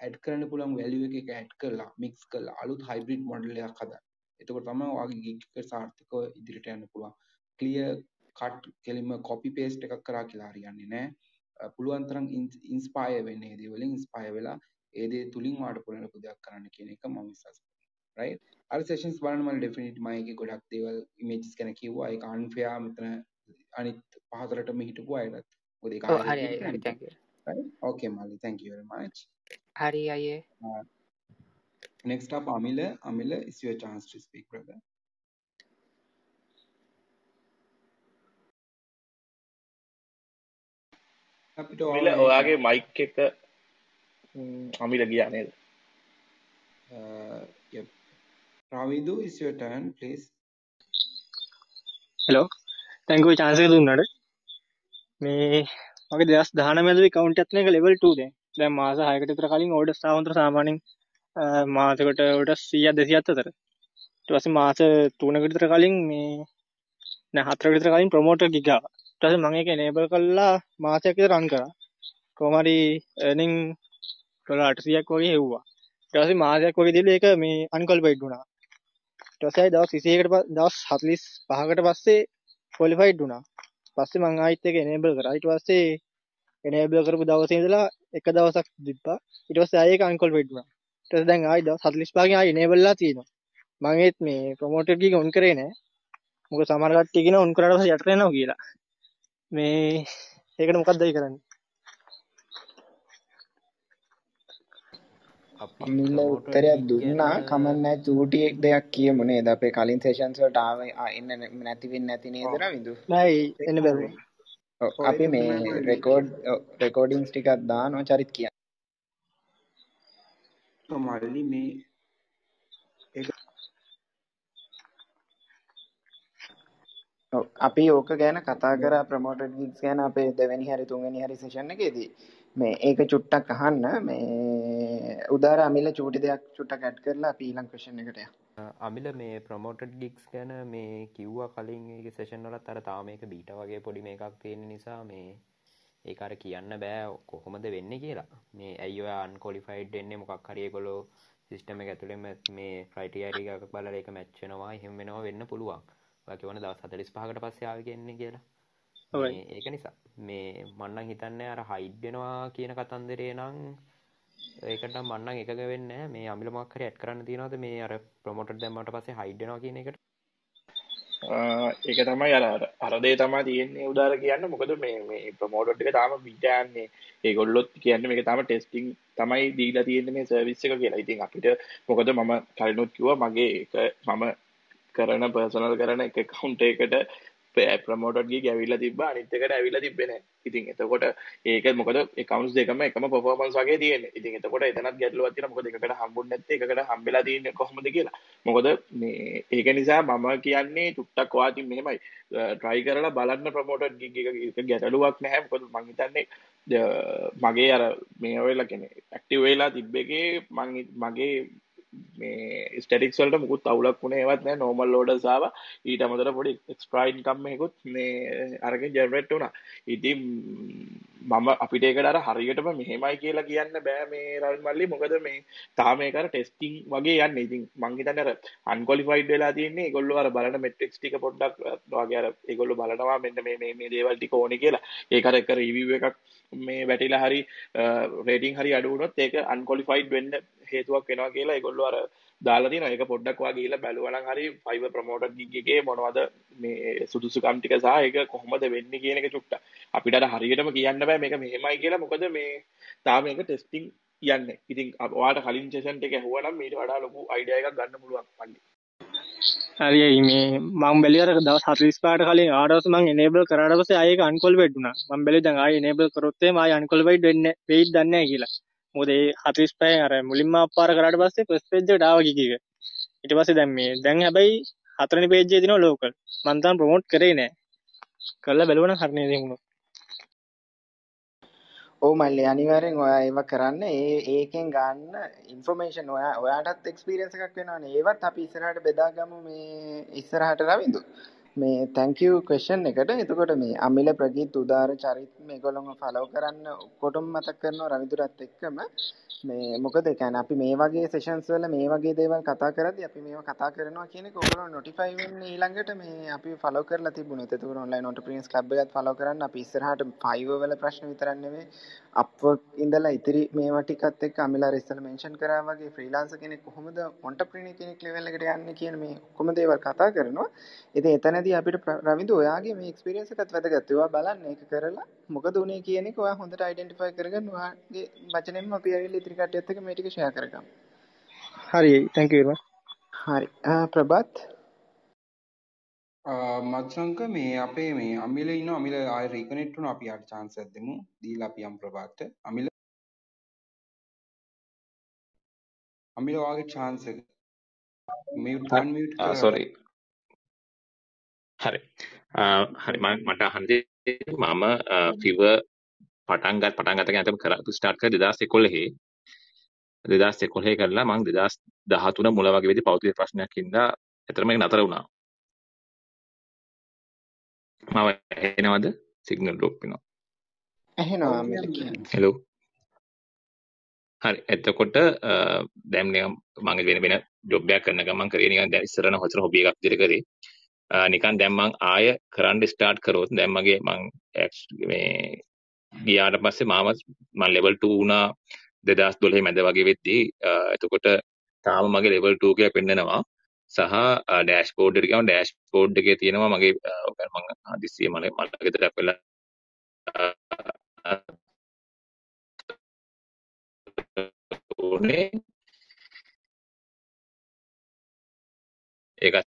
ඇඩ් කරන්න පුළුවන් වැලියු එක එක ඇඩ් කරලා මික්ස් කරලා අලුත් හයිබ්‍රිඩ් මොඩල් එකක් හදන්න. එතකොට තමයි ඔයාගේ ගිග් එක සාර්ථකව ඉදිරියට යන්න පුළුවන්. ක්ලියර් කට් කෙලින්ම කොපි පේස්ට් එකක් කරා කියලා හරියන්නේ නැහැ. පුළුවන් තරම් ඉන්ස්පයර් වෙන්න ඒ දේ වලින් ඉන්ස්පයර් වෙලා ඒ දේ තුලින් ඔයාලට පුළුවන් ලොකු දෙයක් කරන්න කියන එක මම කරනවා. right? අර සෙෂන්ස් බලන්න මම ඩෙෆිනිට් මම ඒකේ ගොඩක් දේවල් ඉමේජස් ගැන කිව්වා. ඒක අන්ෆෙයා මෙතන අනිත් පහතරටම හිටපු අයටත් මොකද ඒක ඔව් හරි හරි හරි thank you okay mali thank you very much හරි අයියේ. Uh, next up amila. Amila is your chance to speak brother. අපිට අමිල ඔයාගේ මයික් එක අමිල ගියා නේද? Uh, yep. Ravidu is your turn please. Hello. Thank you චාන්සක දුන්නට මේ මගේ දෙස් දාන මැද කවුන්ට ඇත්න එක ලෙවල් 2 දැන් දැන් මාස 6කට විතර කලින් ඕඩර් ස්ථාවන්තර සාමාන්‍යයෙන් මාසකට ඔඩර් 100 200 අතර ඊට පස්සේ මාස 3කට විතර කලින් මේ නෑ 4කට විතර කලින් ප්‍රොමෝටර් ගිග් ආවා ඊට පස්සේ මම ඒක එනේබල් කරලා මාසයක් විතර රන් කරා කොහොම හරි earning ඩොලර් 800ක් වගේ හෙව්වා. ඊට පස්සේ මාසයක් වගේ දීලා ඒක මේ අන්කොලිෆයිඩ් වුණා. ඊට පස්සේ ආයි දවස් 21කට දවස් 45කට පස්සේ ක්වොලිෆයිඩ් වුණා. පස්සේ මං ආයිත් ඒක enable කරා. ඊට පස්සේ enable කරපු දවසේ ඉඳලා එක දවසක් දිප්පා. ඊට පස්සේ ආයෙ ඒක අන්කොලිෆයිඩ් වුණා. ඊට පස්සේ දැන් ආයි දවස් 45කින් ආයි enable ලා තියෙනවා. මං ඒත් මේ ප්‍රොමෝටර් ගිග ඔන් කරේ නෑ. මොකද සමහර කට්ටිය කියනවා ඔන් කරාට පස්සේ යට යනවා කියලා. මේ ඒකට මොකක්ද ඒ කරන්නේ? මිල්ල උත්තරයක් දුන්නා කමන්නෑ චූටි දෙයක් කියමු නේද අපේ කලින් සෙෂන්ස් වලට ආවේ එන්න නැති වෙන්නේ නැති නේද රවිදු නෑ එන්න බැරුව අපි මේ රෙකෝඩ් රෙකෝඩින්ග්ස් ටිකක් දානවා චරිත් කියන්න. මල්ලි මේ අපි ඕක ගැන කතා කරා ප්‍රොමෝටඩ් ගිග්ස් ගැන අපේ දෙවෙනි හරි තුන්වෙනි හරි සෙෂන් එකේදී මේ ඒක චුට්ටක් අහන්න. මේ උදාර අමිල චූටි දෙයක් චුට්ටක් ඇඩ් කරලා අපි ඊළඟ ක්වෙස්චන් එකට යමු. අමිල මේ ප්‍රොමෝටඩ් ගිග්ස් ගැන මේ කිව්වා කලින් ඒක සෙෂන් වලත් අර තාම මේක බීටා වගේ පොඩි මේකක් තියෙන නිසා මේ ඒක අර කියන්න බෑ කොහොමද වෙන්නේ කියලා. මේ ඇයි ඔය අන්කොලිෆයිඩ් වෙන්නේ? මොකක් හරි ඒගොල්ලෝ සිස්ටම් එක ඇතුළෙම මේ ක්‍රයිටීරියා එකක් බලලා ඒක මැච් වෙනවා එහෙම වෙනවා වෙන්න පුළුවන්. ඔයා කියවන දවස් 45කට පස්සේ ආවේ කියන්නේ කියලා. මේ ඒක නිසා. මේ මන්නම් හිතන්නේ අර හයිඩ් වෙනවා කියන කතන්දරේ නම් ඒකට මන්නම් එකග වෙන්නේ මේ අමිල මොකක් හරි ඇඩ් කරන්න තියනවද? මේ අර ප්‍රොමෝටර් දැම්මට පස්සේ හයිඩ් වෙනවා කියන එකට? ඒක තමයි අර අරදේ තමා තියෙන්නේ උදාර කියන්න. මොකද මේ මේ ප්‍රමෝට් එක තාම බිටයන්නේ ඒගොල්ලොත් කියන්න මේක තම ටෙස්ටිං තමයි දීලා තියෙන්නේ මේ සර්විස් එක කියලා. ඉතින් අපිට මොකද මම කලිනුත් කිව්වා මගේ එක මම කරන පර්සනල් කරන එක කවුන්ට එකට ප්‍රමෝටගේ ගැවිල්ල තිබ අනිත්තකට ඇවිල්ල තිබෙන ඉතින් එතකොට ඒක මොකද එකකවන්ස් දෙකම එකම පොෆෝමන්ස් වගේ තියෙන ඉතින් එතකොට එතනත් ගැටලුව තියෙන මොකද එකට හම්බුන්නේ නැත්තේ? එකට හම්බෙලා තියෙන්නේ කොහොමද කියලා. මොකද මේ ඒක නිසා මම කියන්නේ චුට්ටක් වාතින් මෙහෙමයි. ට්‍රයි කරලා බලන්න ප්‍රමෝටර් ගිග් එක. ගැටලුවක් නැහැ මොකද මං හිතන්නේ මගේ අර මේ වෙලා කියන්නේ ඇක්ටිව් වෙලා තිබ්බ එකේ මං මගේ මේ ස්ටටික් වලට මුකුත් අවුලක් වුණේ ඒවත් නෑ. නෝමල් ලෝඩර්ස් ආවා ඊට අමතරව පොඩි එක්ස්ට්‍රා ඉන්කම් එකකුත් මේ අරගෙන ජෙනරේට් වුණා. ඉතින් මම අපිට ඒකට අර හරියටම මෙහෙමයි කියලා කියන්න බෑ මේ රවි මල්ලි. මොකද මේ තාම ඒක අර ටෙස්ටිං වගේ යන්නේ. ඉතින් මං හිතන්නේ අර අන්කොලිෆයිඩ් වෙලා තියෙන්නේ ඒගොල්ලෝ අර බලන මෙට්‍රික්ස් ටික පොඩ්ඩක් වගේ අර ඒගොල්ලෝ බලනවා මෙන්න මේ මේ මේ දේවල් ටික ඕනේ කියලා. ඒක අර එක රිවිව් එකක් මේ වැටිලා හරි රේටිං හරි අඩු වුණොත් ඒක අන්කොලිෆයිඩ් වෙන්න හේතුවක් වෙනවා කියලා ඒගොල්ලෝ අර දාලා තියෙනවා. ඒක පොඩ්ඩක් වා ගිහිල්ලා බැලුවා නම් හරි ෆයිබර් ප්‍රොමෝටර් ගිග් එකේ මොනවද මේ සුදුසුකම් ටික සහ ඒක කොහොමද වෙන්නේ කියන එක චුට්ටක්. අපිට අර හරියටම කියන්න බෑ මේක මෙහෙමයි කියලා. මොකද මේ තාම මේක ටෙස්ටිං යන්නේ. ඉතින් ඔයාට කලින් සෙෂන් එක ඇහුවා නම් ඊට වඩා ලොකු අයිඩියා එකක් ගන්න පුළුවන් මල්ලි. හරි මේ මම බැලියර දවස් 45කට කලින් ආඩවස් මම enable කරාට පස්සේ ආයෙ ඒක unqualified වුණා. මම බැලුවා දැන් ආයෙ enable කරොත් එහම ආයෙ unqualified වෙන්නේ වෙයිද දන්නේ නැහැ කියලා. මොකද ඒ 45 අර මුලින්ම අප්පාර කරාට පස්සේ ෆස්ට් පේජ් එකට ආවා කික එක. ඊට පස්සේ දැන් මේ දැන් හැබැයි හතරවෙනි පේජ් එකේ දිනවා ලෝකල් මම තාම ප්‍රොමෝට් කරේ නෑ. කරලා බලුවනම් හරිනේ ඉතින් උනොත් ඔව් මල්ලි අනිවාර්යෙන් ඔයා ඒව කරන්න. ඒ ඒකෙන් ගන්න ඉන්ෆර්මේෂන් ඔයා ඔයාටත් එක්ස්පීරියන්ස් එකක් වෙනවනේ. ඒවත් අපි ඉස්සරහට බෙදාගමු මේ ඉස්සරහට රවිඳු. මේ thank you question එකට. එතකොට මේ අමිල ප්‍රගීත් උදාර චරිත් මේගොල්ලෝම follow කරන්න ඔක්කොටම මතක් කරනවා රවිදුරත් එක්කම. මේ මොකද ඒ කියන්නේ අපි මේ වගේ sessions වල මේ වගේ දේවල් කතා කරද්දී අපි මේවා කතා කරනවා කියන එක ඔයගොල්ලෝ notify වෙන්නේ ඊළඟට මේ අපි follow කරලා තිබුණොත්. එතකොට online entrepreneurs club එකත් follow කරන්න අපි ඉස්සරහට Fiverr වල ප්‍රශ්න විතරක් නෙමෙයි. Upwork ඉඳලා ඉතිරි මේවා ටිකත් එක්ක අමිලා ඉස්සෙල්ලා mention කරා වගේ freelancer කෙනෙක් කොහොමද entrepreneur කෙනෙක් level එකට යන්නේ කියන මේ ඔක්කොම දේවල් කතා කරනවා ඉතින් එතනදී අපිට රවිඳු ඔයාගේ මේ එක්ස්පීරියන්ස් එකත් වැදගත්. ඒවා බලන්න ඒක කරලා මොකද උනේ කියන එක ඔයා හොඳට අයිඩෙන්ටිෆයි කරගන්න ඔයාගේ වචනෙන්ම අපි ඇවිල්ලා ඉතිරි කට්ටියත් එක්ක මේ ටික ෂෙයා කරගමු. හරි thank you හරි. ප්‍රබත් මත්සංක මේ අපේ මේ අමිල ඉන්න අමිල ආය රීකනෙක්ට් වුණා. අපි chance එකක් දෙමු. දීලා අපි යම් ප්‍රබාත්ට. අමිල අමිල unmute කරලා sorry. හරි. හරි. මට අහන්න මම ෆිව පටන් ගත් පටන් ගත ගැනතම කර ස්ටාර්ට් කර 2011 2011 කරලා මම 2013 මුල වගේ වෙදී පෞද්ගලික ප්‍රශ්නයක් හින්දා එතරම් නතර වුණා මම එනවද සිග්නල් ඩ්‍රොප් වෙනවා. ඇහෙනවා. හෙලෝ හරි. එතකොට දැන් නිකන් මම වෙන වෙන ජොබ් එකක් කරන ගමන් කරේ. නිකන් දැන් ඉස්සරන හොතර හොබි එකක් විදිහට කරේ. නිකන් දැන් මං ආය කරන්න ස්ටාර්ට් කරොත් දැන් මගේ මං ඇක්ස්- මේ ගියාට පස්සේ මාව මම ලෙවල් 2 වුණා. 2012 මැද වගේ වෙද්දී එතකොට තාම මගේ ලෙවල් 2 කියලා පෙන්නනවා සහ ඩෑෂ්බෝඩ් එකට ගියාම ඩෑෂ්බෝඩ් එකේ තියෙනවා මගේ මම හදිස්සිය මම මට ගෙදරක් වෙලා උනේ ඒකත්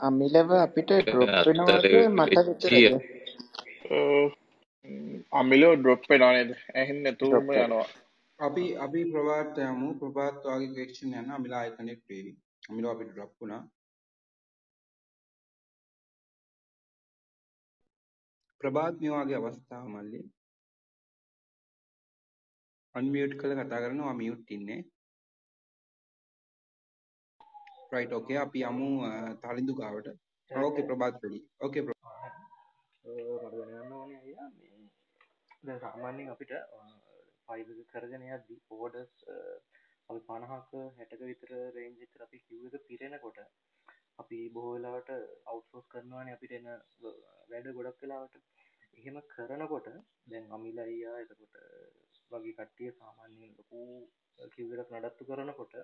අමිලව අපිට ඩ්‍රොප් වෙනවද? මට විතරද? අමිලෝ ඩ්‍රොප් වෙනවා නේද? ඇහෙන්නේ නැතුවම. යනවා අපි අපි ප්‍රභාත් යමු. ප්‍රභාත් වගේ ක්වෙස්චන් යන අමිලා ආයි කනෙක්ට් වෙවි අමිලා අපිට ඩ්‍රොප් වුණා. ප්‍රභාත් මේ වගේ අවස්ථාව මල්ලි අන්මියුට් කරලා කතා කරනවා මියුට් ඉන්නේ. රයිට් ඕකේ අපි යමු තලින්දු ගාවට. ඕකේ ප්‍රභාත් රෙඩි ඕකේ මට දැනගන්න ඕනේ අයියා. මේ දැන් සාමාන්‍යයෙන් අපිට ෆයිල් එක කරගෙන යද්දි ඕඩර්ස් අපි 50ක 60ක විතර රේන්ජ් එකට අපි queue එක පිරෙනකොට අපි බොහෝ වෙලාවට අවුට්සෝස් කරනවානේ අපිට එන ව- වැඩ ගොඩක් වෙලාවට. එහෙම කරනකොට දැන් අමිල අයියා එතකොට වගේ කට්ටිය සාමාන්‍යයෙන් ලොකු queue එකක් නඩත්තු කරනකොට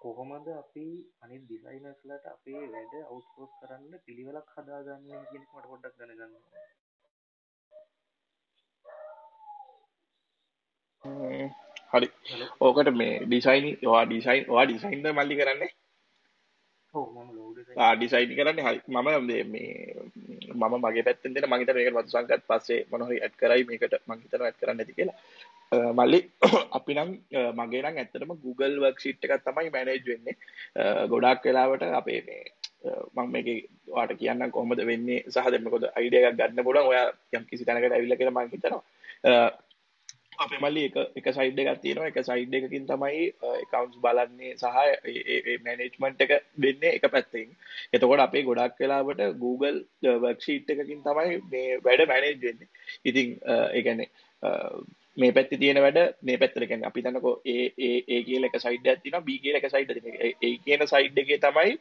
කොහොමද අපි අනිත් ඩිසයිනර්ස්ලට අපේ වැඩ අවුට්සෝස් කරන්න පිළිවෙලක් හදාගන්නේ කියන එක මට පොඩ්ඩක් දැනගන්න ඕනේ. හ්ම්, හරි. ඕකට මේ ඩිසයින් ඔයා ඩිසයින් ඔයා ඩිසයින්ද මල්ලි කරන්නේ? ඔව් මම ලෝඩ් ඩිසයින් කරන්නේ. හරි. මම මේ මේ මම මගේ පැත්තෙන් දෙන මම හිතන මේකට මතු සංකත් පස්සේ මොන හරි ඇඩ් කරයි මේකට මම හිතනවා ඇඩ් කරන්න ඇති කියලා. මල්ලි <coughs> අපි නම් මගේ නම් ඇත්තටම Google worksheet එකක් තමයි මැනේජ් වෙන්නේ. ගොඩාක් වෙලාවට අපේ මේ මම මේකේ ඔයාලට කියන්නම් කොහොමද වෙන්නේ සහ දැන් මොකද අයිඩියා එකක් ගන්න පුළුවන් ඔයා යම් කිසි තැනකට ඇවිල්ලා කියලා මම හිතනවා අපේ මල්ලි එක එක සයිඩ් එකක් තියෙනවා. එක සයිඩ් එකකින් තමයි එකවුන්ස් බලන්නේ සහ මැනේජ්මන්ට් එක දෙන්නේ එක පැත්තකින් එතකොට අපේ ගොඩක් වෙලාවට Google වර්ක්ෂීට් එකකින් තමයි මේ වැඩ මැනේජ් වෙන්නේ. ඉතින් ඒ කියන්නේ අ, මේ පැත්තේ තියෙන වැඩ මේ පැත්තට කියන්නේ අපි හිතන්නකෝ A A A කියලා එක සයිඩ් එකක් තියෙනවා B කියලා එක සයිඩ් එකක් තියෙනවා. A කියන සයිඩ් එකේ තමයි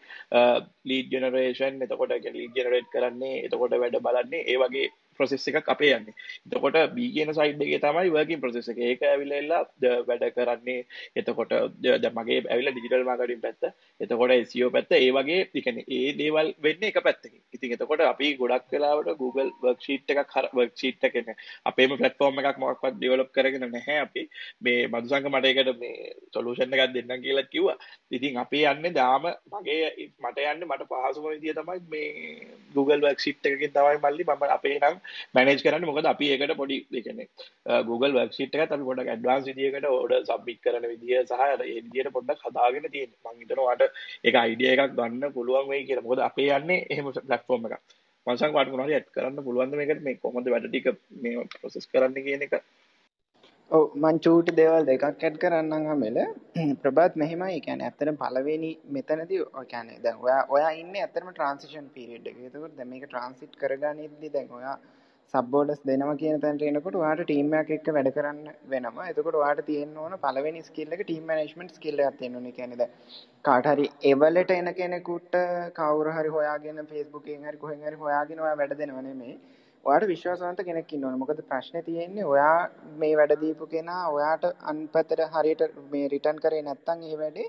ලීඩ් ජෙනරේෂන් එතකොට ලීඩ් ජෙනරේට් කරන්නේ එතකොට වැඩ බලන්නේ ඒ වගේ ප්‍රොසෙස් එකක් අපේ යන්නේ එතකොට B කියන සයිඩ් එකේ තමයි වර්කින් ප්‍රොසෙස් එක. ඒක ඇවිල්ලා ද- වැඩ කරන්නේ එතකොට ද- දැන් මගේ ඇවිල්ලා ඩිජිටල් මාකටිං පැත්ත. එතකොට SEO පැත්ත ඒ වගේ ඒ කියන්නේ ඒ දේවල් වෙන්නේ එක පැත්තකින්. ඉතින් එතකොට අපි ගොඩක් වෙලාවට Google worksheet එකක් හර worksheet එක කියන්නේ අපේම platform එකක් මොකක්වත් develop කරගෙන නැහැ අපි. මේ මදුසංග මට ඒකට මේ solution එකක් දෙන්නම් කියලා කිව්වා. ඉතින් අපි යන්නේ දාම මගේ මට යන්නේ මට පහසුම විදිය තමයි මේ Google worksheet එකකින් තමයි මල්ලි මම අපේ නම් මැනේජ් කරන්න. මොකද අපි ඒකට පොඩි ඒ කියන්නේ අ, Google worksheet එකත් අපි පොඩ්ඩක් ඇඩ්වාන්ස් විදියකට ඕඩර් සබ්මිට් කරන විදිය සහ අර ඒ විදියට පොඩ්ඩක් හදාගෙන තියෙනවා මම හිතනවා වාට ඒක අයිඩියා එකක් ගන්න පුළුවන් වෙයි කියලා. මොකද අපේ යන්නේ එහෙම ප්ලැට්ෆෝම් එකක්. මංසන් වාට මොනවද ඇඩ් කරන්න පුළුවන්ද මේකට? මේ කොහොමද වැඩ ටික මේ ප්‍රොසෙස් කරන්න කියන එක? ඔව් මං චූටි දේවල් දෙකක් ඇඩ් කරන්නම් හැමෙල. ප්‍රභාත් මෙහෙමයි. ඒ කියන්නේ ඇත්තටම පළවෙනි මෙතනදී ඔය කියන්නේ දැන් ඔයා ඔයා ඉන්නේ ඇත්තටම ට්‍රාන්සිෂන් පීරියඩ් එකේ. ඒකෝට දැන් මේක ට්‍රාන්සිට් කරගනිද්දි දැන් ඔයා සබ් ඕඩර්ස් දෙනවා කියන තැනට එනකොට ඔයාට ටීම් එකක් එක්ක වැඩ කරන්න වෙනවා. එතකොට ඔයාට තියෙන්න ඕන පළවෙනි ස්කිල් එක ටීම් මැනේජ්මන්ට් ස්කිල් එකක් තියෙන්න ඕනේ. කියන්නේ දැන් කාට හරි එවලට එන කෙනෙකුට කවුරු හරි හොයාගෙන Facebook එකෙන් හරි කොහෙන් හරි හොයාගෙන ඔයා වැඩ දෙනව නෙමෙයි. ඔයාට විශ්වාසවන්ත කෙනෙක් ඉන්න ඕනේ. මොකද ප්‍රශ්නේ තියෙන්නේ ඔයා මේ වැඩ දීපු කෙනා ඔයාට අන්පතට හරියට මේ රිටර්න් කරේ නැත්නම් ඒ වැඩේ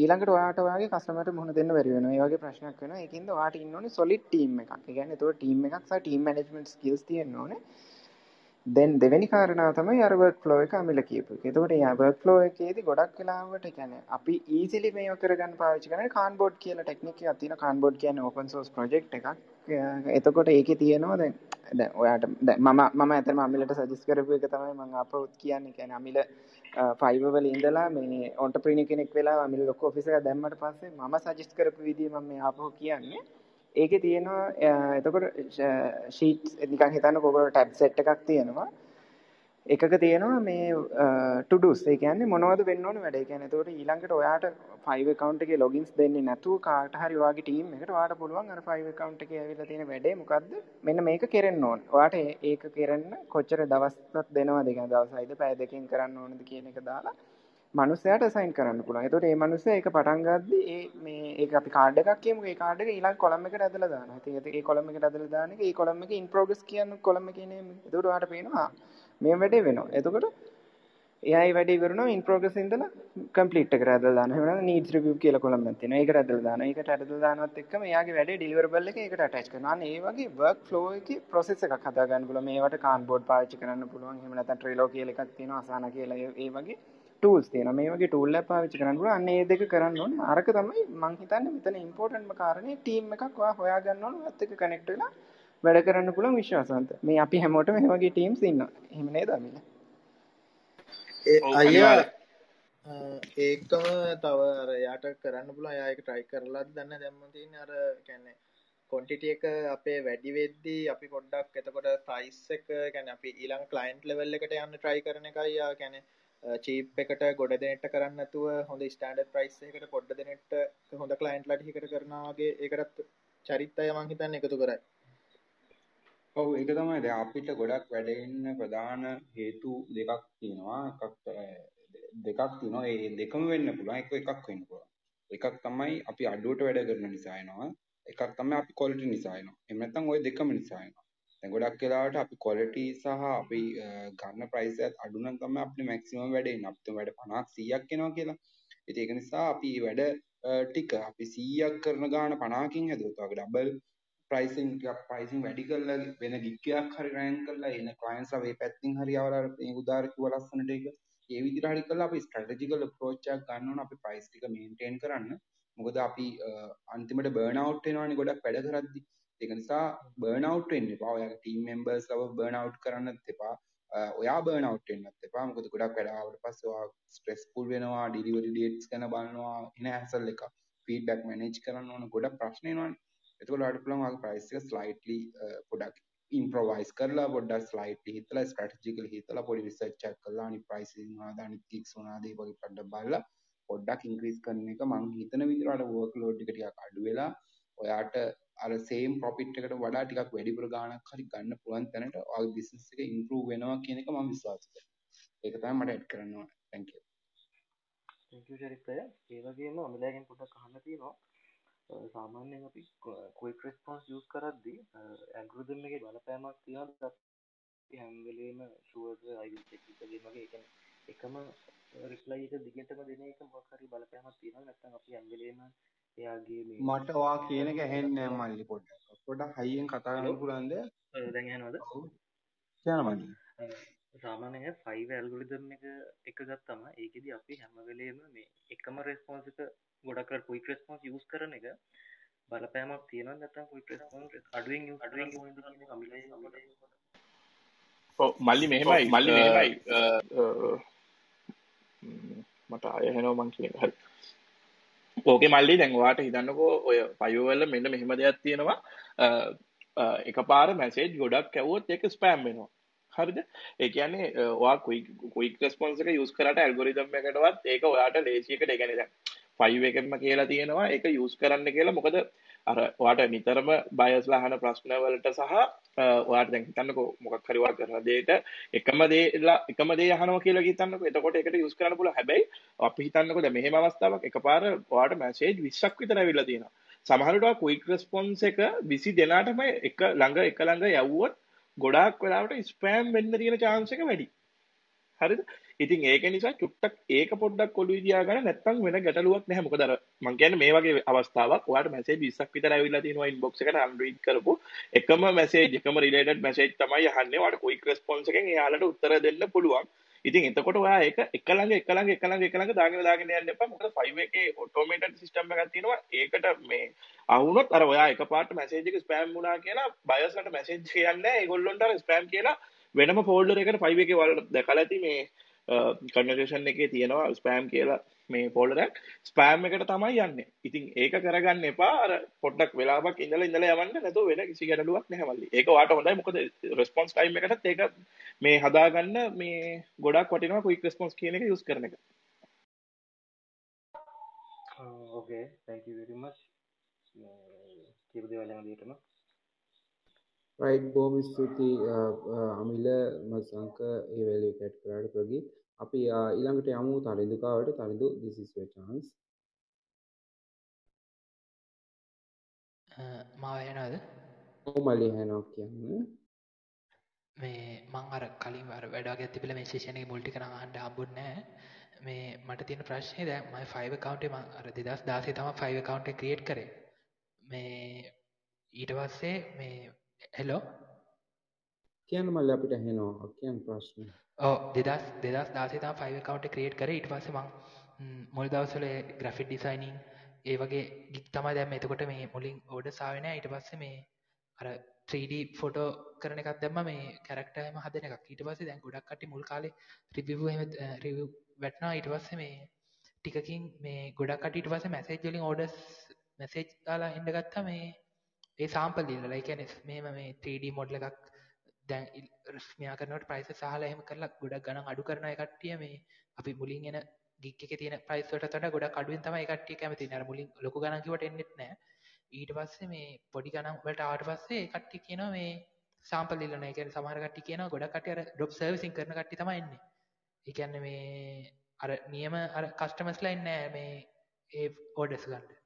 ඊළඟට ඔයාට ඔයාගේ කස්ටමර්ට මුහුණ දෙන්න බැරි වෙනවා. ඒ වගේ ප්‍රශ්නයක් වෙනවා. ඒකින්ද ඔයාට ඉන්න ඕනේ solid team එකක්. ඒ කියන්නේ ඒතකොට team එකක් සහ team management skills තියෙන්න ඕනේ. then දෙවෙනි කාරණාව තමයි අර work flow එක අමිල කියපු එක. එතකොට යා work flow එකේදී ගොඩක් වෙලාවට කියන්නේ අපි easily මේව කරගන්න පාවිච්චි කරන්නේ Kanban කියලා ටෙක්නික් එකක් තියෙනවා. Kanban කියන්නේ open source project එකක්. එතකොට ඒකේ තියෙනවා දැන් දැන් ඔයාට දැන් මම මම ඇත්තටම අමිලට සජෙස්ට් කරපු එක තමයි මම අපහුත් කියන්නේ. කියන්නේ අමිල ෆයිබර් වල ඉඳලා මේ ඔන්ටර්ප්‍රීනියර් කෙනෙක් වෙලා අමිල ලොකු ඔෆිස් එකක් දැම්මට පස්සේ මම සජෙස්ට් කරපු විදිය මම මේ ආපහු කියන්නේ. ඒකේ තියෙනවා අ, එතකොට ෂීට්ස් නිකන් හිතන්නකෝ ඔයගොල්ලෝ ටැබ් සෙට් එකක් තියෙනවා. එකක තියෙනවා මේ ටුඩුස් ඒ කියන්නේ මොනවද වෙන්න ඕන වැඩ. ඒ කියන්නේ එතකොට ඊළඟට ඔයාට 5 account එකේ logins දෙන්නේ නැතුව කාට හරි ඔයාගේ team එකට ඔයාට පුළුවන් අර 5 account එකේ ඇවිල්ලා තියෙන වැඩේ මොකද්ද? මෙන්න මේක කෙරෙන්න ඕන. ඔයාට ඒක කෙරෙන්න කොච්චර දවස්ක් දෙනවද? ඒ කියන්නේ දවසයිද පැය දෙකකින් කරන්න ඕනද කියන එක දාලා මනුස්සයාට අසයින් කරන්න පුළුවන්. එතකොට මේ මනුස්සයා ඒක පටන් ගද්දි ඒ මේ ඒක අපි කාඩ් එකක් කියමුකෝ. ඒ කාඩ් එක ඊළඟ කොලම් එකට ඇදලා දානවා. ඉතින් ඒ කොලම් එකට ඇදලා දාන එක ඒ කොලම් එකේ in progress කියන කොලම් එකේ නේම. එතකොට ඔයාට පේනවා මේ වැඩේ වෙනවා. එතකොට එයා ඒ වැඩේ ඉවරනවා in progress ඉඳලා complete එකට ඇදලා දානවා. එහෙම නැත්නම් needs review කියලා කොලම් එකක් තියෙනවා. ඒකට ඇදලා දානවා. ඒකට ඇදලා දානවත් එක්කම එයාගේ වැඩේ deliverable එක ඒකට attach කරනවා. අන්න ඒ වගේ work flow එකේ process එකක් හදා ගන්න පුළුවන්. මේවට cardboard පාවිච්චි කරන්න පුළුවන්. එහෙම නැත්නම් Trello කියලා එකක් තියෙනවා. Asana කියලා ඒ වගේ tools තියෙනවා. මේ වගේ tool එකක් පාවිච්චි කරන්න පුළුවන්. අන්න ඒ දෙක කරන්න ඕනේ. අරක තමයි මං හිතන්නේ මෙතන importantම කාරණේ team එකක් ඔයා හොයා ගන්න ඕනේ. ඔයත් එක්ක connect වෙලා වැඩ කරන්න පුළුවන් විශ්වාසවන්ත. මේ අපි හැමෝටම මේ වගේ teams ඉන්නවා. එහෙම නේද අමිල? අයියා ඒකම තව අර යාට කරන්න පුළුවන් යා ඒක try කරලාද දන්නේ දැම්ම තියෙන්නේ අර කියන්නේ quantity එක අපේ වැඩි වෙද්දී අපි පොඩ්ඩක් එතකොට price එක කියන්නේ අපි ඊළඟ client level එකට යන්න try කරන එකයි යා කියන්නේ චීප් එකට ගොඩ දෙනෙට කරන්න නැතුව හොඳ ස්ටෑන්ඩඩ් ප්‍රයිස් එකකට පොඩ්ඩ දෙනෙට හොඳ ක්ලයින්ට් ලට හිකට කරනවා වගේ ඒකටත් චරිතය මං හිතන්නේ එකතු කරයි ඔව් ඒක තමයි. දැන් අපිට ගොඩක් වැඩෙන්න ප්‍රධාන හේතු දෙකක් තියෙනවා. එකක් දෙකක් තියෙනවා. ඒ දෙකම වෙන්න පුළුවන්. එක එකක් වෙන්න පුළුවන්. එකක් තමයි අපි අඩුවට වැඩ කරන නිසා එනවා. එකක් තමයි අපි quality නිසා එනවා. එහෙම නැත්නම් ওই දෙකම නිසා එනවා. දැන් ගොඩක් වෙලාවට අපි quality සහ අපි ගන්න price එකත් අඩු නම් තමයි අපිට maximum වැඩ එන්නේ අපිට වැඩ 50ක් 100ක් එනවා කියලා. ඉතින් ඒක නිසා අපි වැඩ ටික අපි 100ක් කරන ගාන 50කින් හැදුවොත් වගේ ඩබල් ප්‍රයිසින් ප්‍රයිසින් වැඩි කරලා වෙන ගිග් එකක් හරි රෑන්ක් කරලා එන ක්ලයන්ට්ස්ලා මේ පැත්තෙන් හරි අවලා මේ උදාර කිව්ව ලස්සනට ඒක ඒ විදිහට හරි කරලා අපි ස්ට්‍රැටජිකල් අප්‍රෝච් එකක් ගන්න ඕන අපි ප්‍රයිස් ටික මේන්ටේන් කරන්න. මොකද අපි අන්තිමට බර්න් අවුට් වෙනවනේ ගොඩක් වැඩ කරද්දි. ඒක නිසා බර්න් අවුට් වෙන්න එපා. ඔයාගේ ටීම් මෙම්බර්ස් ලව බර්න් අවුට් කරන්නත් එපා. ඔයා බර්න් අවුට් වෙන්නත් එපා. මොකද ගොඩක් වැඩ ආවට පස්සේ ඔයා ස්ට්‍රෙස්ෆුල් වෙනවා ඩිලිවරි ඩේට්ස් ගැන බලනවා එන හැසල් එක. ෆීඩ්බැක් මැනේජ් කරන්න ඕන. ගොඩක් ප්‍රශ්න එනවනේ. එතකොට ඔයාලට පුළුවන් ඔයාගේ ප්‍රයිස් එක ස්ලයිට්ලි පොඩක් ඉම්ප්‍රොවයිස් කරලා පොඩ්ඩක් ස්ලයිට්ලි හිතලා ස්ට්‍රැටජිකලි හිතලා පොඩි රිසර්ච් එකක් කරලා අනිත් ප්‍රයිසින් මොනවද අනිත් කික්ස් මොනවද ඒ වගේ පොඩ්ඩක් බලලා පොඩ්ඩක් ඉන්ක්‍රීස් කරන එක මම හිතන විදිහට ඔයාලට වර්ක් ලෝඩ් එක ටිකක් අඩු වෙලා ඔයාට අර සේම් ප්‍රොෆිට් එකට වඩා ටිකක් වැඩිපුර ගාණක් හරි ගන්න පුළුවන් තැනට ඔයාගේ බිස්නස් එක ඉම්ප්‍රූව් වෙනවා කියන එක මම විශ්වාස කරනවා. ඒක තමයි මට ඇඩ් කරන්න ඕනේ. thank you. thank you චරිතය. ඒ වගේම අමිලාගෙන් පොඩ්ඩක් අහන්න තියෙනවා. සාමාන්‍යයෙන් අපි ක්වික් රෙස්පොන්ස් යූස් කරද්දී ඇල්ගොරිතම් එකේ බලපෑමක් තියෙනවා අපි හැම වෙලේම ෂුවර්ද I will check it again වගේ ඒ කියන්නේ එකම රිප්ලයි එක දිගටම දෙන එක මොකක් හරි බලපෑමක් තියෙනවා නැත්නම් අපි හැම වෙලේම එයාගේ මේ මට ඔයා කියන එක ඇහෙන්නේ නැහැ මල්ලි පොඩ්ඩක්. පොඩ්ඩක් හයියෙන් කතා කරන්න පුළුවන්ද? දැන් ඇහෙනවද? කියන්න මල්ලි සාමාන්‍යයෙන් 5 ඇල්ගොරිතම් එක එක ගත්තම ඒකෙදි අපි හැම වෙලේම මේ එකම රෙස්පොන්ස් එක ගොඩක් කර ක්වික් රෙස්පොන්ස් යූස් කරන එක බලපෑමක් තියෙනවා නැත්නම් ක්වික් රෙස්පොන්ස් අඩුවෙන් යූස් අඩුවෙන් යූස් කරන එක අමිලයි ඔව් මල්ලි මෙහෙමයි. මල්ලි මෙහෙමයි. මට ආය හෙනවා මං කියන හරි. ඕකේ මල්ලි දැන් ඔයාට හිතන්නකෝ ඔය ෆයිවර් වල මෙන්න මෙහෙම දෙයක් තියෙනවා. එකපාර මැසේජ් ගොඩක් ඇවුවොත් ඒක ස්පෑම් වෙනවා හරිද? ඒ කියන්නේ ඔයා කුයික් කුයික් රෙස්පොන්ස් එක යූස් කරාට ඇල්ගොරිතම් එකටවත් ඒක ඔයාට ලේසි එකට ඒ කියන්නේ දැන් 5 එකෙන්ම කියලා තියෙනවා. ඒක යූස් කරන්න කියලා මොකද? අර ඔයාට නිතරම බයස්ලා අහන ප්‍රශ්න වලට සහ ඔයාට දැන් හිතන්නකෝ මොකක් හරි ඔයා කරන දෙයට එකම දේලා එකම දේ අහනවා කියලා හිතන්නකෝ. එතකොට ඒකට යූස් කරන්න පුළුවන්. හැබැයි අපි හිතන්නකෝ දැන් මෙහෙම අවස්ථාවක් එකපාර ඔයාට මැසේජ් 20ක් විතර ඇවිල්ලා තියෙනවා. සමහරවිට ඔයා ක්වික් රෙස්පොන්ස් එක 20 දෙනාටම එක ළඟ එක ළඟ යවුවොත් ගොඩාක් වෙලාවට ස්පෑම් වෙන්න තියෙන chance එක වැඩි. හරිද? ඉතින් ඒක නිසා චුට්ටක් ඒක පොඩ්ඩක් ඔළුවේ තියාගන්න නැත්නම් වෙන ගැටලුවක් නැහැ. මොකද අර මම කියන්නේ මේ වගේ අවස්ථාවක් ඔයාලට මැසේජ් 20ක් විතර ඇවිල්ලා තියෙනවා ඉන්බොක්ස් එකට අන්රීඩ් කරපු එකම මැසේජ් එකම රිලේටඩ් මැසේජ් තමයි අහන්නේ. ඔයාලට ක්වික් රෙස්පොන්ස් එකෙන් එයාලට උත්තර දෙන්න පුළුවන්. ඉතින් එතකොට ඔයා ඒක එක ළඟ එක ළඟ එක ළඟ එක ළඟ දාගෙන දාගෙන යන්න එපා. මොකද 5 එකේ ඔටෝමේටඩ් සිස්ටම් එකක් තියෙනවා. ඒකට මේ අහුනොත් අර ඔයා එකපාරට මැසේජ් එක ස්පෑම් වුණා කියලා බයස්ලට මැසේජ් කියන්නේ ඒගොල්ලොන්ට අර ස්පෑම් කියලා වෙනම ෆෝල්ඩර් එකකට 5 එකේ වල දැකලා ඇති මේ කන්වර්සේෂන් එකේ තියෙනවා ස්පෑම් කියලා මේ ෆෝල්ඩර් එකක් ස්පෑම් එකට තමයි යන්නේ. ඉතින් ඒක කරගන්න එපා අර පොඩ්ඩක් වෙලාවක් ඉඳලා ඉඳලා යවන්න නැතුව වෙන කිසි ගැටලුවක් නැහැ මල්ලි. ඒක ඔයාට හොඳයි මොකද රෙස්පොන්ස් ටයිම් එකටත් ඒක මේ හදාගන්න මේ ගොඩක් වටිනවා ක්වික් රෙස්පොන්ස් කියන එක යූස් කරන එක. ඕකේ thank you very much කියපු දේවල් යන විදිහටම රයිට් බොහොම ස්තුතියි අමිල මසංක ඒ වැලියු කැට් කරාට ප්‍රගීත් අපි ඊළඟට යමු තරිඳු කාවට තරිඳු ඇහෙනවද ඔව් මල්ලි ඇහෙනවා කියන්න මේ මං අර කලින් අර වැඩ වගේ තිබිලා මේ සෙෂන් එකේ මුල් ටික නම් අහන්න හම්බුන්නේ මේ මට තියෙන ප්‍රශ්නේ දැන් මම 5 account එක මම අර 2016 තමයි 5 account එක create කරේ මේ ඊට පස්සේ මේ හෙලෝ කියන්න මල්ලි අපිට ඇහෙනවා කියන්න ප්‍රශ්න. 2000 2016 තමයි 5 account එක create කරේ. ඊට පස්සේ මං මුල් දවස්වල graphic designing ඒ වගේ ගික් තමයි දැම්ම. එතකොට මේ මුලින් ඕඩර්ස් ආවේ නැහැ ඊට පස්සේ මේ අර 3D ෆොටෝ කරන එකක් දැම්ම. මේ කැරක්ටර් එහෙම හදන එකක්. ඊට පස්සේ දැන් ගොඩක් කට්ටිය මුල් කාලේ රිවිව් එහෙම රිවිව් වැටෙනවා. ඊට පස්සේ මේ ටිකකින් මේ ගොඩක් කට්ටිය ඊට පස්සේ මැසේජ් වලින් ඕඩර්ස් මැසේජ් දාලා එන්න ගත්තා මේ ඒ සාම්පල් දීලා ඒ කියන්නේ මෙහෙම මේ 3D මොඩල් එකක් දැන් මෙයා කරනකොට ප්‍රයිසස් අහලා එහෙම කරලා ගොඩක් ගණන් අඩු කරන අය කට්ටිය මේ අපි මුලින් එන ගික් එකේ තියෙන ප්‍රයිස් වලට වඩා ගොඩක් අඩුවෙන් තමයි ඒ කට්ටිය කැමති ඉන්නේ. අර මුලින් ලොකු ගණන් කිව්වට එන්නෙත් නැහැ. ඊට පස්සේ මේ පොඩි ගණන් වලට ආවට පස්සේ ඒ කට්ටිය කියනවා මේ සාම්පල් ඉල්ලනවා. ඒ කියන්නේ සමහර කට්ටිය කියනවා ගොඩක් කට්ටිය අර ඩ්‍රොප් සර්විසින් කරන කට්ටිය තමයි එන්නේ. ඒ කියන්නේ මේ අර නියම අර කස්ටමර්ස්ලා ඉන්නේ නැහැ මේ ඒ ඕඩර්ස් ගන්න.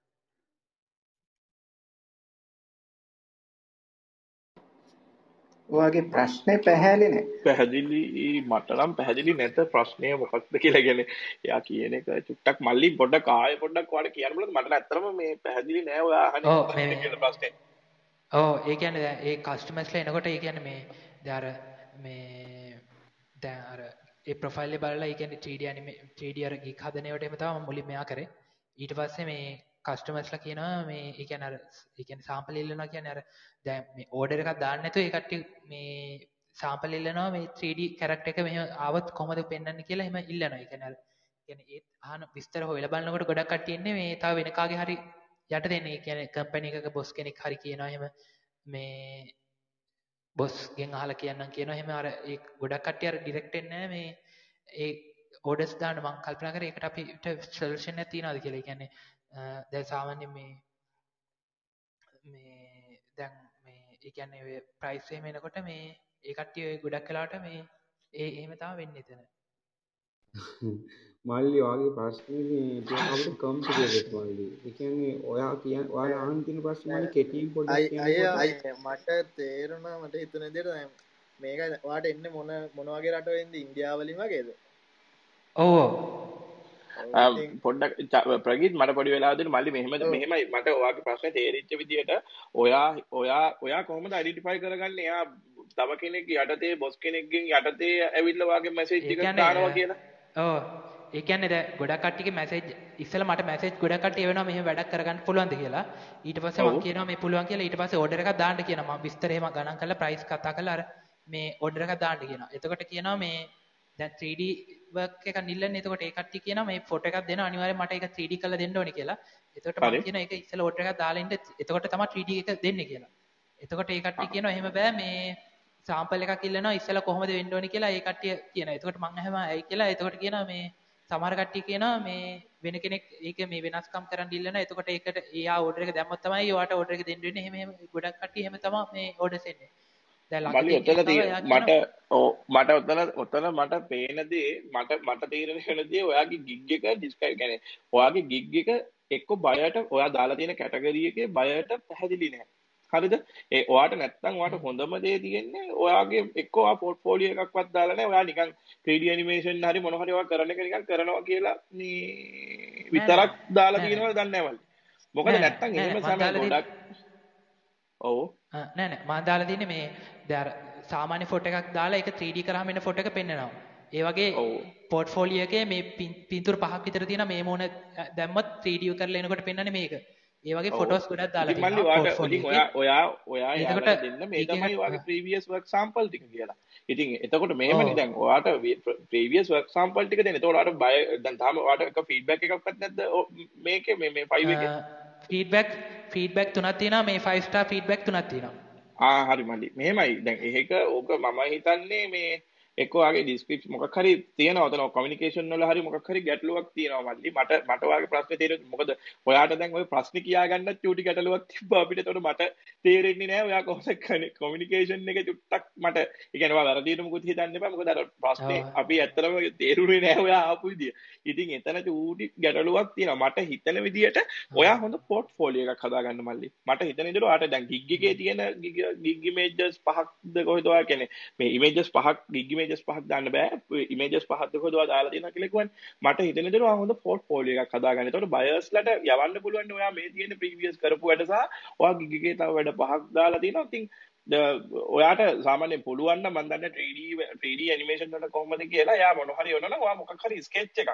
ඔයාගේ ප්‍රශ්නේ පැහැදිලි නෑ. පැහැදිලි මට නම් පැහැදිලි නැත ප්‍රශ්නය මොකක්ද කියලා ගැන එයා කියන එක චුට්ටක් මල්ලි පොඩ්ඩක් ආයෙ පොඩ්ඩක් ඔයාලට කියන්න බලන්න මට ඇත්තටම මේ පැහැදිලි නෑ ඔයා අහන්නේ කියලා ප්‍රශ්නේ. ඔව් ඒ කියන්නේ දැන් ඒ කස්ටමර්ස්ලා එනකොට ඒ කියන්නේ මේ දැන් අර මේ දැන් අර ඒ ප්‍රොෆයිල් එක බලලා ඒ කියන්නේ 3D anime 3D අර ගික් හදන ඒවාට එහෙම තමයි මුලින් මෙයා කරේ. ඊට පස්සේ මේ කස්ටමර්ස්ලා කියනවා මේ ඒ කියන්නේ අර ඒ කියන්නේ සාම්පල් ඉල්ලනවා කියන්නේ අර දැන් මේ ඕඩර් එකක් දාන්න නැතුව ඒ කට්ටිය මේ සාම්පල් ඉල්ලනවා මේ 3D කැරක්ටර් එක මෙහෙම ආවොත් කොහමද පෙන්වන්නේ කියලා එහෙම ඉල්ලනවා. ඒ කියන්නේ අර කියන්නේ ඒත් අහන විස්තර හොයලා බලනකොට ගොඩක් කට්ටිය ඉන්නේ මේ තව වෙන කාගේ හරි යට දෙන්නේ. ඒ කියන්නේ කම්පැනි එකක බොස් කෙනෙක් හරි කියනවා එහෙම මේ බොස් ගෙන් අහලා කියන්නම් කියනවා එහෙම අර ඒ ගොඩක් කට්ටිය අර ඩිරෙක්ට් එන්නේ නැහැ මේ ඒ ඕඩර්ස් දාන්න මම කල්පනා කරේ ඒකට අපිට සොලියුෂන් එකක් තියනවාද කියලා. ඒ කියන්නේ දැන් සාමාන්‍යයෙන් මේ මේ දැන් මේ ඒ කියන්නේ ඔය ප්‍රයිස් එහෙම එනකොට මේ ඒ කට්ටිය ඔය ගොඩක් වෙලාවට මේ ඒ එහෙම තමයි වෙන්නේ එතන. <laughs> මල්ලි ඔයාගේ ප්‍රශ්නේ අපිට කම්ප්ලිකේටඩ් මල්ලි. ඒ කියන්නේ ඔයා කියන ඔයාලා අහන්න තියෙන ප්‍රශ්නේ මල්ලි කෙටියෙන් පොඩ්ඩක්. මට තේරුණා මට හිතුන විදිහට මේක ඔයාට එන්නේ මොන මොන වගේ රටවෙන්ද ඉන්දියාවලින් වගේද? ඔව් පොඩ්ඩක් ප්‍රගීත් මට පොඩි වෙලාවදී මල්ලි මෙහෙම මෙහෙමයි මට ඔයාගේ ප්‍රශ්නේ තේරිච්ච විදිහට ඔයා ඔයා ඔයා කොහොමද අයිඩෙන්ටිෆයි කරගන්නේ? එයා තව කෙනෙක් යටතේ බොස් කෙනෙක්ගෙන් යටතේ ඇවිල්ලා වාගේ මැසේජ් දානවා කියලා? ඔව්. ඒ කියන්නේ දැන් ගොඩක් කට්ටියගේ මැසේජ් ඉස්සෙල්ලා මට මැසේජ් ගොඩක් කට්ටිය එවනවා මෙහෙම වැඩක් කරගන්න පුළුවන්ද කියලා. ඊට මම කියනවා මේ පුළුවන් කියලා. ඊට පස්සේ ඕඩර් එකක් දාන්න කියනවා මම විස්තර එහෙම ගණන් කරලා ප්‍රයිස් කතා කරලා අර මේ ඕඩර් එකක් දාන්න කියනවා. එතකොට කියනවා මේ දැන් 3D work එකක් නිල්ලන්නේ එතකොට ඒ කට්ටිය කියනවා මේ ෆොටෝ එකක් දෙනවා අනිවාර්යෙන් මට ඒක 3D කරලා දෙන්න ඕනේ කියලා එතකොට මම කියනවා ඒක ඉස්සෙල්ලා ඕඩර් එකක් දාලා ඉන්න එතකොට තමයි 3D එක දෙන්නේ කියලා එතකොට ඒ කට්ටිය කියනවා එහෙම බෑ මේ සාම්පල් එකක් ඉල්ලනවා ඉස්සෙල්ලා කොහොමද වෙන්න ඕනේ කියලා ඒ කට්ටිය කියනවා. එතකොට මං අහම ඇයි කියලා එතකොට කියනවා මේ සමහර කට්ටිය කියනවා මේ වෙන කෙනෙක් ඒක මේ වෙනස්කම් කරන්න ඉල්ලනවා. එතකොට ඒකට එයා ඕඩර් එක දැම්මොත් තමයි ඔයාට ඕඩර් එක දෙන්න වෙන්නේ. එහෙම එහෙම ගොඩක් කට්ටිය එහෙම තමයි මේ ඕඩර්ස් එන්නේ. ලක්ෂ ඔතන එයා මට ඔව් මට ඔතන ඔතන මට පේන දේ මට මට තීරණය වෙන දේ ඔයාගේ ගිග් එක ඩිස්ක්‍රයිබ් කියන්නේ ඔයාගේ ගිග් එක එක්ක බයට ඔයා දාලා තියෙන කැටගරි එකේ බයට පැහැදිලි නෑ හරිද? ඒ ඔයාට නැත්තම් ඔයාට හොඳම දේ තියෙන්නේ ඔයාගේ එක්ක ඔයා පෝර්ට්ෆෝලියෝ එකක්වත් දාලා නැහැ. ඔයා නිකන් 3D ඇනිමේෂන් හරි මොන හරි ඔයා කරන එක නිකන් කරනවා කියලා මේ නෑ විතරක් නෑ දාලා නෑ තියෙනවද දන්නේ නැහැ මල්ලි මොකද නෑ නැත්තම් නෑ එහෙම තියෙන්නේ ගොඩක් ඔව්. නෑ නෑ මම දාලා තියෙන්නේ මේ දැන් අර සාමාන්‍ය ෆොටෝ එකක් දාලා ඒක 3D කරාම එන ෆොටෝ එක පෙන්නනවා. ඒ වගේ ඔව්. පෝර්ට්ෆෝලියෝ එකේ මේ පින්- පින්තූර පහක් විතර තියෙන මේ මොන දැම්මත් 3D කරලා එනකොට පෙන්වන්නේ මේක. ඒ වගේ ෆොටෝස් ගොඩක් දාලා මල්ලි තියෙනවා පෝර්ට්ෆෝලියෝ ඔයා එකේ. ඔයා ඔයා එතකොට යාලට දෙන්න. මේ තමයි ඔයාගේ ප්‍රීවියස් වර්ක් සාම්පල් ටික කියලා. ඉතින් එතකොට මෙහෙමනේ දැන් ඔයාට ප්‍රීවියස් වර්ක් සාම්පල් ටික දෙන්න. එතකොට ඔයාට බය දැන් තාම ඔයාට එක ෆීඩ්බැක් එකක්වත් නැද්ද? මේකේ මේ මේ 5 එකේ? ෆීඩ්බැක් ෆීඩ්බැක් තුනක් තියෙනවා. මේ 5 ස්ටාර් ෆීඩ්බැක් තුනක් තියෙනවා ආ හරි මල්ලි මෙහෙමයි. දැන් ඒක ඕක මම හිතන්නේ මේ එක්ක ඔයාගේ ඩිස්ක්‍රිප්ෂන් මොකක් හරි තියෙනවා ඔතන කමියුනිකේෂන් වල හරි මොකක් හරි ගැටලුවක් තියෙනවා මල්ලි මට මට ඔයාගේ ප්‍රශ්නේ තේරෙන්නේ මොකද? ඔයාට දැන් ওই ප්‍රශ්නේ කියා ගන්නත් චූටි ගැටලුවක් තිබ්බා අපිට. එතකොට මට තේරෙන්නේ නැහැ ඔයා කොහොමද කමියුනිකේෂන් එක චුට්ටක් මට ඒ කියන්නේ ඔයා වැරදියට මොකුත් හිතන්න එපා. මොකද අර ප්‍රශ්නේ අපි ඇත්තටම තේරුනේ නැහැ ඔයා ආපු විදිය. ඉතින් එතන චූටි ගැටලුවක් තියෙනවා. මට හිතන විදියට ඔයා හොඳ පෝර්ට්ෆෝලියෝ එකක් හදාගන්න මල්ලි. මට හිතන විදියට ඔයාට දැන් ගිග් එකේ තියෙන ගිග් ඉමේජස් පහක්ද කොහෙද ඔයා කියන්නේ? මේ ඉමේජස් පහක් ගිග් ඉමේජස් පහක් දාන්න බෑ. ඉමේජස් පහක්ද කොහෙද ඔයා දාලා තියෙනවා කියලා කිව්වනේ. මට හිතන විදියට ඔයා හොඳ පෝර්ට්ෆෝලියෝ එකක් හදාගන්න. ඒතකොට බයර්ස්ලට යවන්න පුළුවන් ඔයා මේ තියෙන ප්‍රීවියස් කරපු වැඩ සහ ඔයා ගිග් එකේ තව වැඩ පහක් දාලා තියෙනවා. ඉතින් ද- ඔයාට සාමාන්‍යයෙන් පුළුවන් නම් මම දන්නේ 3D 3D ඇනිමේෂන් වලට කොහොමද කියලා. එයා මොන හරි වෙනවා නම් ඔයා මොකක් හරි ස්කෙච් එකක්.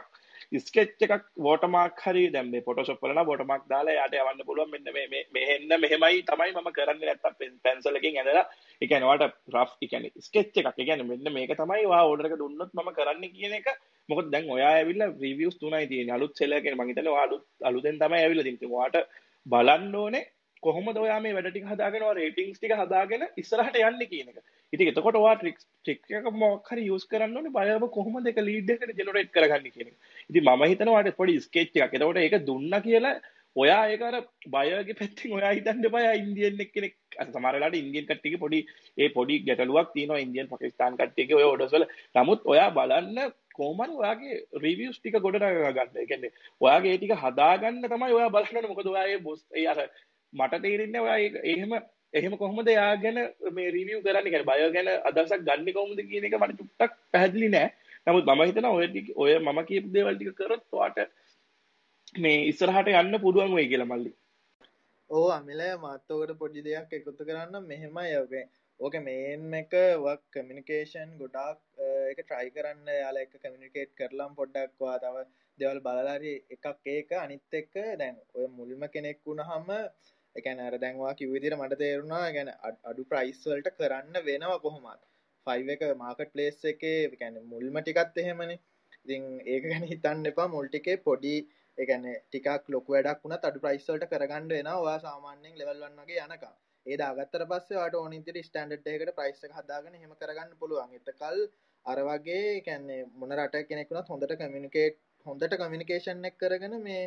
ස්කෙච් එකක් වෝටර්මාක් හරි දැන් මේ ෆොටෝෂොප් වල නම් වෝටර්මාක් දාලා එයාට යවන්න පුළුවන්. මෙන්න මේ මේ මෙහෙන්න මෙහෙමයි තමයි මම කරන්නේ. නැත්තම් පෙන්සල් එකකින් ඇදලා ඒ කියන්නේ ඔයාට රෆ් ඒ කියන්නේ ස්කෙච් එකක්. ඒ කියන්නේ මෙන්න මේක තමයි ඔයා ඕඩර් එක දුන්නොත් මම කරන්නේ කියන එක. මොකද දැන් ඔයා ඇවිල්ලා රිවිව්ස් තුනයි තියෙන්නේ. අලුත් සෙලර් කෙනෙක්. මම හිතන්නේ ඔයා අලුත් අලුතෙන් තමයි ඇවිල්ලා තියෙන්නේ. ඉතින් ඔයාට බලන්න ඕනේ කොහොමද ඔයා මේ වැඩ ටික හදාගෙන ඔයා රේටින්ග්ස් ටික හදාගෙන ඉස්සරහට යන්නේ කියන එක. ඉතින් එතකොට ඔයා ට්‍රික්ස් ට්‍රික් එක මොකක් හරි යූස් කරන්න ඕනේ බයව කොහොමද ඒක ලීඩ් එකට ජෙනරේට් කරගන්නේ කියන එක. ඉතින් මම හිතනවා ඔයාට පොඩි ස්කෙච් එකක්. එතකොට ඒක දුන්නා කියලා ඔයා ඒක අර බයගේ පැත්තෙන් ඔයා හිතන්න එපා එයා ඉන්දියන් එක්කෙනෙක් අර සමහර වෙලාවට ඉන්දියන් කට්ටියගේ පොඩි ඒ පොඩි ගැටලුවක් තියෙනවා ඉන්දියන් පාකිස්තාන් කට්ටියගේ ඔය ඕඩර්ස් වල. නමුත් ඔයා බලන්න කොහොමද ඔයාගේ රිවියුස් ටික ගොඩනගා ගන්න. ඒ කියන්නේ ඔයාගේ ඒ ටික හදාගන්න තමයි ඔයා බලන්න ඕනේ. මොකද ඔයා ඒ බොස් ඒ අර මට තේරෙන්නේ ඔයා ඒක එහෙම එහෙම කොහොමද එයා ගැන මේ රිවිව් කරන්නේ කියන්නේ බයෝ ගැන අදහසක් ගන්න කොහොමද කියන එක මට චුට්ටක් පැහැදිලි නෑ. නමුත් මම හිතනවා ඔය ටික ඔය මම කියපු දේවල් ටික කරොත් ඔයාට මේ ඉස්සරහට යන්න පුළුවන් වෙයි කියලා මල්ලි. ඕ අමිල මත්තෝකට පොඩි දෙයක් එකතු කරන්න මෙහෙමයි ඔගේ ඕක මේන් එක වක් කමිනිකේෂන් ගොඩාක් එක ට්‍රයි කරන්න යාල එක කමිනිකේට් කරලම් පොඩ්ඩක්වා තව දෙවල් බලලාරි එකක් ඒක අනිත් එක්ක දැන් ඔය මුල්ම කෙනෙක් වුණ හම එකන අර දැන්වා කිවිදිර මට තේරුණා ගැන අඩු ප්‍රයිස්වල්ට කරන්න වෙනවා කොහොමත්. ෆයිව එක මාකට් පලේස් එකේ ගැන මුල්ම ටිකත් එහෙමනේ. ඉතින් ඒක ගැන හිතන්න එපා. මුල්ටිකේ පොඩි එකන ටිකක් ලොක වැඩක් වුණ අඩු ප්‍රයිස්වල්ට කරගන්න වෙන වා සාමාන්‍යෙන් ලෙවල්වන්නගේ යනකා ඒ දාගත්තර පස්සේ වාට ඕනිතර ස්ටන්ඩ් එකට ප්‍රයිස් එක හදාගෙන හෙම කරගන්න පුළුවන්. එතකල් අර වගේ කැන්නේ මොන රට කෙනෙකුනත් හොඳට කමිනිකේට් හොඳට කමිනිකේෂන් එක් කරගෙන මේ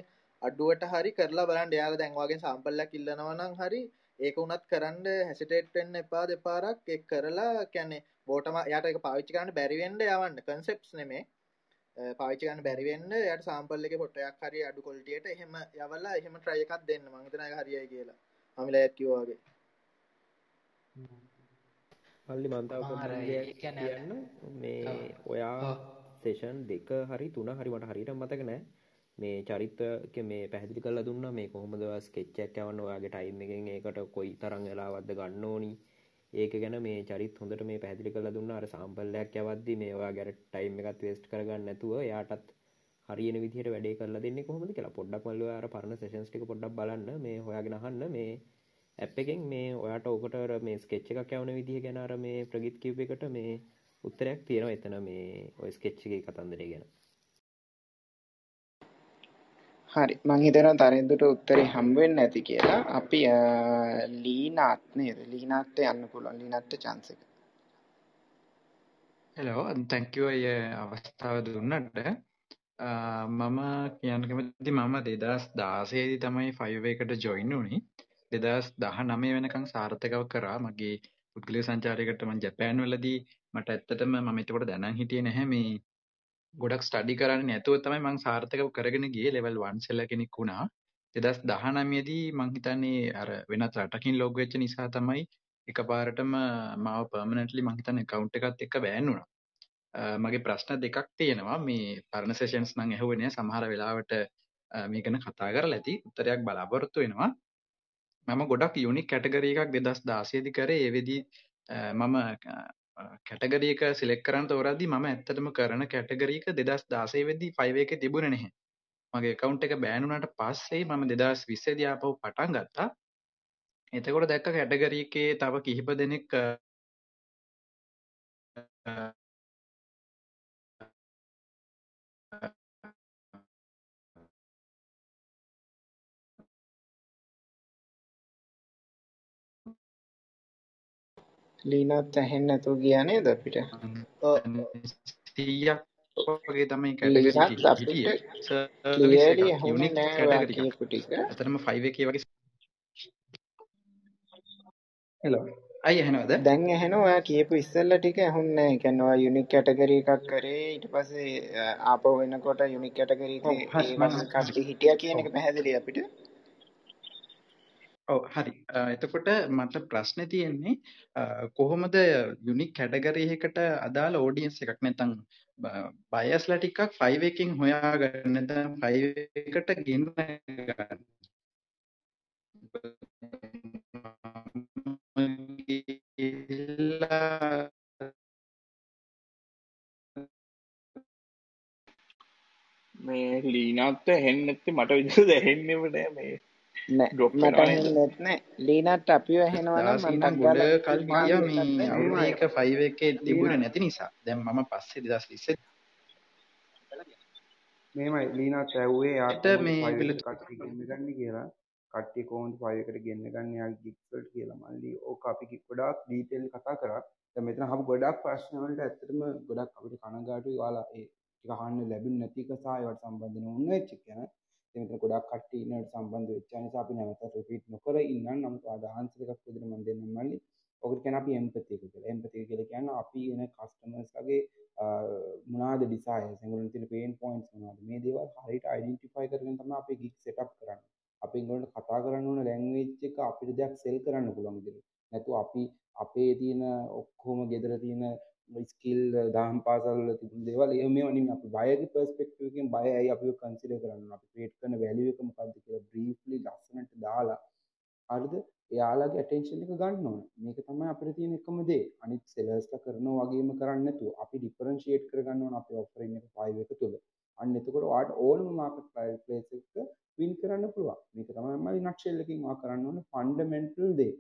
අඩුවට හරි කරලා බලන්න. යාල දැන්වාගේ සම්පල්ලක් ඉල්ලනවනම් හරි ඒක උනත් කරන්න හැසිටේට් වෙන්න එපා දෙපාරක්. එක් කරලා කැනෙ බෝටම යට එක පාවිච්චි කරන්න බැරිවෙන්ඩ යවන්න. කන්සෙප්ස් නෙමේ. පාවිච්චි ගන්න බැරිවෙන්න යට සාම්පල් එක පොටයක් හරි අඩු කොල්ටියට එහෙම යවල්ලා එහෙම ට්‍රය එකක් දෙන්න. මංතන හරියයි කියලා. අමිල ඇත්කිවාගේ පල්ලි මන්තාව කියන්න මේ ඔයා සේෂන් දෙක හරි තුන හරි මට හරිට මතක නෑ මේ චරිත්ක මේ පැහදිලි කල දුන්න. මේ කොහොමද ස්කෙච්චක් යවන්න? ඔයාගේ ටයිම් එකෙන් ඒකට කොයි තරං වෙලාවත්ද ගන්න ඕනි? ඒක ගැන මේ චරිත් හොඳට මේ පැහදිලි කල දුන්න. අර සම්පල්ලයක් යවද්දි මේවා ගැර ටයිම් එකත් වේස්ට් කරගන්න නැතුව යාටත් හරියන විදිහට වැඩේ කරලා දෙන්නේ කොහොමද කියලා. පොඩ්ඩක් මල්ල අර පරණ සෙෂන්ස් ටික පොඩ්ඩක් බලන්න. මේ හොයාගෙන අහන්න. මේ ඇප් එකෙන් මේ ඔයාට ඕකට මේ ස්කෙච්ච එකක් යවන විදිහ ගැන අර මේ ප්‍රගිත් කිව් එකට මේ උත්තරයක් තියෙනවා. එතන මේ ඔය ස්කෙච්ච් එකේ කතන්දරය ගැන. හරි. මං හිතනවා තරෙන්දුට උත්තරේ හම්බ වෙන්නේ නැති කියලා. අපි ලීනාත් නේද? ලීනාත් යන්න පුළුවන්. ලීනාත් chance එක. හෙලෝ තැංක් යු අය අවස්ථාව දුන්නට මම කියන්න කැමති මම දෙදස් දාසේදී තමයි ෆයිව එකට ජොයින් වුණේ. දෙදස් දහ නමය වෙනකං සාර්ථකව කරා. මගේ පුද්ගලය සංචාරයකට මං ජැපෑන් වලදී මට ඇත්තටම මම එතකොට දැනන් හිටියේ නැහැ මේ ගොඩක් ස්ටඩි කරන්න නැතුව තමයි මං සාර්ථකව කරගෙන ගියේ ලෙවල් 1 සෙල්ල කෙනෙක් වුණා. 2019 දී මං හිතන්නේ අර වෙනත් රටකින් ලොග් වෙච්ච නිසා තමයි එකපාරටම මාව පර්මනන්ට්ලි මං හිතන්නේ account එකත් එක්ක බෑන් වුණා. මගේ ප්‍රශ්න දෙකක් තියෙනවා. මේ පරණ සෙෂන්ස් නම් ඇහුවේ නෑ. සමහර වෙලාවට මේ ගැන කතා කරලා ඇති. උත්තරයක් බලාපොරොත්තු වෙනවා. මම ගොඩක් යුනික් කැටගරි එකක් දෙදස් දාසේදි කරේ. ඒවෙදී මම කැටගරියක සිලෙක් කරන්න තෝරද්දි මම ඇත්තටම කරන කැටගරීක දෙදස් දාසේ වෙද්දී ෆයිව එක තිබුණ නැහැ මගේ account එක ban වුණාට පස්සේ මම 2020 දී ආපහු පටන් ගත්තා. එතකොට දැක්ක කැටගරි එකේ තව කිහිප දෙනෙක් ලීනත් ඇහෙන්නේ නැතුව ගියා නේද අපිට? ඔව් 100ක් වගේ තමයි. ඇත්තටම 5 එකේ වගේ හෙලෝ අයි ඇහෙනවද? දැන් ඇහෙනවා ඔයා කියපු ඉස්සෙල්ලා ටික ඇහුන්නේ නෑ. ඒ කියන්නේ ඔයා යුනික් කැටගරි එකක් කරේ ඊට පස්සේ ආපහු වෙනකොට යුනික් කැටගරි එකේ හරි A1 මම කට්ටිය හිටියා කියන එක පැහැදිලි අපිට. ඔව් හරි. අ, එතකොට මට ප්‍රශ්නේ තියෙන්නේ අ, කොහොමද යුනික් කැටගරි එකකට අදාළ ඔඩියන්ස් එකක් නැත්නම් බයස්ලා ටිකක් 5 එකකින් හොයාගන්න නැත්නම් 5 එකට ගෙන්න ගන්න මම ගිහිල්ලා මේ ලීනාත් ඇහෙන්නේ නැත්තේ මට විදිහට ඇහෙන්නේම නෑ මේ. නෑ ඩ්‍රොප් මට ඇහෙන්නෙත් නෑ. ලීනත් අපිව ටක් ගොඩ කල් ගියා මේ අවුරුදු එනවා. එක 5 එකේ තිබුණේ ලීනා නැති නිසා දැන් මම පස්සේ 2020 මෙහෙමයි ලීනාත් ඇහුවේ එයා ට කොහොමද මේ 5 පිළ ගෙන්න ගන්නේ කියලා. කට්ටිය කොහොමද 5 එකට ගෙන්න ගිග්ස් වලට කියලා. මල්ලි ඕක අපි ගොඩාක් ඩීටේල් කතා කරා. දැන් මෙතන අහපු ගොඩාක් ප්‍රශ්න වලට ඇත්තටම ගොඩක් අපිට කනගාටුයි ඔයාලා ඒ ටික අහන්න ලැබුණ නැති එක සහ ඒවට සම්බන්ධ නොවුන වෙච්ච එක ගැන. ඉතින් මෙතන ගොඩාක් කට්ටිය ඉන්නවට සම්බන්ධ වෙච්ච නිසා අපි නැවතත් රිපීට් නොකර ඉන්නම්. නමුත් ඔයාලට ආන්සර් එකක් විදිහට මම දෙන්නම් මල්ලි. ඔකට කියන අපි එම්පති එක කියලා. එම්පති එක කියලා කියන්නේ අපි එන කස්ටමර්ස් ලගේ මොනවාද ඩිසයිර්ස් ඒගොල්ලන්ට තියෙන පේන් පොයින්ට්ස් මොනවද මේ දේවල් හරියට අයිඩෙන්ටිෆයි කරගෙන තමයි අපේ ගිග් සෙටප් කරන්නේ. අපි ඒගොල්ලන්ට කතා කරන්න ඕන ලැන්ග්වේජ් එක අපිට දෙයක් සෙල් කරන්න පුළුවන් විදිහට. නැතුව අපි අපේ තියෙන ඔක්කොම ගෙදර තියෙන ස්කිල් දහම් පාසල් වල තිබුණු දේවල් එහෙම මේවා නෙමෙයි අපි බයගේ පර්ස්පෙක්ටිව් එකෙන් බය ඇයි අපිව කන්සිඩර් කරන්න ඕන. අපි ක්‍රියේට් කරන වැලියු එක මොකක්ද කියලා බ්‍රීෆ්ලි ලස්සනට දාලා හරිද? එයාලගේ ඇටෙන්ෂන් එක ගන්න ඕන. මේක තමයි අපිට තියෙන එකම දේ. අනිත් සෙලර්ස්ලා කරනවා වගේම කරන්නේ නැතුව අපි ඩිෆරන්ෂিয়েට් කරගන්න ඕන අපේ ඔෆරින් එක 5 එක තුල. අන්න එතකොට ඔයාලට ඕනම මාකට් ප්ලේස් එකක වින් කරන්න පුළුවන්. මේක තමයි මම නක්ෂෙල් එකකින් ඔයා කරන්න ඕන ෆන්ඩමෙන්ටල් දේ.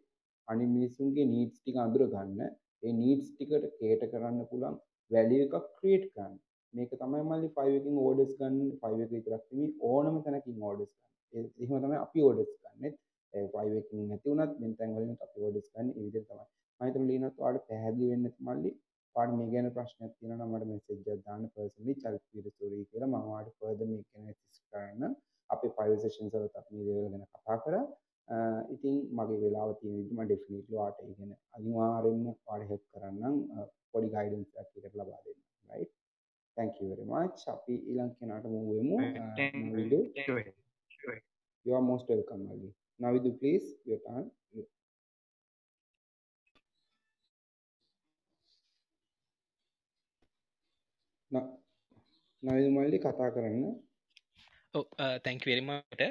අනිත් මිනිස්සුන්ගේ නීඩ්ස් ටික අඳුර ගන්න. ඒ නීඩ්ස් ටිකට කේට කරන්න පුළුවන් වැලියු එකක් ක්‍රියේට් කරන්න. මේක තමයි මල්ලි 5 එකකින් ඕඩර්ස් ගන්න 5 එක විතරක් නෙමෙයි ඕනම තැනකින් ඕඩර්ස් ගන්න. ඒ එහෙම තමයි අපි ඕඩර්ස් ගන්නෙත්. ඒ 5 එකකින් නැති වුණත් මෙන් තැන් වලින් අපි ඕඩර්ස් ගන්න ඒ විදිහට තමයි. මම හිතන ලීනත් ඔයාලට පැහැදිලි වෙන්න මල්ලි ඔයාලට මේ ගැන ප්‍රශ්නයක් තියෙනවා නම් මට මෙසේජ් එකක් දාන්න පර්සනලි චරිත වීර ස්ටෝරි කියලා මම ඔයාලට ෆර්දර් මේක ගැන ඇසිස්ට් කරන්න අපේ 5 සෙෂන්ස් වලත් අපි මේ දේවල් ගැන කතා කරා. අ, ඉතින් මගේ වෙලාව තියෙන විදිහ මම ඩෙෆිනිට්ලි ඔයාලට ඒ ගැන අනිවාර්යෙන්ම ඔයාලට හෙල්ප් කරන්නම්. අ, පොඩි ගයිඩන්ස් එකක් එකට ලබා දෙන්න. right? Thank you very much. අපි ඊළඟ කෙනාට move වෙමු නවිදු. You are most welcome Ali නවිදු please your turn. නවිදු මල්ලි කතා කරන්න. ඔව් තැංක් වෙරිමට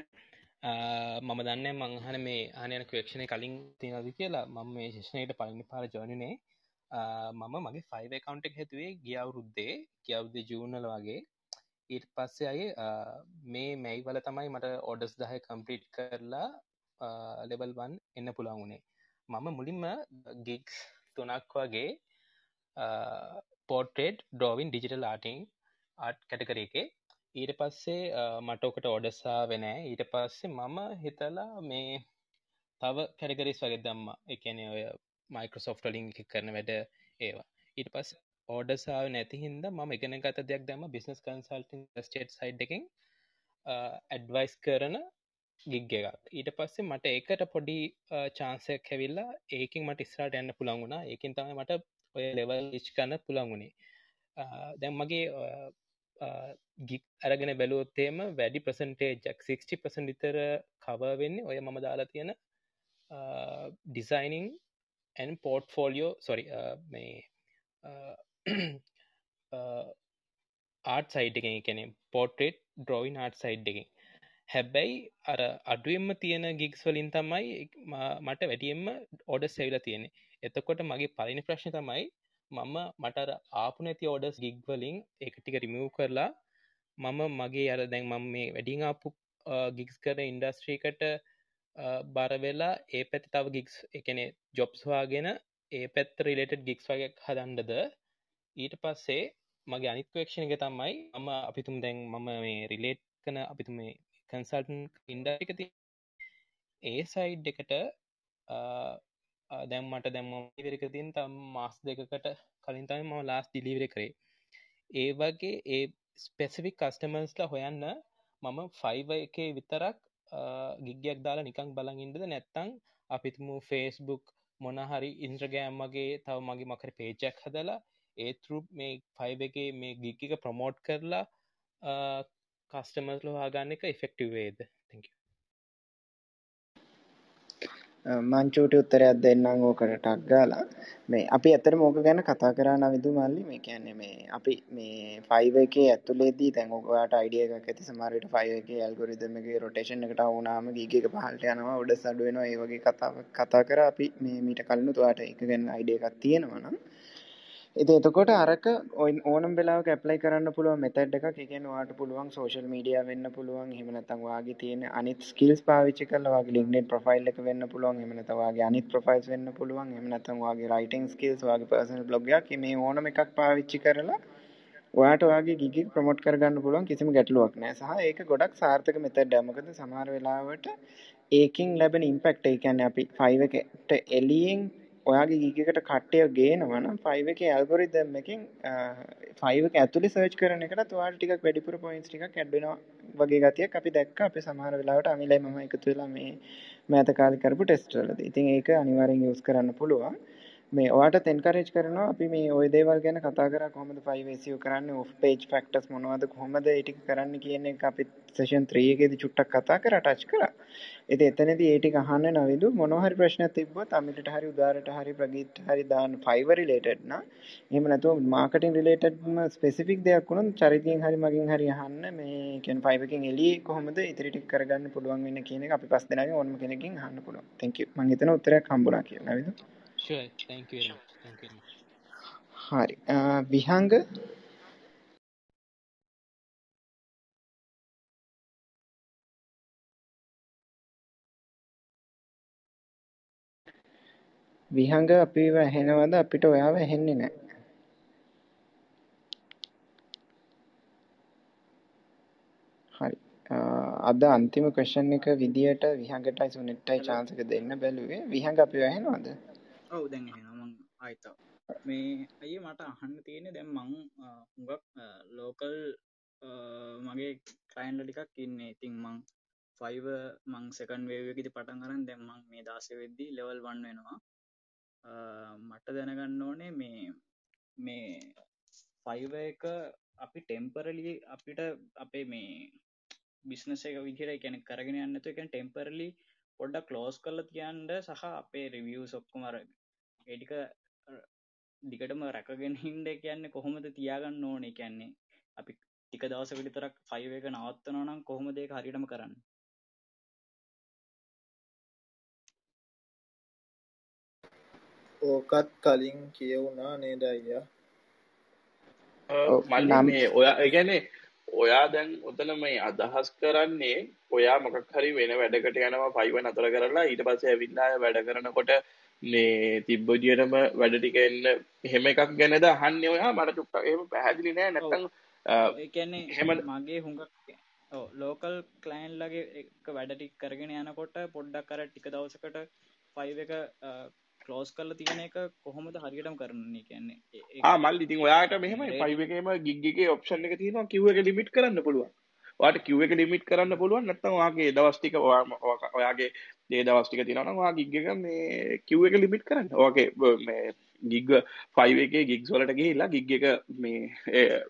මම දන්න මංහන මේ ආනයන ක්වේක්ෂණය කලින් තියනද කියලා. මම මේ ශෂණයට පලිනි පාර ජොනනේ මම මගේ ෆයිව කවන්ට් එක හැතුවේ ගියවුරුද්දේ කියවුද ජූනල වගේ. ඊට පස්සේ අය මේ මැයිවල තමයි මට ඔඩස් දහය කම්පලිට් කරලා ලෙබල්වන් එන්න පුළන් වුණේ. මම මුලින්ම ගික්ස් තුනක් වගේ පෝටේඩ් ඩෝවින් ඩිජිටල් ආටිං ආට් කැටකර එකේ ඊට පස්සේ මටෝකට ඔඩසා වෙනෑ ඊට පස්සේ මම හිතලා මේ තව කැටගරිස් වගේ දම්ම. එකන ඔය මයිකෝසොෆ්ට ලින් එක කරන වැඩ ඒවා. ඊට පස් ඕඩසාාව නැති හින්ද ම එකන ගත දෙයක් දම බිස්නස් කන්සල්ටින් ස්ටේට් සයිඩ් එකින් ඇඩ්වයිස් කරන ගිග් එකක්. ඊට පස්සේ මට ඒකට පොඩි චාන්සයක් හැවිල්ලා ඒකින් මට ඉස්රාට යන්න පුළන්ගුණා ඒකින් තමයි මට ඔය ලෙවල් ඉච් කන්න පුළන්ගුණේ දැම් මගේ ගික් අරගෙන බැලුවොත්තේම වැඩි ප්‍රසන්ටේජක් 60 විතර කව වෙන්න ඔය මම දාලා තියෙන designing and portfolio sorry මේ ආට් සයිට් එකෙන් කෙනෙ පෝට්‍රේට් ඩ්‍රෝයින් ආට් සයිඩ් එකින්. හැබැයි අර අඩුවෙන්ම තියෙන ගික්ස් වලින් තමයි මට වැඩියෙන්ම ඔඩ සෙවිල තියෙනෙ එතකොට මගේ පලිනි ප්‍රශ්න තමයි මම මට ආපු නැති ඕඩස් ගිග්වලින් එක ටික රිමූ කරලා මම මගේ අර දැන් මම මේ වැඩිං ආපු ගික්ස් කර ඉන්ඩස්ට්‍රීකට බර වෙලා ඒ පැති තව ගික්ස් එකන ජොබ්ස් වාගෙන ඒ පැත් රිලේටඩ් ගික්ස් වගේ හදන්නද? ඊට පස්සේ මගේ අනිත්වේක්ෂණ එක තමයි අම අපිතුම් දැන් මම මේ රිලේට් කන අපිතු මේ කන්සල්ටන් ඉන්ඩරිකති ඒ සයිඩ් එකට දැම් මට දැම්ම ඉවරකතින් තම් මාස් දෙකකට කලින් තම ම ලාස් ඩිලිවර කරේ. ඒ වගේ ඒ ස්පෙසිෆික් කස්ටමර්ස්ලා හොයන්න මම ෆයිව එකේ විතරක් ගිග්ගයක් දාලා නිකං බලඟින්ටද නැත්තං අපිතුම ෆේස්බුක් මොනහරි ඉන්ද්‍රගෑම් මගේ තව මගේ මකර පේජක් හදලා ඒතුරු මේ ෆයිව එක මේ ගික්ක ප්‍රමෝට් කරලා කස්ටමර්ස් ලෝහාගන්න එක එෆෙක්ටිවේද තැක මංචූට උත්තරයක් දෙන්නම් ඕකට ටක් ගාලා. මේ අපි ඇත්තට මොක ගැන කතා කරා නවිදු මල්ලි මේ කියන්නේ මේ අපි මේ 5 එකේ ඇතුළේදී දැන් ඔයාලට අයිඩියා එකක් ඇති. සමහර විට 5 එකේ ඇල්ගොරිතම් එකේ රොටේෂන් එකට වුණාම ගීග එක පහළට යනවා උඩස් අඩු වෙනවා. ඒ වගේ කතාවක් කතා කරා අපි මේ මීට කලින් ඔයාලට ඒක ගැන අයිඩියා එකක් තියෙනවා නම්. ඉතින් එතකොට අරක ඕනම් වෙලාවක ඇප්ලයි කරන්න පුළුවන් මෙතඩ් එකක්. ඒ කියන්නේ ඔයාලට පුළුවන් සෝෂල් මීඩියා වෙන්න පුළුවන්. එහෙම නැත්නම් ඔයාගේ තියෙන අනිත් ස්කිල්ස් පාවිච්චි කරලා ඔයාගේ LinkedIn ප්‍රොෆයිල් එක වෙන්න පුළුවන්. එහෙම නැත්නම් ඔයාගේ අනිත් ප්‍රොෆයිල්ස් වෙන්න පුළුවන්. එහෙම නැත්නම් ඔයාගේ රයිටිං ස්කිල්ස්, ඔයාගේ පර්සනල් බ්ලොග් එකක් මේ ඕනම එකක් පාවිච්චි කරලා ඔයාට ඔයාගේ ගිග් එක ප්‍රොමෝට් කරගන්න පුළුවන් කිසිම ගැටලුවක් නැහැ. සහ ඒක ගොඩක් සාර්ථක මෙතඩ් එකක්. මොකද සමහර වෙලාවට ඒකින් ලැබෙන ඉම්පැක්ට් ඒ කියන්නේ අපි 5 එකට එළියෙන් ඔයාගේ ගිග් එකට කට්ටිය ගේනවා නම් 5 එකේ ඇල්ගොරිතම් එකෙන් 5 එක ඇතුලේ සර්ච් කරන එකටත් ඔයාලට ටිකක් වැඩිපුර පොයින්ට්ස් ටිකක් ඇඩ් වෙනවා වගේ ගතියක් අපි දැක්කා අපි සමහර වෙලාවට අමිලයි මම එකතු වෙලා මේ මෑත කාලේ කරපු ටෙස්ට් වලදී. ඉතින් ඒක අනිවාර්යෙන් යූස් කරන්න පුළුවන්. මේ ඔයාටත් එන්කරේජ් කරනවා අපි මේ ওই දේවල් ගැන කතා කරා කොහොමද 5 SEO කරන්නේ off page factors මොනවද කොහොමද ඒ ටික කරන්න කියන එක අපි session 3 එකේදී චුට්ටක් කතා කරා ටච් කරා. ඉතින් එතනදී ඒ ටික අහන්න නවිදු මොනවා හරි ප්‍රශ්නයක් තිබ්බොත් අමිලට හරි උදාරට හරි ප්‍රගීත් හරි දාන්න Fiverr related නා. එහෙම නැතුව marketing related ම specific දෙයක් වුණොත් චරිතයෙන් හරි මගෙන් හරි අහන්න මේ කියන්නේ Fiverr එකෙන් එළියේ කොහොමද ඉතිරි ටික කරගන්න පුළුවන් වෙන්නේ කියන එක අපි පස් දෙනාගෙන් ඕනම කෙනකින් අහන්න පුළුවන්. thank you. මම හිතන උත්තරයක් හම්බුණා කියලා නවිදු. Sure thank you very much thank you very much හරි. විහංග විහංග අපිව ඇහෙනවද අපිට ඔයාව ඇහෙන්නේ නැහැ. හරි. අද අන්තිම ක්වෙස්චන් එක විදියට විහංගටයි සුනිට්ටයි chance එක දෙන්න බැලුවේ. විහංග අපිව ඇහෙනවද? ඔව් දැන් ඇහෙනවා මං ආයිත් මේ අයියේ මට අහන්න තියෙන්නේ දැන් මං හුඟක් ලෝකල් මගේ ක්ලයින්ට්ලා ටිකක් ඉන්නේ. ඉතින් මං 5 මං සෙකන්ඩ් වේව් එකේදී පටන් අරන් දැන් මං මේ 16 වෙද්දී ලෙවල් 1 වෙනවා. මට දැනගන්න ඕනේ මේ මේ ෆයිව එක අපි ටෙම්පරලි අපිට අපේ මේ බිස්නස එක විදිර එකැන කරගෙන යන්නතු එකැන් ටෙම්පරලි පොඩ්ඩක් කලෝස් කරල තියන්ට සහ අපේ රිවියස් ඔක්කොමර ඒටික දිකටම රැකගෙන හින්ඩ කියන්න කොහොමද තියාගන්න ඕනේ? කියන්නේ අපි ටික දවසකට තරක් ෆයිව එක නවත්තනනම් කොහොමද ඒක හරිටම කරන්න? ඕකත් කලින් කියවුණා නේද අයියා? මල්ලි මේ ඔයා ඒගැනේ ඔයා දැන් ඔතන මේ අදහස් කරන්නේ ඔයා මොකක් හරි වෙන වැඩකට යනවා පයිව නතර කරලා ඊට පස්සේ ඇවිල්ලා වැඩ කරනකොට මේ තිබ්බදියටම වැඩ ටික එන්න එහෙම එකක් ගැනද අහන්නේ ඔයා? මට චුට්ටක් එහෙම පැහැදිලි නෑ. නැත්තම් ඒ කියන්නේ එහෙම මගේ හුඟක් ලෝකල් කලයින් ලගේ එක වැඩටික් කරගෙන යනකොට පොඩ්ඩක් කර ටික දවසකට ෆයිව එක කලෝස් කල තියෙන එක කොහොමද හරියටම කරන්නේ කියන්නේ? මල් ඉතින් ඔයාට මෙහම පයිව එකම ගිගගේ ඔප්ෂන් එක තියෙනවා කිව්ව එක ලිමිට් කරන්න පුළුවන්. වාට කිව්ව එක ලිමිට් කරන්න පුළුවන් නැත්තම් වාගේ දවස්ටික ඔයාගේ දේ දවස්ටික තියෙනවා ගිග්ගක මේ කිව්ව එක ලිමිට් කරන්න. ඕගේ මේ ගිග්ග ෆයිව එක ගිග් වලට ගිහිල්ලා ගිග් එක මේ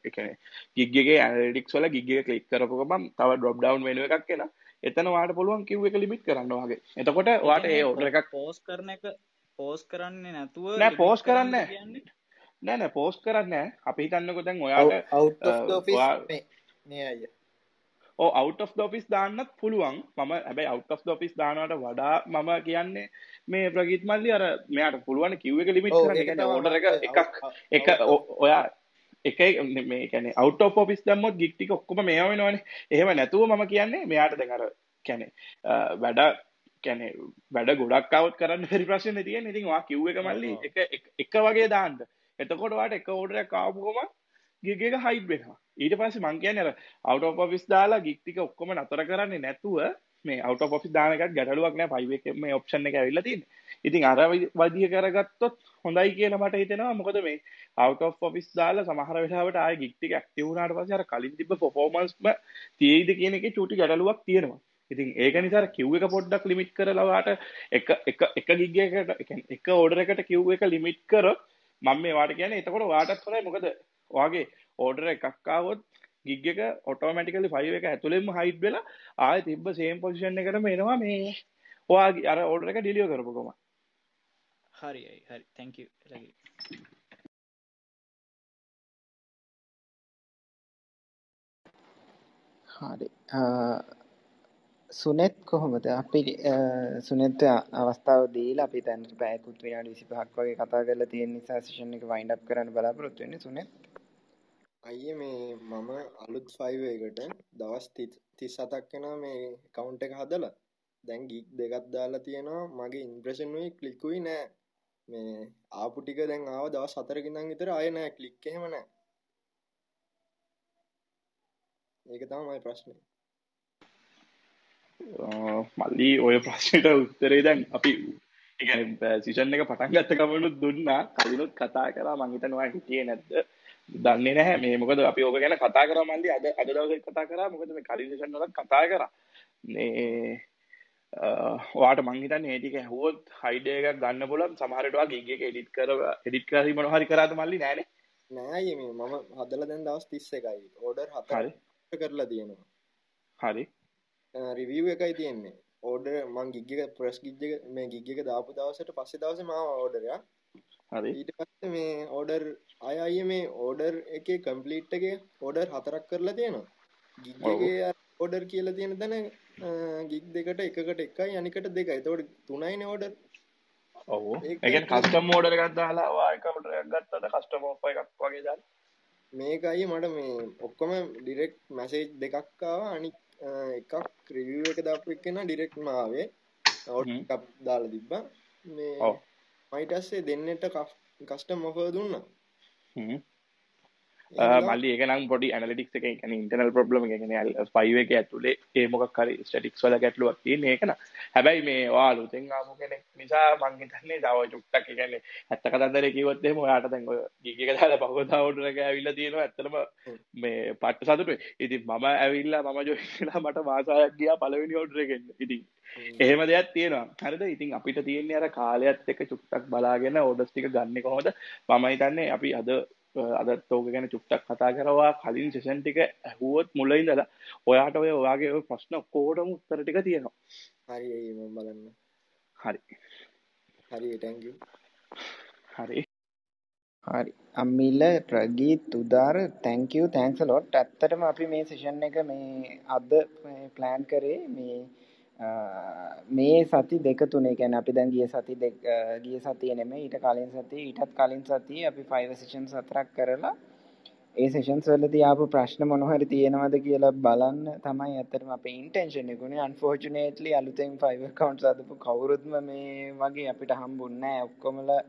එකන ගිග්ගේ ඇඩික් වල ගිග කලික් කරපුක බම් තව ඩොප් ඩවන් වෙන එකක් කියෙන එතන වාට පුළුවන් කිව්ව එක ලිමිට් කරන්න වගේ එතකොට වාට ඒ ඔඩ එකක් පෝස් කරන එක පෝස් කරන්නේ නැතුව නෑ පෝස් කරන්න නෑ. නෑ පෝස් කරන්න අපි හිතන්නකො දැන් ඔයාට අය. ඕ අවට් of දොෆිස් දාන්නත් පුළුවන්. මම හැබයි අවට් of දොෆිස් දානට වඩා මම කියන්නේ මේ ප්‍රගිත් මල්ලි අර මෙයාට පුළුවන් කිව් එක ලිමිට කරන්න. ඕඩර එක එකක්. එක ඔයා එක මේ කියන්නේ out of office දැම්මොත් gig ටික ඔක්කොම මේවා වෙනවනේ. එහෙම නැතුව මම කියන්නේ මෙයාට දැන් අර කියන්නේ වැඩ කියන්නේ වැඩ ගොඩක් આવුත් කරන්න බැරි ප්‍රශ්නේ තියෙන්නේ. ඉතින් ඔයා කිව් එක මල්ලි එක එක වගේ දාන්න. එතකොට ඔයාට එක ඕඩර් එකක් ආපු ගමන් gig එක හයිඩ් වෙනවා. ඊට පස්සේ මං කියන්නේ අර of office දාලා ටික ඔක්කොම නතර කරන්නේ නැතුව මේ out of office දාන එකත් ගැටලුවක් නෑ 5 එකේ මේ option එක ඇවිල්ලා තියෙන්නේ. ඉතින් අර වදිය කරගත්තොත් හොඳයි කියලා මට හිතෙනවා. මොකද මේ of office දාලා සමහර වෙලාවට ආයේ gig ටික active වුණාට පස්සේ අර කලින් තිබ්බ performance තියෙයිද කියන එකේ චූටි ගැටලුවක් තියෙනවා. ඉතින් ඒක නිසා queue එක පොඩ්ඩක් ලිමිට් කරලා ඔයාට එක එක එක gig එකකට එක order එකට queue එක ලිමිට් කරොත් මම මේ වාට කියන්නේ එතකොට ඔයාටත් හොඳයි. මොකද ඔයාගේ order එකක් ආවොත් ගිග් එක ඔටෝමැටිකලි 5 එක ඇතුළෙන්ම හයිඩ් වෙලා ආයෙ තිබ්බ සේම් පොසිෂන් එකටම එනවා මේ ඔයාගේ අර ඕඩර් එක ඩිලිවර් කරපු ගමන්. හරියි හරි. Thank you. එලගේ හරි සුනෙත් කොහොමද? අපි සුනෙත් අවස්ථාව දීලා අපි දැන් පැයකුත් විනාඩි 25ක් වගේ කතා කරලා තියෙන නිසා සෙෂන් එක වයින්ඩ් අප් කරන්න බලාපොරොත්තු වෙන්නේ සුනෙත්. අයියේ මේ මම අලුත් 5 එකට දවස් 37ක් වෙනවා මේ account එක හදලා. දැන් ගිග් දෙකක් දාලා තියෙනවා. මගේ ඉම්ප්‍රෙෂන් උයි ක්ලික් උයි නෑ. මේ ආපු ටික දැන් ආව දවස් 4කින් ඉඳන් විතර ආයේ නෑ ක්ලික් එහෙම නෑ. ඒක තමයි ප්‍රශ්නේ. මල්ලි ඔය ප්‍රශ්නයට උත්තරේ දැන් අපි සිෂන් එක පටන් ගත්ත කමනුත් දුන්නා. කලිනුත් කතා කරා මං හිතනවා හිටියේ නැද්ද? දන්නේ නැහැ. මේ මොකද අපි ඕක ගැන කතා කරා මල්ලි. අද අද දවසේ කතා කරා. මොකද මේ කලින් සෙෂන් වලත් කතා කරා. මේ ඔයාට මං හිතන්නේ ඒ ටික ඇහුවොත් හයිඩ් එකක් ගන්න පුළුවන්. සමහර වෙලාවට ගිග් එක එඩිට් කර එඩිට් කරලා මොනවා හරි කරාද මල්ලි? නෑනේ නෑ. අයියේ මේ මම හදලා දැන් දවස් 31යි ඕඩර් 4 කරලා තියෙනවා. හරි රිවිව් එකයි තියෙන්නේ. ඕඩර් මං ගිග් එක ප්‍රෙස් ගිග් එක මේ ගිග් එක දාපු දවසට පස්සේ දවසේ මාව ඕඩරයක් හරි. ඊට පස්සේ මේ ඕඩර් අය අයියේ මේ ඕඩර් එකේ කම්ප්ලීට් එකේ ඕඩර් හතරක් කරලා තියෙනවා. ගිග් එකේ ඕඩර් කියලා තියෙන තැන ගිග් දෙකට එකකට එකයි අනිකට දෙකයි. එතකොට තුනයිනේ ඕඩර් ඔව්. ඒ කියන්නේ කස්ටම් ඕඩර් එකක් දාලා ඔයා එක ඕඩර් එකක් ගත්තද කස්ටම් ඔෆර් එකක් වගේ දාලා මේකයි මට මේ ඔක්කොම ඩිරෙක්ට් මැසේජ් දෙකක් ආවා. අනික් එකක් රිවිව් එක දාපු එක්කෙනා ඩිරෙක්ට්ම ආවේ. අවුට් එකක් දාලා තිබ්බා. මේ පස්සේ දෙන්නට කස්ටම් ඔෆර් දුන්නා මල්ලි ඒක නම් පොඩි ඇනලිටික්ස් එක කියන්නේ ඉන්ටර්නල් ප්‍රොබ්ලම් එක කියන්නේ ෆයිව් එක ඇතුලේ ඒ මොකක් හරි ස්ටැටික්ස් වල ගැටලුවක් තියෙන ඒක න හැබැයි මේ ඔයා අලුතෙන් ආපු කෙනෙක් නිසා මං හිතන්නේ තව චුට්ටක් ඒ කියන්නේ ඇත්ත කතන්දරේ දැන් ඔය ගිග් එක දාලා එක ඇවිල්ලා තියෙනවා ඇත්තටම මේ පට්ට සතුටුයි. ඉතින් මම ඇවිල්ලා මම වෙලා මට මාස 6ක් ගියා පළවෙනි ඕඩර් එකෙන්. ඉතින් එහෙම දෙයක් තියෙනවා. හරිද? ඉතින් අපිට තියෙන්නේ අර කාලයත් එක්ක චුට්ටක් බලාගෙන ඕඩර්ස් ටික ගන්න කොහොමද? මම හිතන්නේ අපි අද අදත් ඕක ගැන චුට්ටක් කතා කරවා කලින් සෙෂන් ටික ඇහුවොත් මුල ඉඳලා ඔයාට ඔය ඔයාගේ ඔය ප්‍රශ්න ඔක්කොටම උත්තර ටික තියෙනවා. හරි බලන්න. හරි. හරි thank you. හරි. හරි. අම්මිල you thanks a lot. ඇත්තටම අපි මේ සෙෂන් එක මේ අද ප්ලෑන් කරේ මේ මේ සති දෙක තුනේ කියන්නේ අපි දැන් ගිය සති දෙක ගිය සතියේ නෙමෙයි ඊට කලින් සතියේ ඊටත් කලින් සතියේ අපි 5 සෙෂන්ස් හතරක් කරලා ඒ සෙෂන්ස් වලදී ආපු ප්‍රශ්න මොන හරි තියෙනවද කියලා බලන්න. තමයි ඇත්තටම අපේ ඉන්ටෙන්ෂන් එක උනේ අන්ෆෝචුනේට්ලි අලුතෙන් 5 accounts හදපු කවුරුත්ම මේ වගේ අපිට හම්බුන්නේ නැහැ. ඔක්කොමලා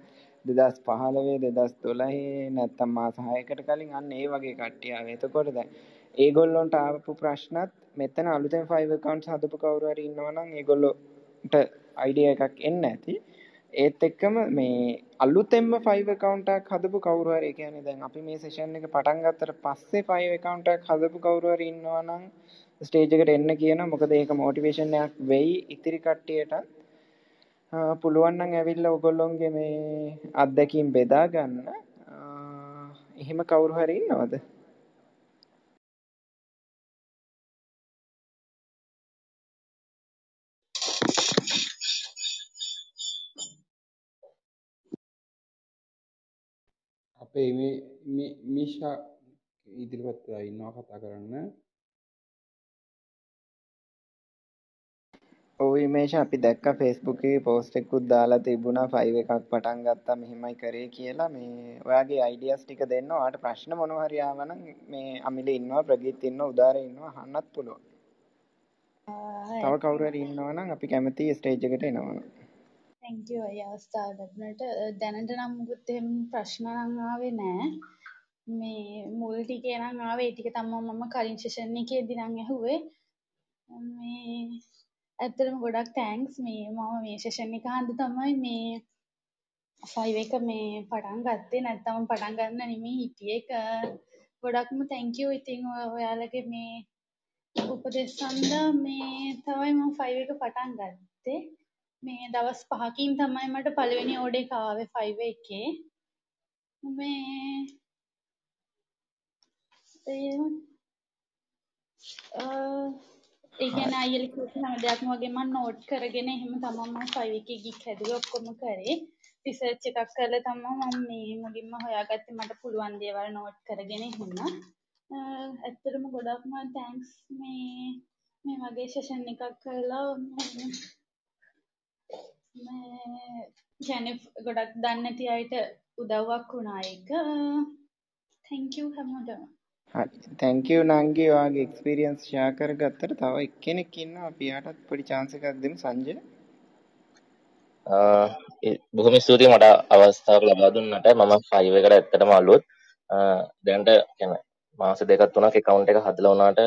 2015 2012 නැත්තම් මාස 6කට කලින් අන්න ඒ වගේ කට්ටිය ආවේ. එතකොට දැන් ඒගොල්ලොන්ට ආපු ප්‍රශ්නත් මෙතන අලුතෙන් 5 accounts හදපු කවුරු හරි ඉන්නවා නම් ඒගොල්ලොන්ට idea එකක් එන්න ඇති. ඒත් එක්කම මේ අලුතෙන්ම 5 account එකක් හදපු කවුරු හරි ඒ කියන්නේ දැන් අපි මේ session එක පටන් ගත්තට පස්සේ 5 account එකක් හදපු කවුරු හරි ඉන්නවා නම් ස්ටේජ් එකට එන්න කියනවා. මොකද ඒක motivation එකක් වෙයි ඉතිරි කට්ටියට. පුළුවන් නම් ඇවිල්ලා ඔයගොල්ලොන්ගේ මේ අත්දැකීම් බෙදා ගන්න. එහෙම කවුරු හරි ඉන්නවද? අපේ මේ මිෂා ඉදිරිපත් වෙලා ඉන්නවා කතා කරන්න. ඔව් ඉමේෂ අපි දැක්ක ෆේස්බුක් එකේ පෝස්ට් එකකුත් දාලා තිබුණා. 5 එකක් පටන් ගත්තා. මෙහෙමයි කරේ කියලා. මේ ඔයාගේ අයිඩියාස් ටික දෙන්න ඔයාට ප්‍රශ්න මොනවා හරි ආවනම් මේ අමිලේ ඉන්නවා ප්‍රගීත් ඉන්නවා උදාරේ ඉන්නවා අහන්නත් පුළුවන්. තව කවුරු හරි ඉන්නවා නම් අපි කැමතියි ස්ටේජ් එකට එනවනම්. Thank you අය අවස්ථාව ලැබුණට. දැනට නම් මුකුත් එහෙම ප්‍රශ්න නම් ආවේ නෑ. මේ මුල් ටිකේ නම් ආවේ. ඒ ටික තමයි මම කලින් සෙෂන් එකේදී නම් ඇහුවේ. මේ ඇත්තටම ගොඩක් තෑන්ක්ස් මේ මම මේ සෙෂන් එක හන්ද තමයි මේ ෆයිව එක මේ පටන් ගත්තේ. නැත්තම් පටන් ගන්න නෙමෙයි හිටියේ. ඒක ගොඩක්ම තැන්ක් යූ ඉතින් ඔයාලගේ මේ උපදෙස් අන්දා මේ තමයි මම ෆයිව එක පටන් ගත්තේ. මේ දවස් පහකින් තමයි මට පළවෙනි ඕඩර් එක ආවේ ෆයිව එකේ. මේ ඒ කියන්නේ අයියලා කියපු හැම දෙයක්ම වගේ මම නෝට් කරගෙන එහෙම තමයි මම ෆයිව් එකේ ගික් හැදුවේ ඔක්කොම කරේ. රිසර්ච් එකක් කරලා තමයි මම මේ මුලින්ම හොයාගත්තේ මට පුළුවන් දේවල් නෝට් කරගෙන එහෙම. ඇත්තටම ගොඩක්ම තෑන්ක්ස් මේ මේ වගේ සෙෂන් එකක් කරලා මේ කියන්නේ ගොඩක් දන්නේ නැති අයට උදව්වක් වුණා ඒක. තැන්ක් යූ හැමෝටම. යූ නංගි ඔයාගේ එක්ස්පීරියන්ස් ෂෙයා කරගත්තට තව එක්කෙනෙක් ඉන්නවා. අපි යාටත් පොඩි chance එකක් දෙමු සංජය. බොහොම ස්තුතියි මට අවස්ථාවක් ලබා දුන්නට. මම 5 එකට ඇත්තටම අලුත්. දැනට කියන්නේ මාස දෙකක් තුනක් account එක හදලා වුණාට